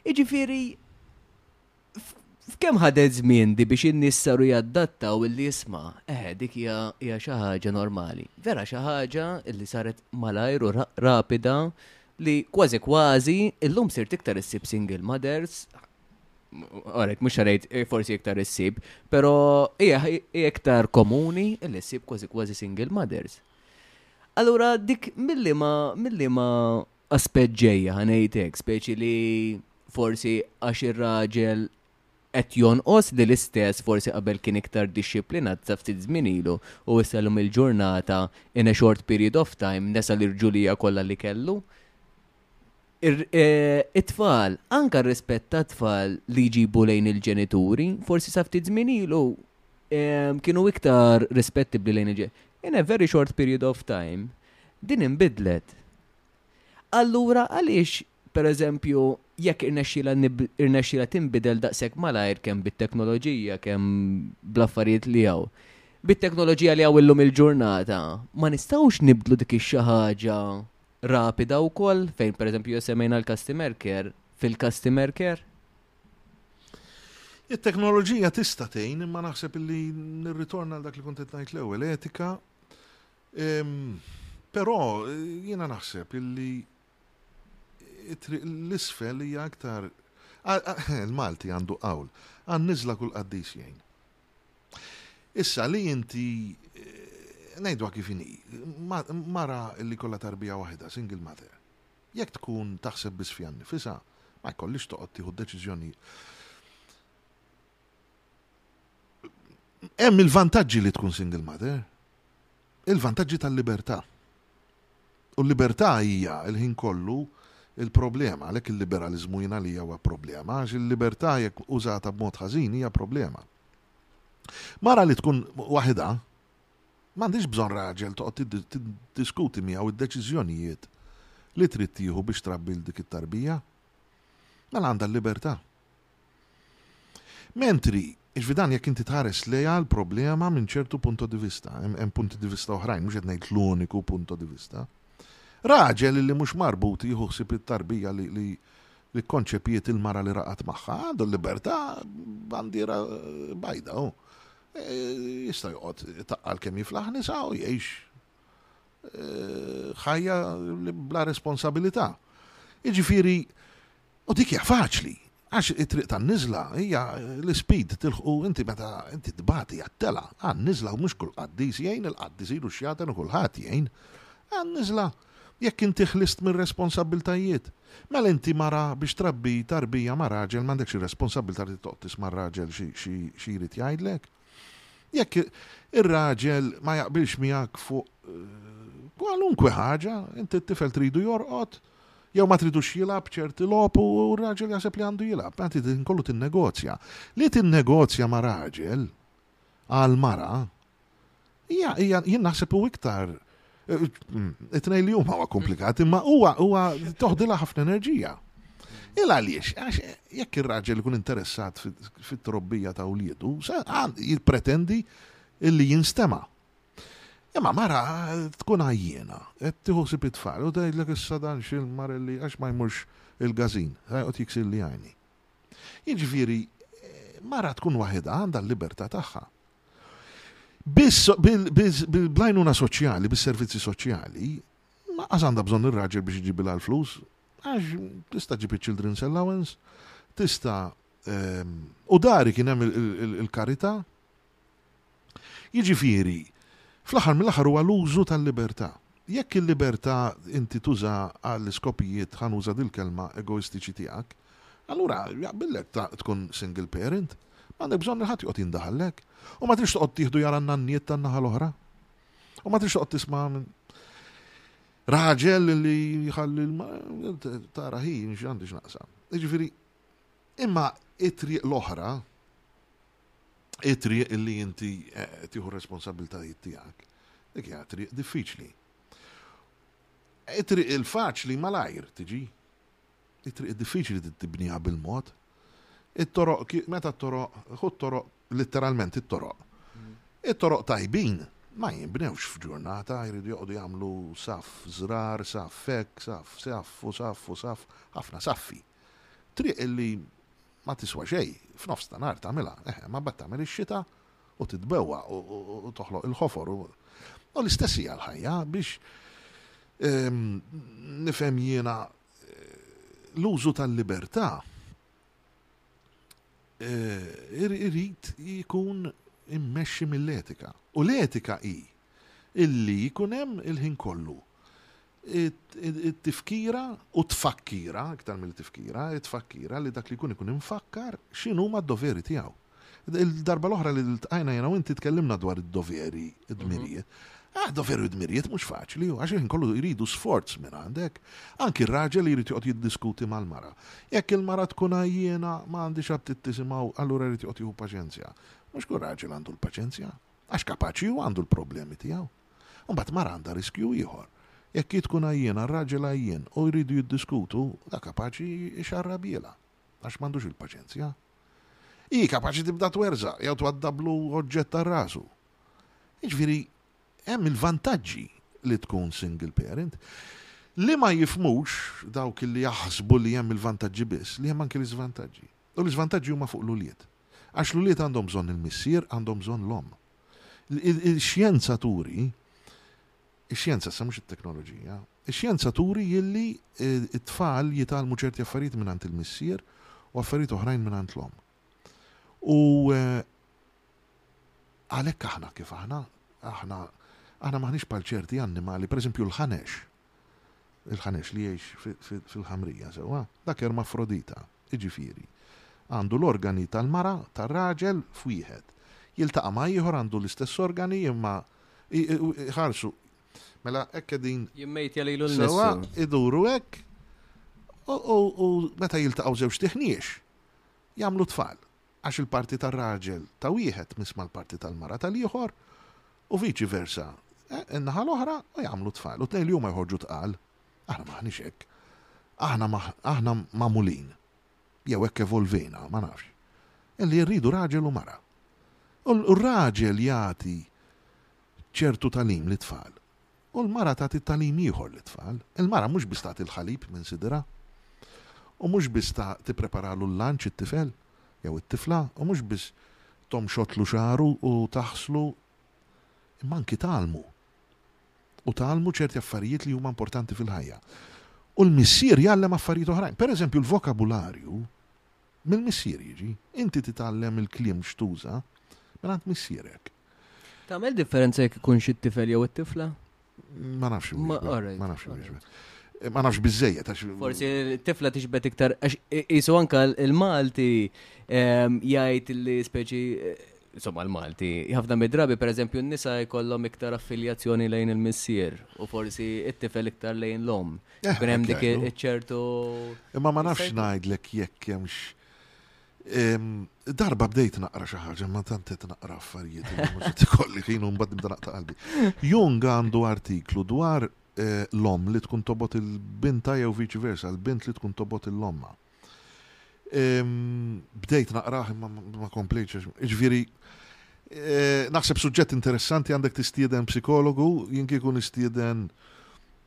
Iġifieri F'kemm ħadet żmien di biex in-nies saru jaddattaw illi isma', eħe, dik hija hija xi ħaġa normali. Vera xi ħaġa li saret malajr u rapida li kważi kważi illum sirt iktar issib single mothers, Orek, mhux ngħid eh, forsi iktar issib, però hija iktar komuni li ssib kważi kważi single mothers. Allura dik milli ma milli ma aspett ġejja, ħa ngħid hekk, speċi li forsi għax ir-raġel qed jonqos li l-istess forsi qabel kien iktar dixxiplinat sa ftit żmien ilu u issa llum il-ġurnata in a short period of time nesa l-irġulija kollha li kellu. E, it-tfal, anka rispett ta' tfal li jġibu lejn il-ġenituri, forsi sa ftit żmien ilu e, kienu iktar rispettibli lejn il-ġenituri. In a very short period of time, din imbidlet. Allura għaliex, per eżempju, jekk irnexxielha irnexxielha tinbidel daqshekk malajr kemm bit-teknoloġija, kemm bl-affarijiet li hawn, bit-teknoloġija li hawn illum il-ġurnata, ma nistgħux nibdlu dik ix-xi ħaġa rapida wkoll fejn per eżempju jew semmejna l-customer care fil-customer care? It-teknoloġija tista' tgħin imma naħseb li nirritorna għal dak li kont qed ngħid l-ewwel etika Però jiena naħseb illi it-triq l-isfel hija aktar il-Malti għandu qawl, għan-niżla kull qaddis jgħin. Issa li inti eh, ngħidwa kif inhi, mara li kollha tarbija waħda, single mother. Jekk tkun taħseb biss fija nifisa, ma jkollix toqgħod tieħu deċiżjoni. Hemm il-vantaġġi li tkun single mother. Il-vantaġġi tal-libertà. U l-libertà hija l-ħin kollu il-problema, għalhekk il-liberaliżmu jien għalija huwa problema, għax il-libertà jekk użata b'mod ħażin hija problema. Mara li tkun waħidha, m'għandix bżonn raġel toqgħod tiddiskuti miegħu d-deċiżjonijiet li trid tieħu biex trabbil dik it-tarbija. Mela għandha l-libertà. Mentri, jiġifieri dan jekk inti tħares lejha l-problema minn ċertu punto di vista, hemm punti di vista oħrajn, mhux qed ngħid l-uniku punto di vista. Raġel illi mhux marbut jieħu ħsieb it-tarbija li li li kkonċepiet il-mara li raqat magħha, għandu l-libertà bandiera bajda hu. E, jista' joqgħod taqqal kemm jiflaħ nisa u jgħix e, ħajja bla responsabilità. Jiġifieri U dik hija faċli, għax it-triq tan-niżla hija l-ispeed tilħqu inti meta inti tbati għat-telgħa, għan-niżla u mhux kull qaddis jgħin, il-qaddis ilu x-xjaten u kulħadd jgħin. Għan-niżla, jekk inti ħlist mir-responsabbiltajiet, mela inti mara biex trabbi tarbija ma' raġel m'għandekx ir-responsabbiltà li toqgħod tisma' r-raġel xi jrid jgħidlek. Jekk ir-raġel ma jaqbilx miegħek fuq kwalunkwe ħaġa, inti t-tifel tridu jorqod, jew ma tridux jilgħab ċerti logħob u r-raġel jaħseb li għandu jilgħab, meta mela din kollu tinnegozja. Li tinnegozja ma' raġel għal mara hija jien naħseb u iktar eh, it-tnejn li huma huwa komplikat imma huwa huwa toħdilha ħafna enerġija. Il għaliex, għax jekk ir-raġel ikun interessat fit-trobbija ta' uliedu, jippretendi illi jinstema' Imma mara tkun għajjena, qed tieħu sib it-tfal u tgħidlek issa dan x'il marelli għax ma jmurx il-gażin, se joqgħod jiksilli għajni. Jiġifieri mara tkun waħedha għandha l-libertà tagħha. Biss bil-blajnuna soċjali, bis-servizzi soċjali, ma qas għandha bżonn ir-raġel biex iġibilha l-flus, għax tista' ġib children's allowance, tista' ehm, u dari kien hemm il-karità, Jiġifieri, fl-aħħar mill-aħħar huwa l-użu tal-libertà. Jekk il-libertà inti tużaha għall-iskopijiet, ħa nuża dil-kelma, egoistiċi tiegħek, allura jaqbillek tkun single parent. M'għandek bżonn li ħadd joqgħod jindaħallek. U ma tridx toqgħod tieħdu jara n-nanniet tan-naħa l-oħra. U ma tridx toqgħod tisma' raġel li jħalli tara ħin x'għandi x'naqsam. Jiġifieri, imma it-triq l-oħra it-triq illi inti tieħu r-responsabbiltajiet tiegħek. Dik hija triq diffiċli. It-triq il-faċli malajr tiġi. It-triq diffiċli tibniha bil-mod. It-toroq, meta t-toroq, hu t-toroq, litteralment it-toroq. Mm. It-toroq tajbin ma jinbnewx f'ġurnata, jridu joqdu jagħmlu saf żrar, saf fek, saf, saf, u saf, u saf, ħafna saffi. Triq illi Ma tiswa xejn f'nofs ta' nhar tagħmilha, eħe, ma mbagħad tagħmel ix-xita u titbewwa u toħloq il-ħofor u. U l-istess hija l-ħajja biex nifhem jiena l-użu tal-libertà irid ikun immexxi mill-etika. U l-etika hi illi jkun hemm il-ħin kollu it-tifkira u tfakkira, iktar milli tifkira, it-tfakkira li dak li jkun ikun imfakkar x'inhuma d-doveri tiegħu. Il-darba l-oħra li ltqajna jiena u inti tkellimna dwar id-doveri, id-dmirijiet. Ah, doveri u dmirijiet mhux faċli, għax il-ħin kollu jridu sforz minn għandek. Anki r-raġel jrid joqgħod jiddiskuti mal-mara. Jekk il-mara tkun għajjiena ma għandix aptit tisimgħu, allura jrid joqgħod jieħu paċenzja. Mhux kull raġel għandu l-paċenzja, għax kapaċi hu għandu l-problemi tiegħu. Imbagħad mara għandha riskju ieħor. Jekk hi tkun għajjiena, r-raġel għajjien u jridu jiddiskutu, dak kapaċi jxarrabhielha għax m'għandux il-paċenzja. Hi kapaċi tibda twerżaq jew twaddablu oġġett għal rasu. Jiġifieri hemm il-vantaġġi li tkun single parent. Li ma jifhmux dawk li jaħsbu li hemm il-vantaġġi biss, li hemm anki l-iżvantaġġi. U l-iżvantaġġi huma fuq l-ulied. Għax l-ulied għandhom bżonn il-missier, għandhom bżonn l-omm. Ix-xjenza turi, ix-xjenza issa mhux it-teknoloġija, ix-xjenza turi li t-tfal jitgħallmu ċerti affarijiet mingħand il-missier u affarijiet oħrajn mingħand l-omm. U għalhekk aħna kif aħna, aħna aħna m'aħniex bħal ċerti annimali, pereżempju l-ħanex. il-ħanex li jgħix fil-ħamrija, sewwa? Dak ermafrodita, jiġifieri, għandu l-organi tal-mara, tar-raġel, f'wieħed. Jiltaqa' ma' ieħor għandu l-istess organi imma iħarsu, mela hekk qegħdin. Jimmejtja lilu nnifsu. Sewwa, iduru hekk u meta jiltaqgħu żewġt iħniex, jagħmlu tfal, għax il-parti tar-raġel ta' wieħed tmiss mal-parti tal-mara tal-ieħor U viċi versa, in-naħa l-oħra ma jagħmlu tfal, u t-tnejn li huma joħorġu tqal. Aħna m'aħniex hekk. Aħna aħna magħmulin, jew hekk evolvejna, ma nafx, li rridu raġel u mara. U r-raġel jagħti ċertu talim lit-tfal. U l-mara tagħti tagħlim ieħor lit-tfal. Il-mara mhux biss tagħti l-ħalib minn sidirha, u mhux biss tippreparalu l-lunch it-tifel jew it-tifla, u mhux biss tomxotlu xagħru u taħslu, imma anki tgħallmu. U tgħallmu ċerti affarijiet li huma importanti fil-ħajja. U l-missier jgħallem affarijiet oħrajn. Pereżempju, l-vokabularju Mill-missier jiġi. Inti titgħallem il-kliem x'tuża mingħand missierek. Tagħmel differenza jekk ikunx it-tifel jew it-tifla? Ma nafx imwieġbek. Ma nafx imwieġbek. Eh, ma nafx biżejjed għax. Forsi t-tifla tixbet iktar għax isu anka l-Malti ehm, jgħid li speċi eh, insomma l-Malti, ħafna mid-drabi per eżempju n-nisa jkollhom iktar affiljazzjoni lejn il-missier u forsi it-tifel iktar lejn l-om. Eh, Kun hemm dik għajdu. iċ-ċertu. Imma ma nafx ngħidlek jekk hemmx. em, Darba bdejt naqra xi ħaġa, ma tant qed naqra affarijiet li mhux qed ikolli ħin u mbagħad nibda naqta' qalbi. Jung għandu artiklu dwar eh, l-om li tkun tobot il-binta jew viċi versa, l-bint li tkun tobot il-omma. Bdejt naqrah imma ma komplejċ. Ġviri, eh, naħseb suġġett interessanti għandek tistieden psikologu, jien kieku nistieden.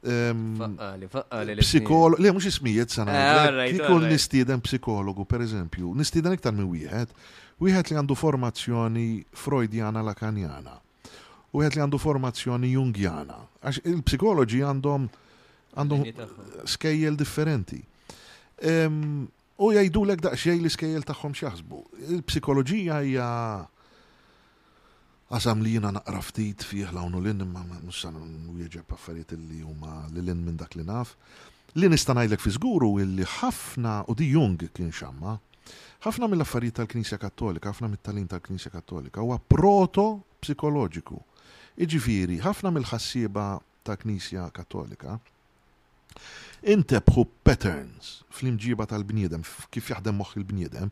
Faqqali, faqqali. Psikologu, le, mux ismijiet sana. Eh, kieku nistieden psikologu, per eżempju, nistieden iktar minn wieħed, wieħed li għandu formazzjoni freudjana lakanjana. wieħed li għandu formazzjoni Jungjana, għax il-psikoloġi għandhom għandhom skejjel differenti. U jgħidu l daqxej li skejjel tagħhom xaħsbu. Il-psikoloġija hija għasam li jina naqra ftit fih lawnu l-in, imma mussan wieġeb affarijiet li huma l-in minn dak li naf. Li nista' ngħidlek fi żguru illi ħafna u di Jung kien xamma, Ħafna mill-affarijiet tal-Knisja Kattolika, ħafna mit-tagħlim tal-Knisja Kattolika huwa proto-psikoloġiku. Jiġifieri, ħafna mill-ħassieba tal-Knisja Kattolika intebħu patterns fl-imġiba tal-bniedem, f'kif jaħdem moħħ il-bniedem,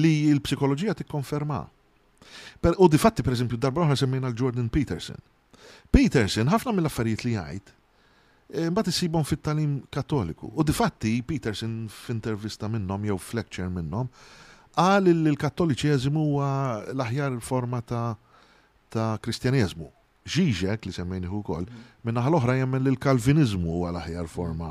li l-psikoloġija tikkonferma. Per, u difatti, pereżempju, darba oħra semmejna l-Jordan Peterson, Peterson ħafna mill-affarijiet li jgħid mbagħad issibhom fit-tagħlim Kattoliku. U difatti, Peterson f'intervista minnhom jew f'lecture minnhom qal li l-Kattoliċeżimu huwa l-aħjar forma ta' ta' Kristjaneżmu. Žižek, li semmejnih ukoll, min-naħa l-oħra jemmen li l-Kalviniżmu huwa l-aħjar forma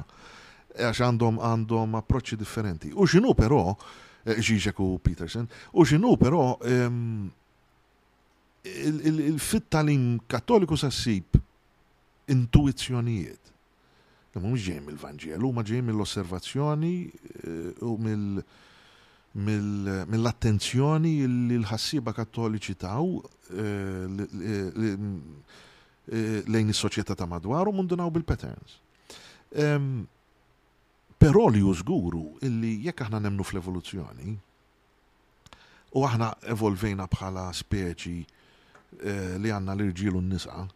għax għandhom għandhom approċċi differenti. U x'inhu però Žižek u Peterson, u x'inhu però fit-tagħlim Kattoliku se ssib intuwizzjonijiet li mhumiex ġejjin mill-Vanġelu, huma ġejjin mill-osservazzjoni eh, u mill- mill-attenzjoni li l-ħassiba kattoliċi taw eh, eh, lejn is-soċjetà ta' madwaru mundunaw bil-patterns. Però li użguru illi jekk aħna nemnu fl-evoluzzjoni, U aħna evolvejna bħala speċi li għandna l-irġiel u n-nisa,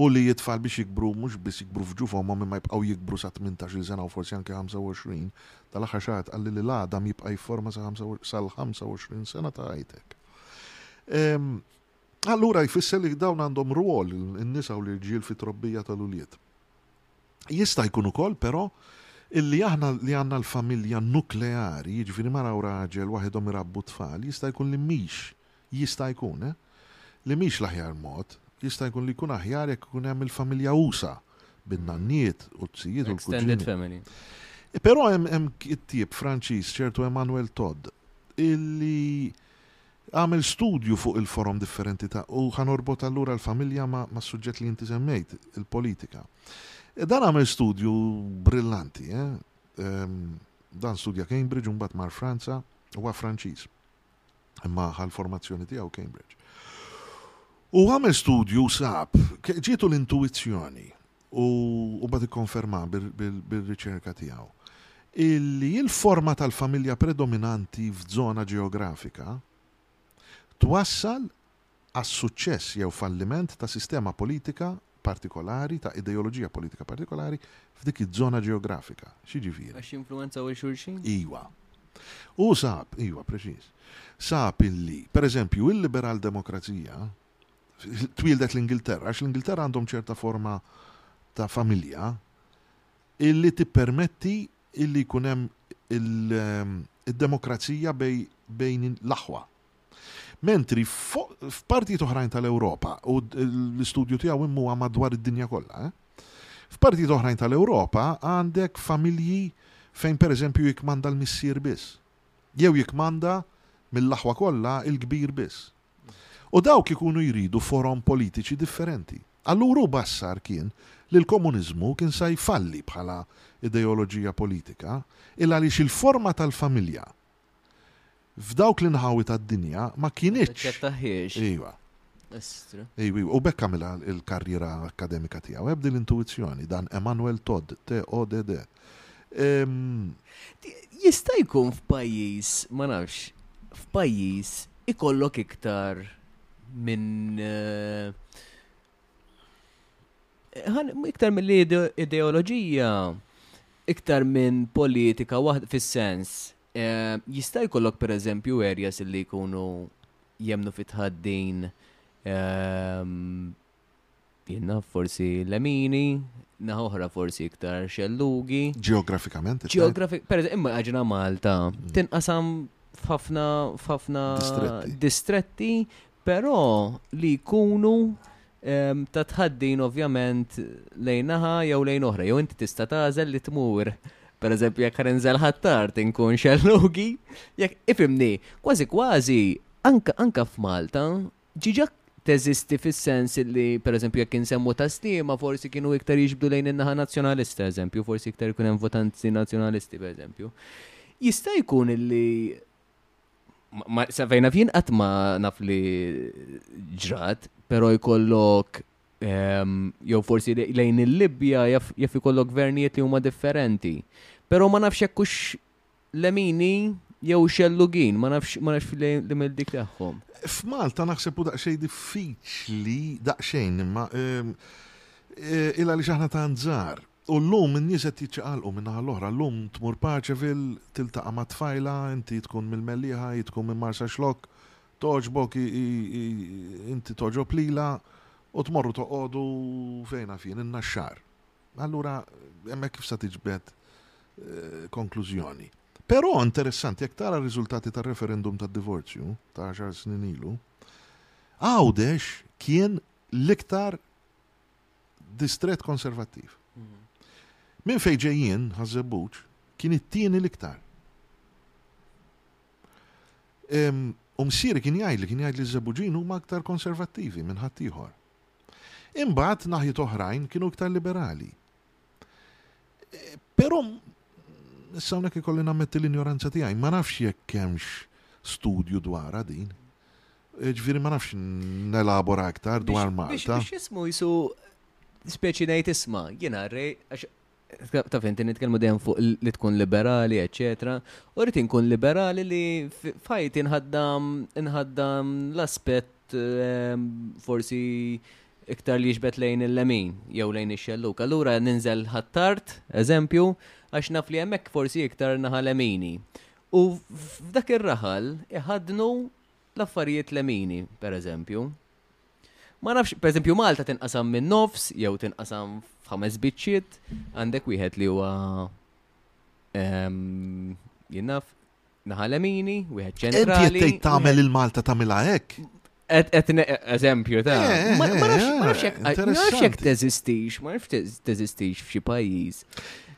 u li t-tfal biex jikbru mhux biss jikbru f'ġuf ommhom imma jibqgħu jikbru sa 18-il sena u forsi anke 25, dal-aħħar xahar tqalli li l-għadam jibqa' jifforma sal-25 sena ta' ħajtek. Allura jfisser li dawn għandhom rwol, in-nisa u l-irġiel fit-trobbija tal-ulied. Jista' jkun ukoll, però, illi aħna li għandna l-familja nukleari, jiġifieri mara u raġel waħedhom irabbu t-tfal, jista' jkun li mhix, jista' jkun, eh, li mhix l-aħjar mod, jista' jkun li jkun aħjar jekk ikun hemm il-familja usa', bin-nanniet u t-tijiet u l-kuġini. Però hemm kittieb Franċiż ċertu Emmanuel Todd illi Għamel studju fuq il-forom differenti ta' u ħa norbot allura l-familja ma' mas-suġġett li inti semmejt, il-politika. Dan għamel studju brillanti, dan studja Cambridge u mbagħad mar Franza, huwa Franċiż imma ħa l-formazzjoni tiegħu Cambridge. U għamel studju sab, ġietu l-intuwizzjoni u mbagħad ikkonfermah bir-riċerka tiegħu, li l-forma tal-familja predominanti f'żona ġeografika twassal għas-suċċess jew falliment ta' sistema politika partikolari, ta' ideoloġija politika partikolari f'dik iż-żona ġeografika. X'jiġifieri? Għax jinfluwenzaw il xulxin? Iva. Hu sab, iva, preċiż, sab illi, pereżempju, il-liberal demokrazija twieldet l-Ingilterra, għax l-Ingilterra għandhom ċerta forma ta' familja illi tippermetti illi jkun hemm ehm, id-demokrazija bejn l-aħwa. Mentri f'partijiet oħrajn tal-Ewropa u l-istudju tiegħu immu madwar id-dinja kollha, eh? f'partijiet oħrajn tal-Ewropa għandek familji fejn pereżempju jikmanda l-missier biss. Jew jikmanda mill-aħwa kollha il-kbir biss. u dawk ikunu jridu forom politiċi differenti. Allura hu bassar kien li l-komuniżmu kien sa jfalli bħala ideoloġija politika il għaliex il-forma tal-familja f'dawk l-inħawi tad-dinja ma kinitx Taċċettahiex. Iva. Estru. Iva, iva. U b'hekk għamilha l-karriera akkademika tiegħu. Ebdi l-intuwizzjoni, dan Emanuel Todd, T-O-D-D. Jista' jkun f'pajjiż, ma nafx, f'pajjiż ikollok iktar minn eh, iktar mill-ideoloġija, iktar minn politika waħd fis-sens. Eh, jista' jkollok per eżempju areas li jkunu jemnu fit-ħaddin ehm, Jien naf forsi lemini, naħa oħra forsi iktar xellugi. Ġeografikament? Ġeografikament, per imma għagġina Malta, mm. tinqasam f'ħafna f'ħafna distretti, però li jkunu ehm, ta' tħaddin ovvjament lejnaħa jew lejn oħra, jew inti tista' tażel li tmur per eżempju, jekk ħarenżel ħattar tinkun xellugi, jekk ifimni, kważi kważi, anka f'Malta, Ġiġa teżisti fis-sens li, pereżempju, jekk insemmu tas-Sliema forsi kienu iktar jiġbdu lejn in-naħa Nazzjonalista, eżempju, forsi iktar ikun hemm votanti Nazzjonalisti, pereżempju. Jista' jkun li sa fejn naf jien qatt ma naf li ġrat, però jkollok ehm, jew forsi lejn il-Libja jaf ikollok gvernijiet li huma differenti. Però ma nafx hekk hux lemini jew xellugin, ma nafx ma nafx l-imel dik tagħhom. F'Malta naħseb u daqsxejn diffiċli daqsxejn imma ehm, eh, illa li xaħna ta' nżar. U l-lum n-nies qed jiċċaqalqu minn naħa l-oħra, l-lum tmur paċevil, tiltaqa' ma' tfajla, inti tkun mill-Melliħa, tkun minn Marsa Xlok, toġbok inti toġob lila u tmorru toqogħdu fejna fin in-naxxar. Allura, hemmhekk kif sa tiġbed eh, konklużjoni. Però interessanti, jekk tara r-riżultati tar-referendum tad-divorzju ta' xar snin ilu, għawdex kien l-iktar distret konservattiv. Mhm. Minn fejn ġejjin ħażebbuċ kien it-tieni l-iktar. Umsiri kien jgħid li kien jgħid li żebuġin huma aktar konservattivi minn ħaddieħor. Imbagħad naħjiet oħrajn kienu iktar liberali. Però issa hawnhekk ikolli nammetti l-injoranza tiegħi, ma nafx jekk hemmx studju dwar din. Ġifieri ma nafx nelabora aktar dwar Malta. Biex jismu jisu speċi ngħid isma' jiena rej Taf inti nitkellmu dejjem fuq li tkun liberali, eċċetera, u rrid inkun liberali li f'ħajti nħaddam nħaddam l-aspett ehm, forsi iktar li jiġbet lejn il-lemin jew lejn ix-xelluk. Allura ninżel ħattart, eżempju, għax naf li hemmhekk forsi iktar naħa lemini. U f'dak ir-raħal iħadnu l-affarijiet lemini, per eżempju. Ma nafx, per eżempju, Malta tinqasam minn nofs, jew tinqasam f'ħames biċċiet, għandek wieħed li huwa ehm, jinnaf naħalemini, wieħed ċentrali. Inti qed tagħmel il-Malta tagħmilha hekk. Et eżempju ta' eh, eh, ma nafx eh, jekk teżistix, ma nafx teżistix f'xi pajjiż.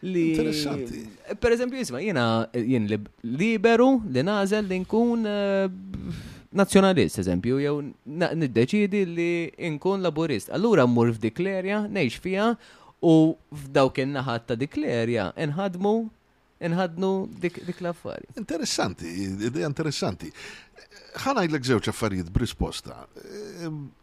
Interessanti. Per eżempju, jisma, jiena jien liberu li nażel li nkun nazzjonalist, eżempju, jew niddeċidi li nkun laburist. Allura mmur f'dik l-erja, ngħix fiha u f'dawk in-naħat ta' dik l-erja nħadmu nħadnu dik l-affari. Interessanti, idea interessanti. Ħanajdlek żewġ affarijiet b'risposta. Ehm,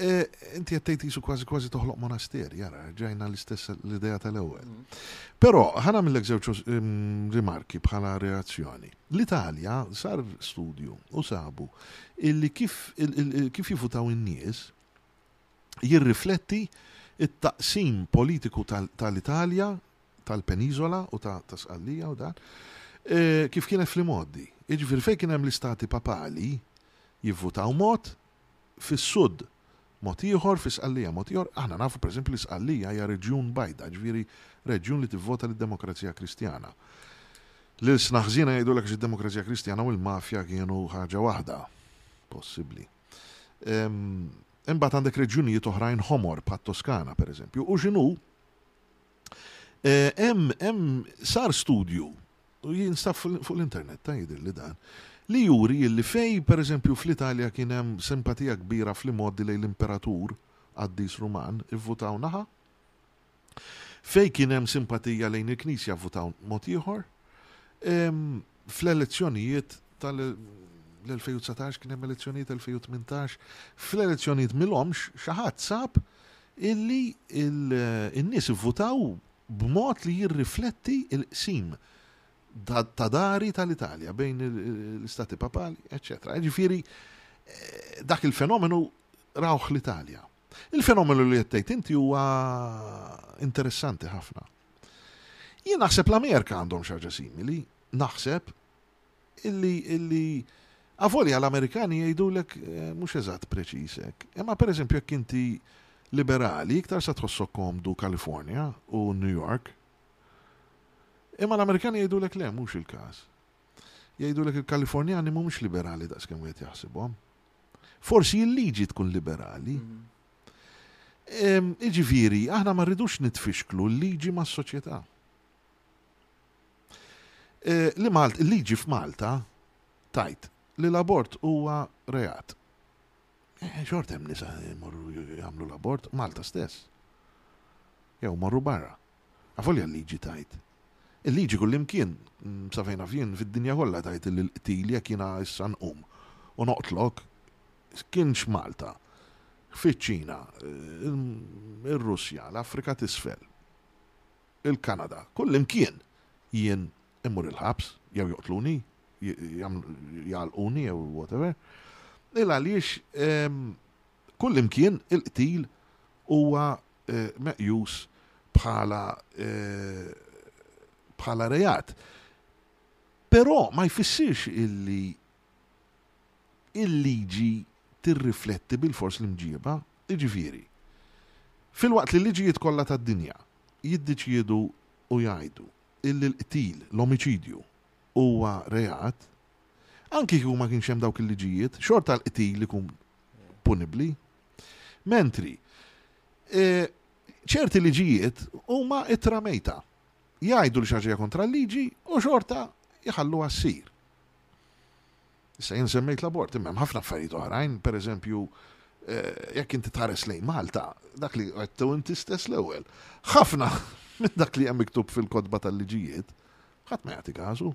E, inti qed tgħid isu kważi kważi toħloq monaster, jara, ġajna l-istess l-idea tal-ewwel. Però ħana millek żewġ mm, rimarki bħala reazzjoni. L-Italja sar studju u sabu illi kif kif jifutaw in-nies jirrifletti it-taqsim politiku tal-Italja, tal-Peniżola u ta' Sqallija u dan, e, kif kienet fl-imoddi. Iġifieri fejn kien hemm l-istati papali jivvutaw mod, fis-Sud mod ieħor, fi Sqallija mod ieħor, aħna nafu pereżempju li Sqallija hija reġjun bajda, ġifieri reġjun li tivvota lid-Demokrazija Kristjana. L-ilsna ħżiena jgħidulek għax id-Demokrazija Kristjana u l-mafja kienu ħaġa waħda. Possibbli. Imbagħad għandek reġjunijiet oħrajn ħomor bħat-Toskana pereżempju, u x'inhu Hemm eh, hemm sar studju u jinstab fuq l-internet ta' jidil li dan li juri li fej pereżempju fl-Italja kien hemm simpatija kbira fl-imoddi lejn l-imperatur qaddis Ruman ivvutaw naħa. Fej kien hemm simpatija lejn il-Knisja vvutaw mod ieħor. fl-elezzjonijiet tal-2019 kien hemm elezzjonijiet 2018, fl-elezzjonijiet milhomx xi ħadd sab illi n-nies ivvutaw b'mod li jirrifletti il-qsim ta' dari tal-Italja bejn l-istati papali, eccetera. Ġifieri eh, dak il-fenomenu rawħ l-Italja. Il-fenomenu li jettejt inti huwa interessanti ħafna. Jien naħseb l-Amerika għandhom xaġa simili, naħseb illi illi avolja l-Amerikani jgħidulek eh, mhux eżatt preċisek. Imma pereżempju jekk inti liberali iktar sa tħossok komdu Kalifornja u New York. Imma l-Amerikani jgħidulek le mhux il-każ. Jgħidulek il-Kalifornjani mhumiex liberali daqskemm wieħed jaħsibhom. Forsi l-liġi tkun liberali. Mm -hmm Jiġifieri, aħna ma rridux nitfixklu l-liġi mas-soċjetà. Il-liġi f'Malta tgħid li l-abort huwa reat. Eh, xort hemm nisa jmorru jagħmlu l-abort Malta stess. Jew morru barra. Avolja l-liġi tajt. Il-liġi kullimkien, mm, sa fejn fien fid-dinja kollha tajt il-qtil jekk jiena issa nqum u noqtlok Kienx Malta. Fiċ-Ċina, ir-Russja, l-Afrika t'Isfel, il-Kanada, kullimkien jien immur il-ħabs jew joqtluni, jagħlquni jew whatever. Il għaliex kullimkien il-qtil huwa meqjus bħala bħala reat. Però ma jfissirx illi il-liġi tirrifletti bilfors l-imġieba, jiġifieri, filwaqt li l-liġijiet kollha tad-dinja jiddeċiedu u jgħidu illi l-qtil, l-omiċidju, huwa reat, anki kieku ma kienx hemm dawk il-liġijiet, xorta l-qtil ikun punibbli. Mentri, e, ċerti liġijiet huma ittra mejta. Jgħidu li xi ħaġa hija kontra l-liġi u xorta jħalluha ssir. Issa jien semmejt l-abort, imma ħafna affarijiet oħrajn, per eżempju, eh, jekk inti tħares lejn Malta, dak li għettu inti stess l-ewwel. Ħafna minn dak li hemm miktub fil-kodba tal-liġijiet, ħadd ma jagħti każu.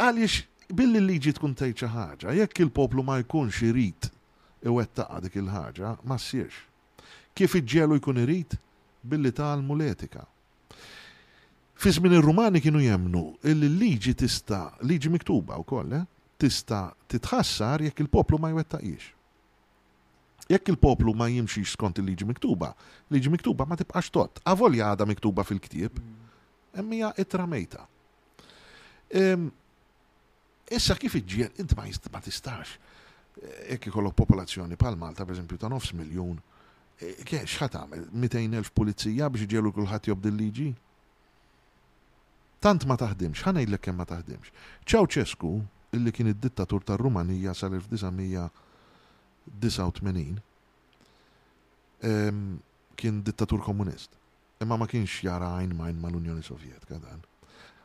Għaliex billi l-liġi tkun tgħid xi ħaġa, jekk il-poplu ma jkunx irid iwettaqa dik il-ħaġa, ma ssirx. Kif iġġelu jkun irid? Billi talmu l-etika. Fi żmien ir-Rumani kienu jemmnu li l-liġi tista', liġi miktuba wkoll, tista' titħassar jekk il-poplu ma jwettaqhiex. Jekk il-poplu ma jimxix skont il-liġi miktuba, liġi miktuba ma tibqax tgħodd, avolja għadha miktuba fil-ktieb, hemm hija ittra mejta. Issa kif iġġiegħel int ma ma tistax jekk ikollok popolazzjoni bħal Malta pereżempju ta' nofs miljun, ke x'ħa tagħmel? Mitejn elf pulizija biex iġiegħlu lil kulħadd jobdi l-liġi? Tant ma taħdimx, ħa ngħidlek kemm ma taħdimx. Ceausescu, illi kien id-dittatur tar-Rumanija sal-1989, kien dittatur komunist. imma ma kienx jara għajn m'għajn mal-Unjoni Sovjetka dan.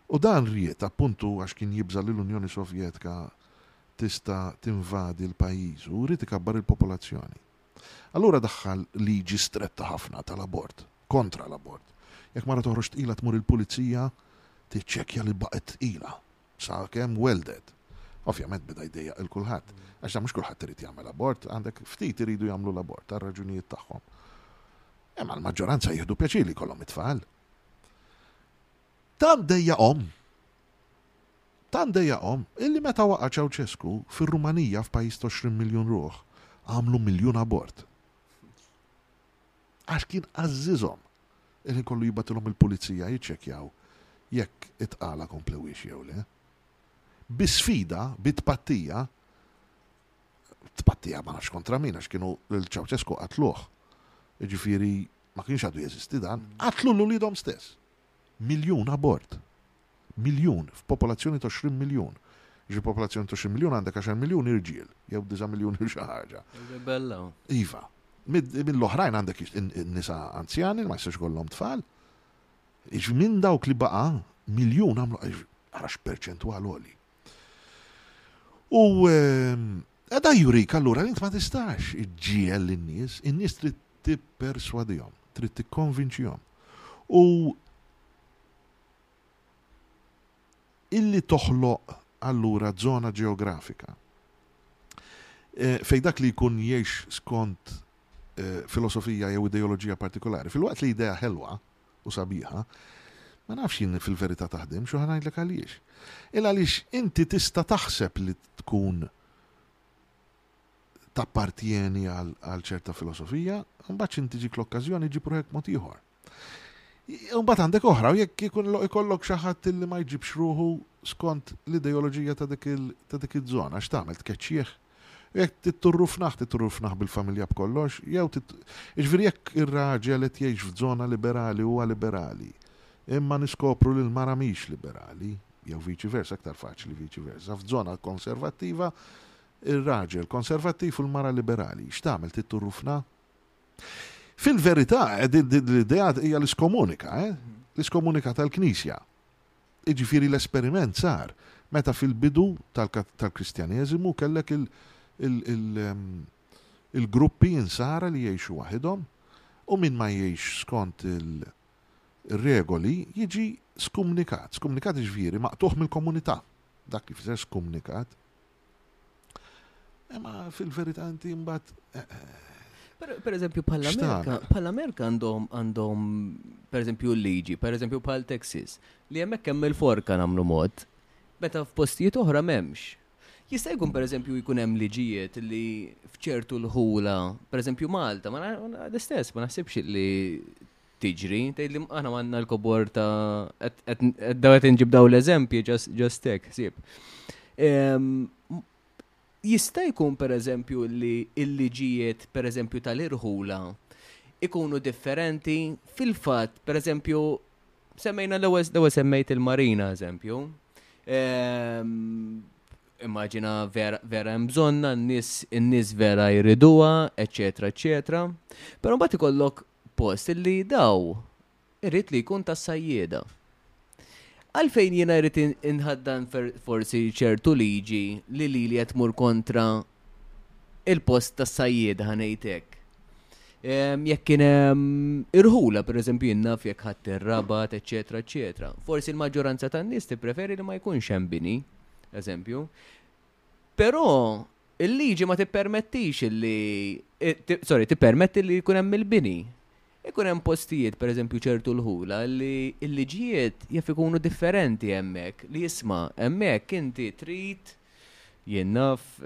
U dan ried, appuntu għax kien jibża' li l-Unjoni Sovjetka tista' tinvadi l-pajjiżu, ried ikabbar il-popolazzjoni. Allura daħħal liġi stretta ħafna tal-abort, kontra l-abort. Jekk mara toħroġ tqila tmur il-pulizija tiċċekkja li baqgħet tqila. Sakemm welldet. Ovvjament beda jdejjaq 'il kulħadd. Għax dan mhux kulħadd irid jagħmel abort, għandek ftit iridu jagħmlu l-abort għar-raġunijiet tagħhom. Imma l-maġġoranza jieħdu pjaċir li jkollhom it-tfal. Tant dejjaqhom, tant dejjaqhom, illi meta waqa' Ceausescu, fir-Rumanija, f'pajjiż t'għoxrin miljun ruħ, għamlu miljun abort. għax kien għażżiżhom illi jkollu jibgħatilhom il-pulizija jiċċekkjaw jekk it-tqala komplewhiex jew le. Bi sfida, bi tpattija, tpattija ma nafx kontra min għax kienu lil Ceausescu qatluh. Jiġifieri ma kienx għadu jeżisti dan, qatlu l-uliedhom stess. Miljun abort. Miljun f'popolazzjoni t'għoxrin miljun. Jiġifieri f'popolazzjoni t'għoxrin miljun għandek għaxar miljun irġiel, jew disa' miljun jew xi ħaġa. Irribellaw. Iva. Mill-oħrajn għandek in-nisa anzjani li ma jistax ikollhom tfal. Jiġifieri minn dawk li baqa', miljun għamlu ara x'perċentwal għoli. U da jurik allura li int ma tistax iġġiegħel lin-nies, in-nies trid tipperswadihom, trid tikkonvinċihom. U illi toħloq allura żona ġeografika fejn dak li jkun jgħix skont filosofija jew ideoloġija partikolari. Filwaqt li idea ħelwa u sabiħa, ma nafx jien fil-verità taħdem xi ngħidlek għaliex. Il għaliex inti tista' taħseb li tkun tappartjeni għal ċerta filosofija, mbagħad xi tiġik l-okkażjoni ġib ruħek mod ieħor. Imbagħad għandek oħra, u jekk ikun ikollok xi ħadd li ma jġibx ruħu skont l-ideoloġija ta' dik iż-żona, x'tagħmel tkeċċieħ? Jekk titturru f'naħ, titturru f'naħ bil-familja b'kollox, jew iġifieri jekk ir-raġel qed jgħix f'żona liberali huwa liberali, imma niskopru li l-mara mhix liberali, jew viċi versa, aktar faċli viċi versa, f'żona konservattiva, ir-raġel konservattiv u l-mara liberali, x'tagħmel titturru f'naħ? Fil-verità, din l-idea hija l-iskomunika, eh? l-iskomunika tal-Knisja. Iġifiri l-esperiment sar meta fil-bidu tal-Kristjaneżimu kellek il-gruppi insara li jgħixu waħidhom u min ma jgħix skont il-regoli jiġi skomunikat. Skomunikat iġifiri maqtuħ mill-komunità. Dak li fisser skomunikat. Imma fil-verità inti mbagħad Per eżempju, pal-Amerika għandhom għandhom, per eżempju, l-liġi, per eżempju, pal Texas, li jemmek kemm il-forka namlu mod, meta f'postijiet oħra memx. Jista' jkun per eżempju jkun hemm liġijiet li fċertu l-ħula, per eżempju Malta, ma l-istess, ma naħsibx li tiġri, tgħidli aħna m'għandna l-kobor ta' daw qed inġib daw l-eżempji just hekk, sib. Jista' jkun pereżempju li l-liġijiet pereżempju tal-irħula ikunu differenti fil-fatt, pereżempju, semmejna l-ewwel semmejt il-marina eżempju. Immaġina vera hemm bżonna, n-nies vera jriduha, eċetera, eċetera. Però mbagħad ikollok post illi daw irrid li jkun tas-sajjieda. Għalfejn jiena jrid inħaddan forsi ċertu liġi li li li jatmur kontra il-post tas sajjieda ħanejtek. Jekk kien irħula, per eżempju, jinna fjek ħadd ir-rabat, eċetera, eċetera. Forsi l-maġġoranza tan-nies tippreferi li ma jkunx hemm bini, eżempju. Però il-liġi ma tippermettix li sorry, tippermetti li jkun hemm il-bini. Ikun hemm postijiet, per eżempju, ċertu l-ħula li l-liġijiet jaf ikunu differenti hemmhekk li jisma' hemmhekk inti trid jien naf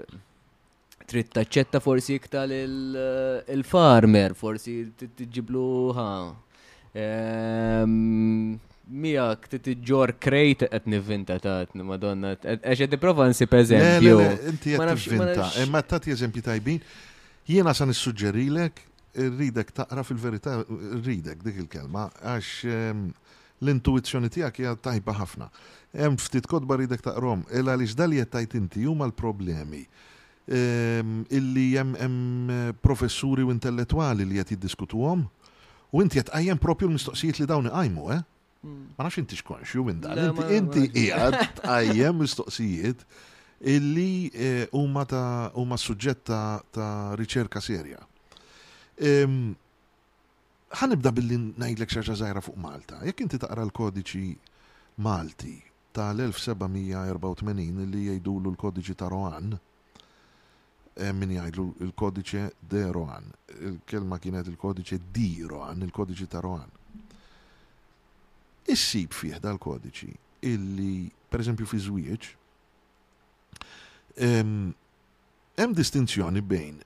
trid taċċetta forsi iktar il-farmer, forsi tġiblu ħa Ehm, Mija, ktit ġor krejt qed nivvinta ta' madonna, għax qed nipprova nsib eżempju. Inti qed nivvinta, imma tagħti eżempji tajbin. Jiena sa nissuġġerilek rridek taqra fil-verità rridek dik il-kelma għax ehm, l-intuizzjoni tiegħek hija tajba ħafna. Hemm ftit kodba rridek taqrom, il għaliex dali qed tajt inti huma l-problemi illi hemm hemm professuri u intellettwali li qed jiddiskutuhom u inti qed tqajjem propju l-mistoqsijiet li dawn iqajmu, eh? Ma nafx intix konxju minn dan, inti qiegħed tqajjem mistoqsijiet illi eh, huma ta' huma suġġett ta' riċerka serja. Ħanibda billi ngħidlek xi ħaġa żgħira fuq Malta. Jekk inti taqra l-kodiċi Malti ta' l-1784 li jgħidulu l-Kodiċi ta' Roanne, hemm min jgħidlu l-Codice de Roanne, il-kelma kienet il-Codice di Roanne, il-Kodiċi ta' Roanne. Issib fih dal-kodiċi illi, per eżempju fi żwieġ, hemm distinzjoni bejn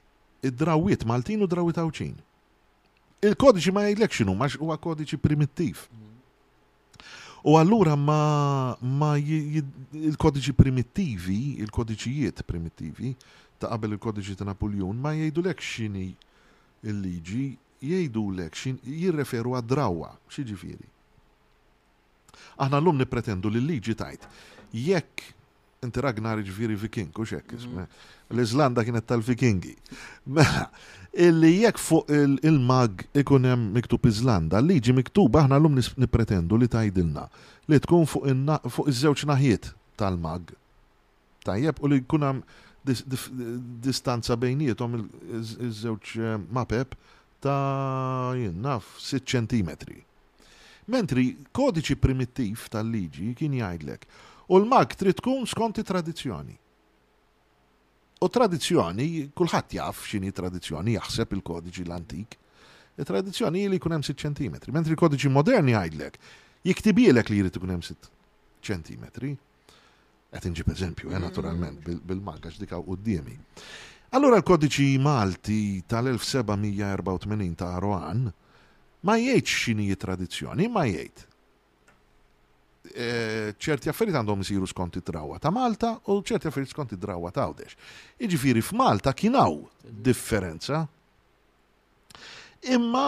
id-drawwiet Maltin u drawwiet Għawdxin. Il-kodiċi ma jgħidlek x'inhu għax huwa kodiċi primittiv. U allura ma, ma il-kodiċi primittivi, il-kodiċijiet primittivi ta' qabel il-kodiċi ta' Napoljun ma jgħidulek x'inhi il-liġi, jgħidulek xin jirreferu għad-drawwa, x'jiġifieri. Aħna llum nippretendu li l-liġi tajt jekk Inti Ragnar ġviri Viking, u xek ismi. Mhm. L-Islanda kienet tal-Vikingi. Mela, illi jekk fuq il-mag ikun hemm miktub Islanda, liġi miktuba aħna llum nippretendu li tajdilna li tkun fuq iż-żewġ naħjiet tal-mag. Tajjeb, u li jkun hemm distanza bejnietom iż-żewġ eh, mapep ta', jien naf, sitt ċentimetri. Mentri kodiċi primittiv tal-liġi kien jgħidlek, u l-mag trid tkun skont it-tradizzjoni. U tradizzjoni, kulħadd jaf x'inhi tradizzjoni jaħseb il-kodiċi l-antik. Tradizzjoni li jkun hemm sitt ċentimetri, mentri l-kodiċi moderni jgħidlek, jiktibielek li jrid ikun hemm sitt ċentimetri, Qed inġib eżempju, eh, naturalment, bil-Malta x'dikaw quddiemi. Allura l-kodiċi Malti tal-1784 ta' Rohan ma jgħidx x'inhi tradizzjoni, ma jgħid. Eh, ċerti affarijiet għandhom isiru skont id-drawa ta' Malta u ċerti affarijiet skont id-drawa ta' Għawdex. Iġifieri f'Malta kien hawn differenza. Imma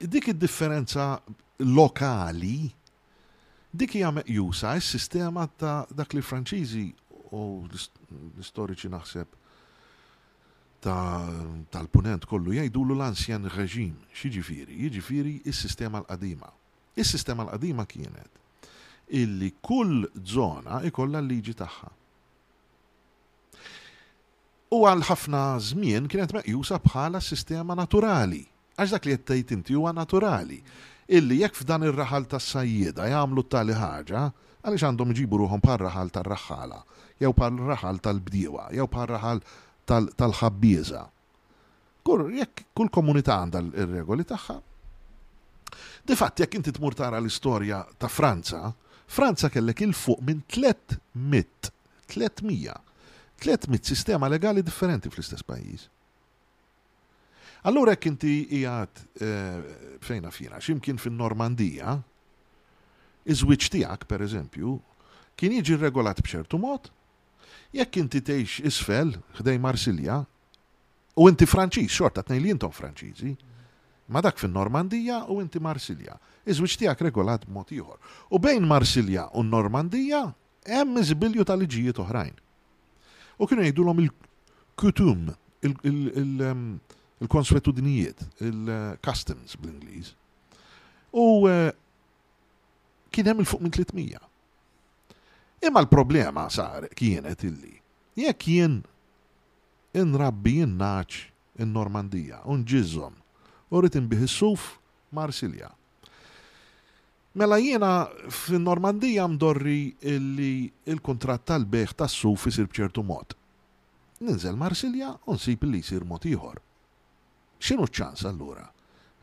dik id-differenza lokali Dik hija meqjusa s-sistema ta' dak li l-Franċiżi u l-istoriċi naħseb tal-Punent kollu jgħidulu l-ancien régime. X'jiġifieri? Jiġifieri s-sistema l-qadima. Is-sistema l-qadima kienet illi kull żona jkollha l-liġi tagħha. u għal ħafna żmien kienet meqjusa bħala sistema naturali, għax dak li qed tgħid inti huwa naturali, illi jekk f'dan ir-raħal tas-sajjieda jagħmlu t-tali ħaġa, għaliex għandhom iġibu ruħhom bħar-raħal tar-raħħala, jew bħar-raħal tal-bdiewa, jew bħar-raħal tal-ħabbieża? Kur, jekk kull komunità għandha r-regoli tagħha. Difatt jekk inti tmur tara l-istorja ta' Franza, Franza kellek 'il fuq minn tlett mitt, tlett mija, tlett mitt sistema legali differenti fl-istess pajjiż. Allura jekk inti qiegħed eh, fejn naf jiena, x'imkien fin-Normandija, iż-żwieġ tiegħek, pereżempju, kien jiġi regolat b'ċertu mod, jekk inti tgħix isfel ħdej Marsilja, U inti Franċiż xorta, tnejn li intom Franċiżi. Ma dak fin-Normandija u inti Marsilja. Iż-żwieġ tiegħek regolat b'mod ieħor. U bejn Marsilja u n-Normandija hemm iżbilju ta' liġijiet oħrajn. U kienu jgħidulhom il-kutum, il-konswetudnijiet, il-customs bl-Ingliż. U eh, kien hemm il-fuq minn 300. Imma l-problema sar kienet illi jekk jien Inrabbi jien nagħaġ in-Normandija u nġiżhom u rrid inbigħ is-suf Marsilja. Mela jiena fin-Normandija mdorri li l-kuntratt tal-bejgħ tas-suf isir b'ċertu mod. Ninżel Marsilja u nsib li jsir mod ieħor. X'inhu ċ-ċans allura?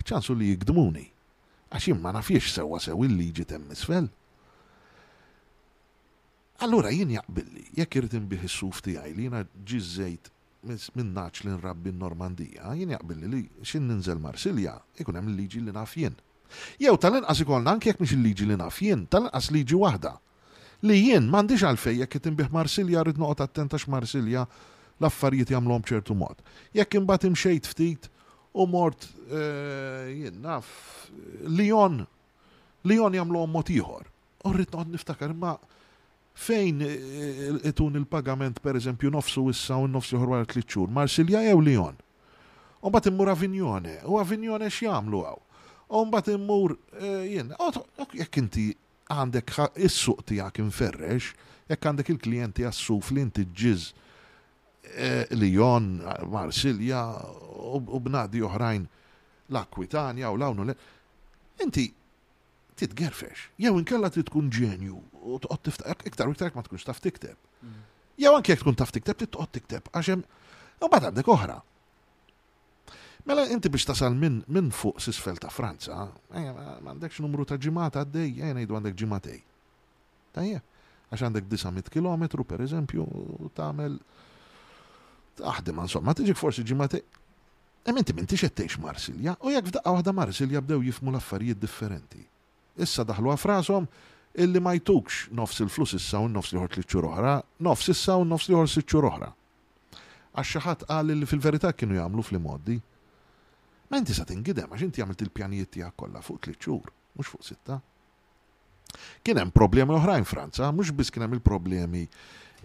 Ċ-ċans hu li jigdmuni, għax jien ma nafiex sewwa sew il-liġi t'hemm isfel. Allura jien jaqbilli, jekk irid inbigħ is-suf tiegħi li jiena ġie żejt minn nagħaġ li nrabbi n-Normandija, jien jaqbilli li xi ninżel Marsilja, ikun hemm il-liġi li naf jien. Jew tal-inqas ikollna anki jekk mhix il-liġi li naf jien, tal-inqas liġi waħda, li jien m'għandix għalfejn jekk irid inbigħ Marsilja rrid noqgħod attent għax Marsilja l-affarijiet jagħmluhom ċertu mod. Jekk imbagħad imxejt ftit u mort, jien naf, Lyon, Leon jagħmluhom mod ieħor. U rrid noqgħod niftakar imma fejn itun il-pagament pereżempju nofsu issa u n-nofs ieħor wara tliet xhur, Marsilja jew Leon? U mbagħad immur Avignone, u Avignone x'jagħmlu hawn? U mbagħad immur jien, jekk inti għandek is-suq tiegħek imferrex, jekk għandek il-klijenti għas-suf li inti ġġiż Leon, Marsilja u bnadi oħrajn l-Aquitania u l-hawn u l-hemm, Inti titgerfex, jew inkella trid tkun ġenju u toqgħod tiftaq iktar u iktar ma tkunx taf tikteb. Mm. Jew anke jekk tkun taf tikteb trid toqgħod tikteb għax hemm imbagħad għandek oħra. Mela inti biex tasal minn min fuq sisfel ta' Franza, eh, m'għandekx numru ta' ġimgħat għaddej, eh, ngħidu għandek ġimgħatej. Ejja, għax għandek disa' mitt kilometru, per eżempju, u tagħmel taħdimha insomma, tiġik forsi ġimgħatej. Hemm inti m'intix qed tgħix Marsilja, u jekk f'daqqa waħda Marsilja bdew jifhmu l-affarijiet differenti. Issa daħluha f'rashom illi ma jtukx nofs il-flus issa u n-nofs l-ieħor tliet xhur oħra, nofs issa u n-nofs l-ieħor sitt xhur oħra. Għax xi ħadd qal illi fil-verità hekk kienu jagħmlu fl-imgħoddi. Ma inti se tingidem għax inti għamilt il-pjanijiet tiegħek kollha fuq tliet xhur, mhux fuq sitta. Kien hemm problemi oħrajn Franza, mhux biss kien hemm il-problemi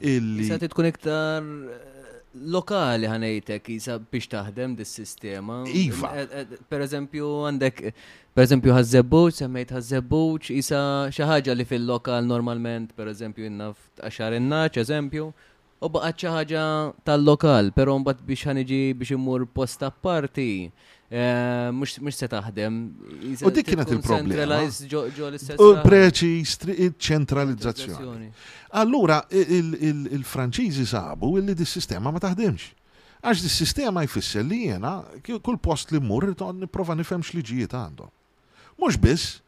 illi. Sa tkun iktar lokali ħanejtek jisa biex taħdem dis-sistema. Iva. Eh, eh, per eżempju, għandek, per eżempju, ħazzebbuċ, semmejt ħazzebbuċ, jisa xaħġa li fil-lokal normalment, per eżempju, innaf għaxar innaċ, eżempju, U baqgħet xi ħaġa tal-lokal, però mbagħad biex ħa niġi biex immur post apparti, mhux mhux se taħdem. U dik kienet il-problema. Centralized ġo ġo l-istess. U raħal. preċis, tri- iċ-ċentralizzazzjoni. Ċentralizzazzjoni. Allura, il- il- il-Franċiżi sabu illi dis-sistema ma taħdimx. Għax dis-sistema jfisser li jiena, ki- kull post li mmur, rrid noqgħod nipprova nifhem x'liġijiet għandhom. Mhux biss,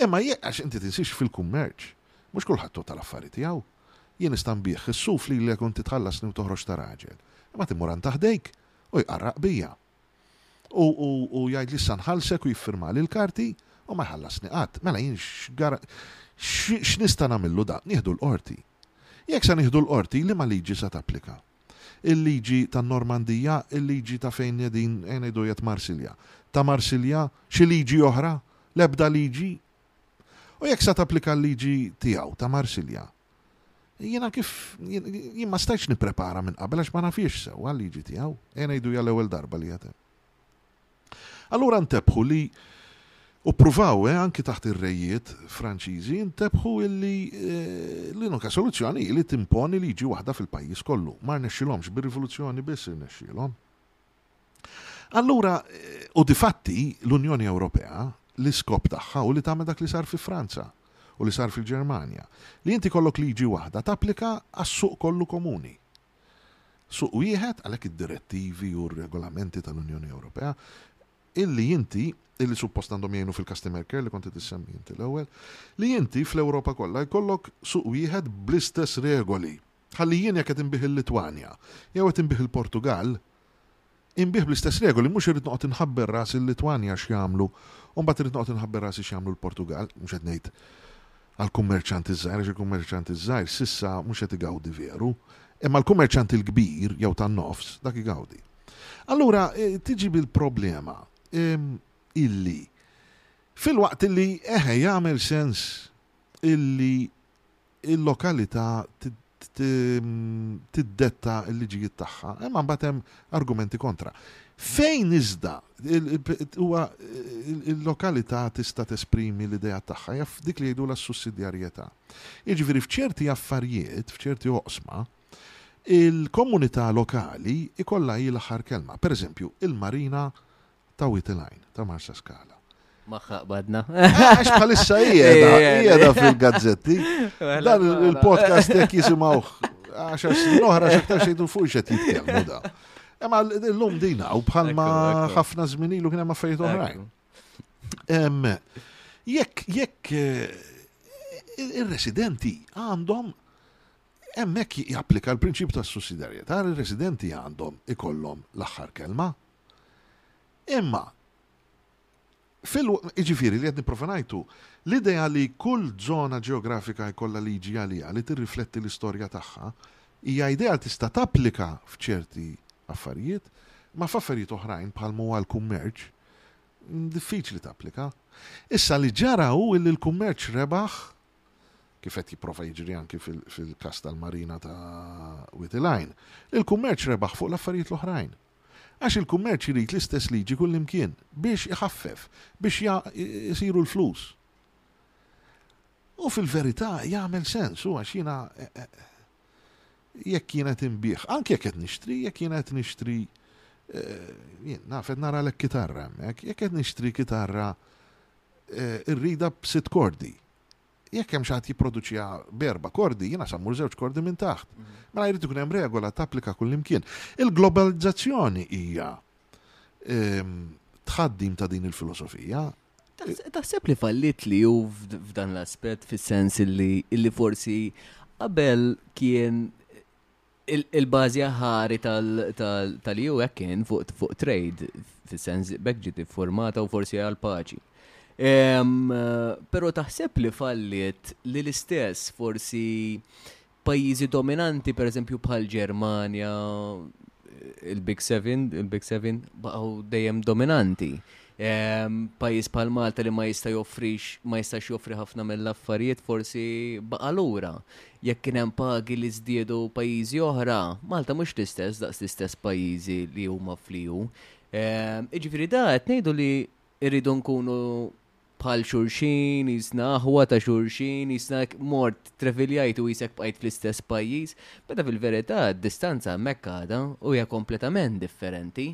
imma jekk għax inti tinsiex fil-kummerċ, mhux kulħadd tgħotta l-affari tiegħu. Jien nista' nbigħ is-suf lilek u inti tħallasni u toħroġ ta' raġel. Imma timmur għand ta' ħdejk u jqarraq bija. U, u, u jgħidli issa nħallsek u jiffirmali l-karti u ma jħallasni qatt. Mela jien x'gar, x, x'nista' nagħmillu da? Nieħdu l-qorti. Jekk sa nieħdu l-qorti, liema liġi sa tapplika? il-liġi tan-Normandija, il-liġi ta' fejn qegħdin, ejja ngħidu qiegħed Marsilja, ta' Marsilja, xi liġi oħra, l-ebda liġi. U jekk sa tapplika l-liġi tiegħu ta' Marsilja, jiena kif jien ma stajtx nipprepara minn qabel għax ma nafhiex sewwa l-liġi tiegħu, ejja ngħidu hija l-ewwel darba li qiegħed hemm. Allura ntebħu li, u ppruvaw, eh, anki taħt ir-rejiet Franċiżi, ntebħu illi eh, l-unika soluzzjoni hi li timponi liġi waħda fil-pajjiż kollu. Ma rnexxilhomx bir-rivoluzzjoni biss irnexxilhom. Allura, eh, u difatti l-Unjoni Ewropea l-iskop tagħha u li tagħmel dak li sar fi Franza u li sar fil-Ġermanja. Li inti kollok liġi waħda tapplika għas-suq kollu komuni. Suq wieħed, għalhekk id-direttivi u r-regolamenti tal-Unjoni Ewropea illi inti, illi suppost għandhom jgħinu fil-customer care li kont qed issemmi inti l-ewwel, li inti fl-Ewropa kollha jkollok suq wieħed bl-istess regoli. Ħalli jien jekk qed inbigħ il-Litwanja, jew qed inbigħ il-Portugall, Inbigħ bl-istess regoli, mhux irrid noqgħod inħabber rasi l-Litwanja x'jagħmlu u mbagħad irrid noqgħod inħabber rasi x'jagħmlu l-Portugall, mhux qed ngħid għall-kummerċjant iż-żgħir għax il-kummerċjant iż-żgħir s'issa mhux qed igawdi veru, imma l-kummerċjant il-kbir jew tan-nofs dak igawdi. Allura tiġi bil-problema illi filwaqt illi eħe jagħmel sens illi il-lokalità tiddetta l-liġijiet tagħha, imma mbagħad hemm argumenti kontra. Fejn iżda huwa il-lokalità tista' tesprimi l-idea tagħha jaf dik li jgħidulha s-sussidjarjetà. Jiġifieri f'ċerti affarijiet, f'ċerti oqsma, il-komunità lokali ikollha hi l-aħħar kelma. Pereżempju, il-marina ta' Wied il-Għajn, ta' Marsaskala. Maħħa qbadna. Għax bħalissa hija qiegħda fil-gazzetti. Dan il-podcast jekk jisimgħuh għax snin oħra x'aktar xejdu fuq x'qed jitkellmu da. Imma l-lum dina u bħalma ħafna żmien ilu kien hemm affarijiet oħrajn. Jekk jekk eh, ir-residenti għandhom hemmhekk japplika l-prinċip tas-sussidjarjetà, ir-residenti għandhom ikollhom l-aħħar kelma Imma fil jiġifieri li qed nipprova ngħidu, l-idea li kull żona ġeografika jkollha liġi għaliha li tirrifletti l-istorja tagħha hija idea li tista' tapplika f'ċerti affarijiet, imma f'affarijiet oħrajn bħal ma huwa l-kummerċ diffiċli tapplika. Issa li ġara hu li l-kummerċ rebaħ kif qed jipprova jiġri anki fil-każ tal-marina ta' Witiline, il-kummerċ rebaħ fuq l-affarijiet l-oħrajn. Għax il-kummerċ irid l-istess liġi kullimkien, biex iħaffef, biex isiru l-flus. U fil-verità jagħmel sens hu għax jiena jekk jien qed inbih, anke jekk qed nixtri, jekk jien qed nixtri eh, jien naf qed nara lek kitarra hemmhekk, jekk qed nixtri kitarra eh, irrida b'sitt kordi. jekk hemm xi ħadd jipproduċiha b'erba' kordi, jiena sa mmur żewġ kordi minn taħt. Mela jrid ikun hemm regola tapplika kullimkien. Il-globalizzazzjoni hija ehm, tħaddim ta' din il-filosofija. Taħseb li fallit li ju f'dan l-aspett fis-sens li forsi qabel kien Il-bażi aħħari tal-EU hekk kien fuq trade, fis-sens b'hekk ġiet iffurmata u forsi għall-paċi. Però taħseb li falliet li l-istess forsi pajjiżi dominanti, pereżempju bħal Ġermanja, il-Big Seven, il-Big Seven baqgħu dejjem dominanti. Pajjiż bħal Malta li ma jista' joffrix, ma jistax joffri ħafna mill-affarijiet forsi baqa' lura. Jekk kien hemm pagi li żdiedu pajjiżi oħra, Malta mhux l-istess daqs l-istess pajjiżi li huma fl-EU. Jiġifieri da qed ngħidu li rridu nkunu bħal xulxin, jisna aħwa ta' xulxin, jisna mort trefiljajt u jisek bqajt fl-istess pajjiż, meta fil-verità d-distanza hemmhekk għadha u hija kompletament differenti.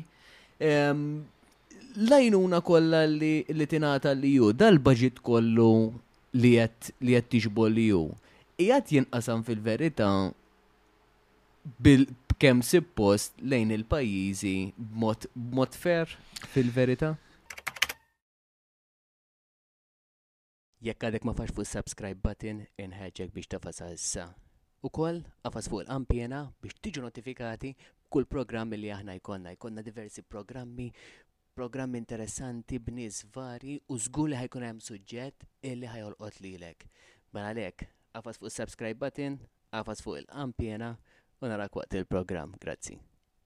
L-għajnuna kollha li tingħata l-EU, dan il-baġit kollu li qed tiġbor l-EU, qiegħed jinqasam fil-verità b'kemm sippost lejn il-pajjiżi b'mod fair fil-verità? Jekk għadek ma fax fuq subscribe button, inħeġġek biex tafasha issa. Ukoll, għafas fuq il-qampiena biex tiġu notifikati kull programm li aħna jkollna. Jkollna diversi programmi, programmi interessanti b'nies vari u żgur li ħajkun hemm suġġett illi ħajolqot lilek. Mela għalhekk, għafas fuq subscribe button, għafas fuq il-qampiena u narak waqt il-programm. Grazzi.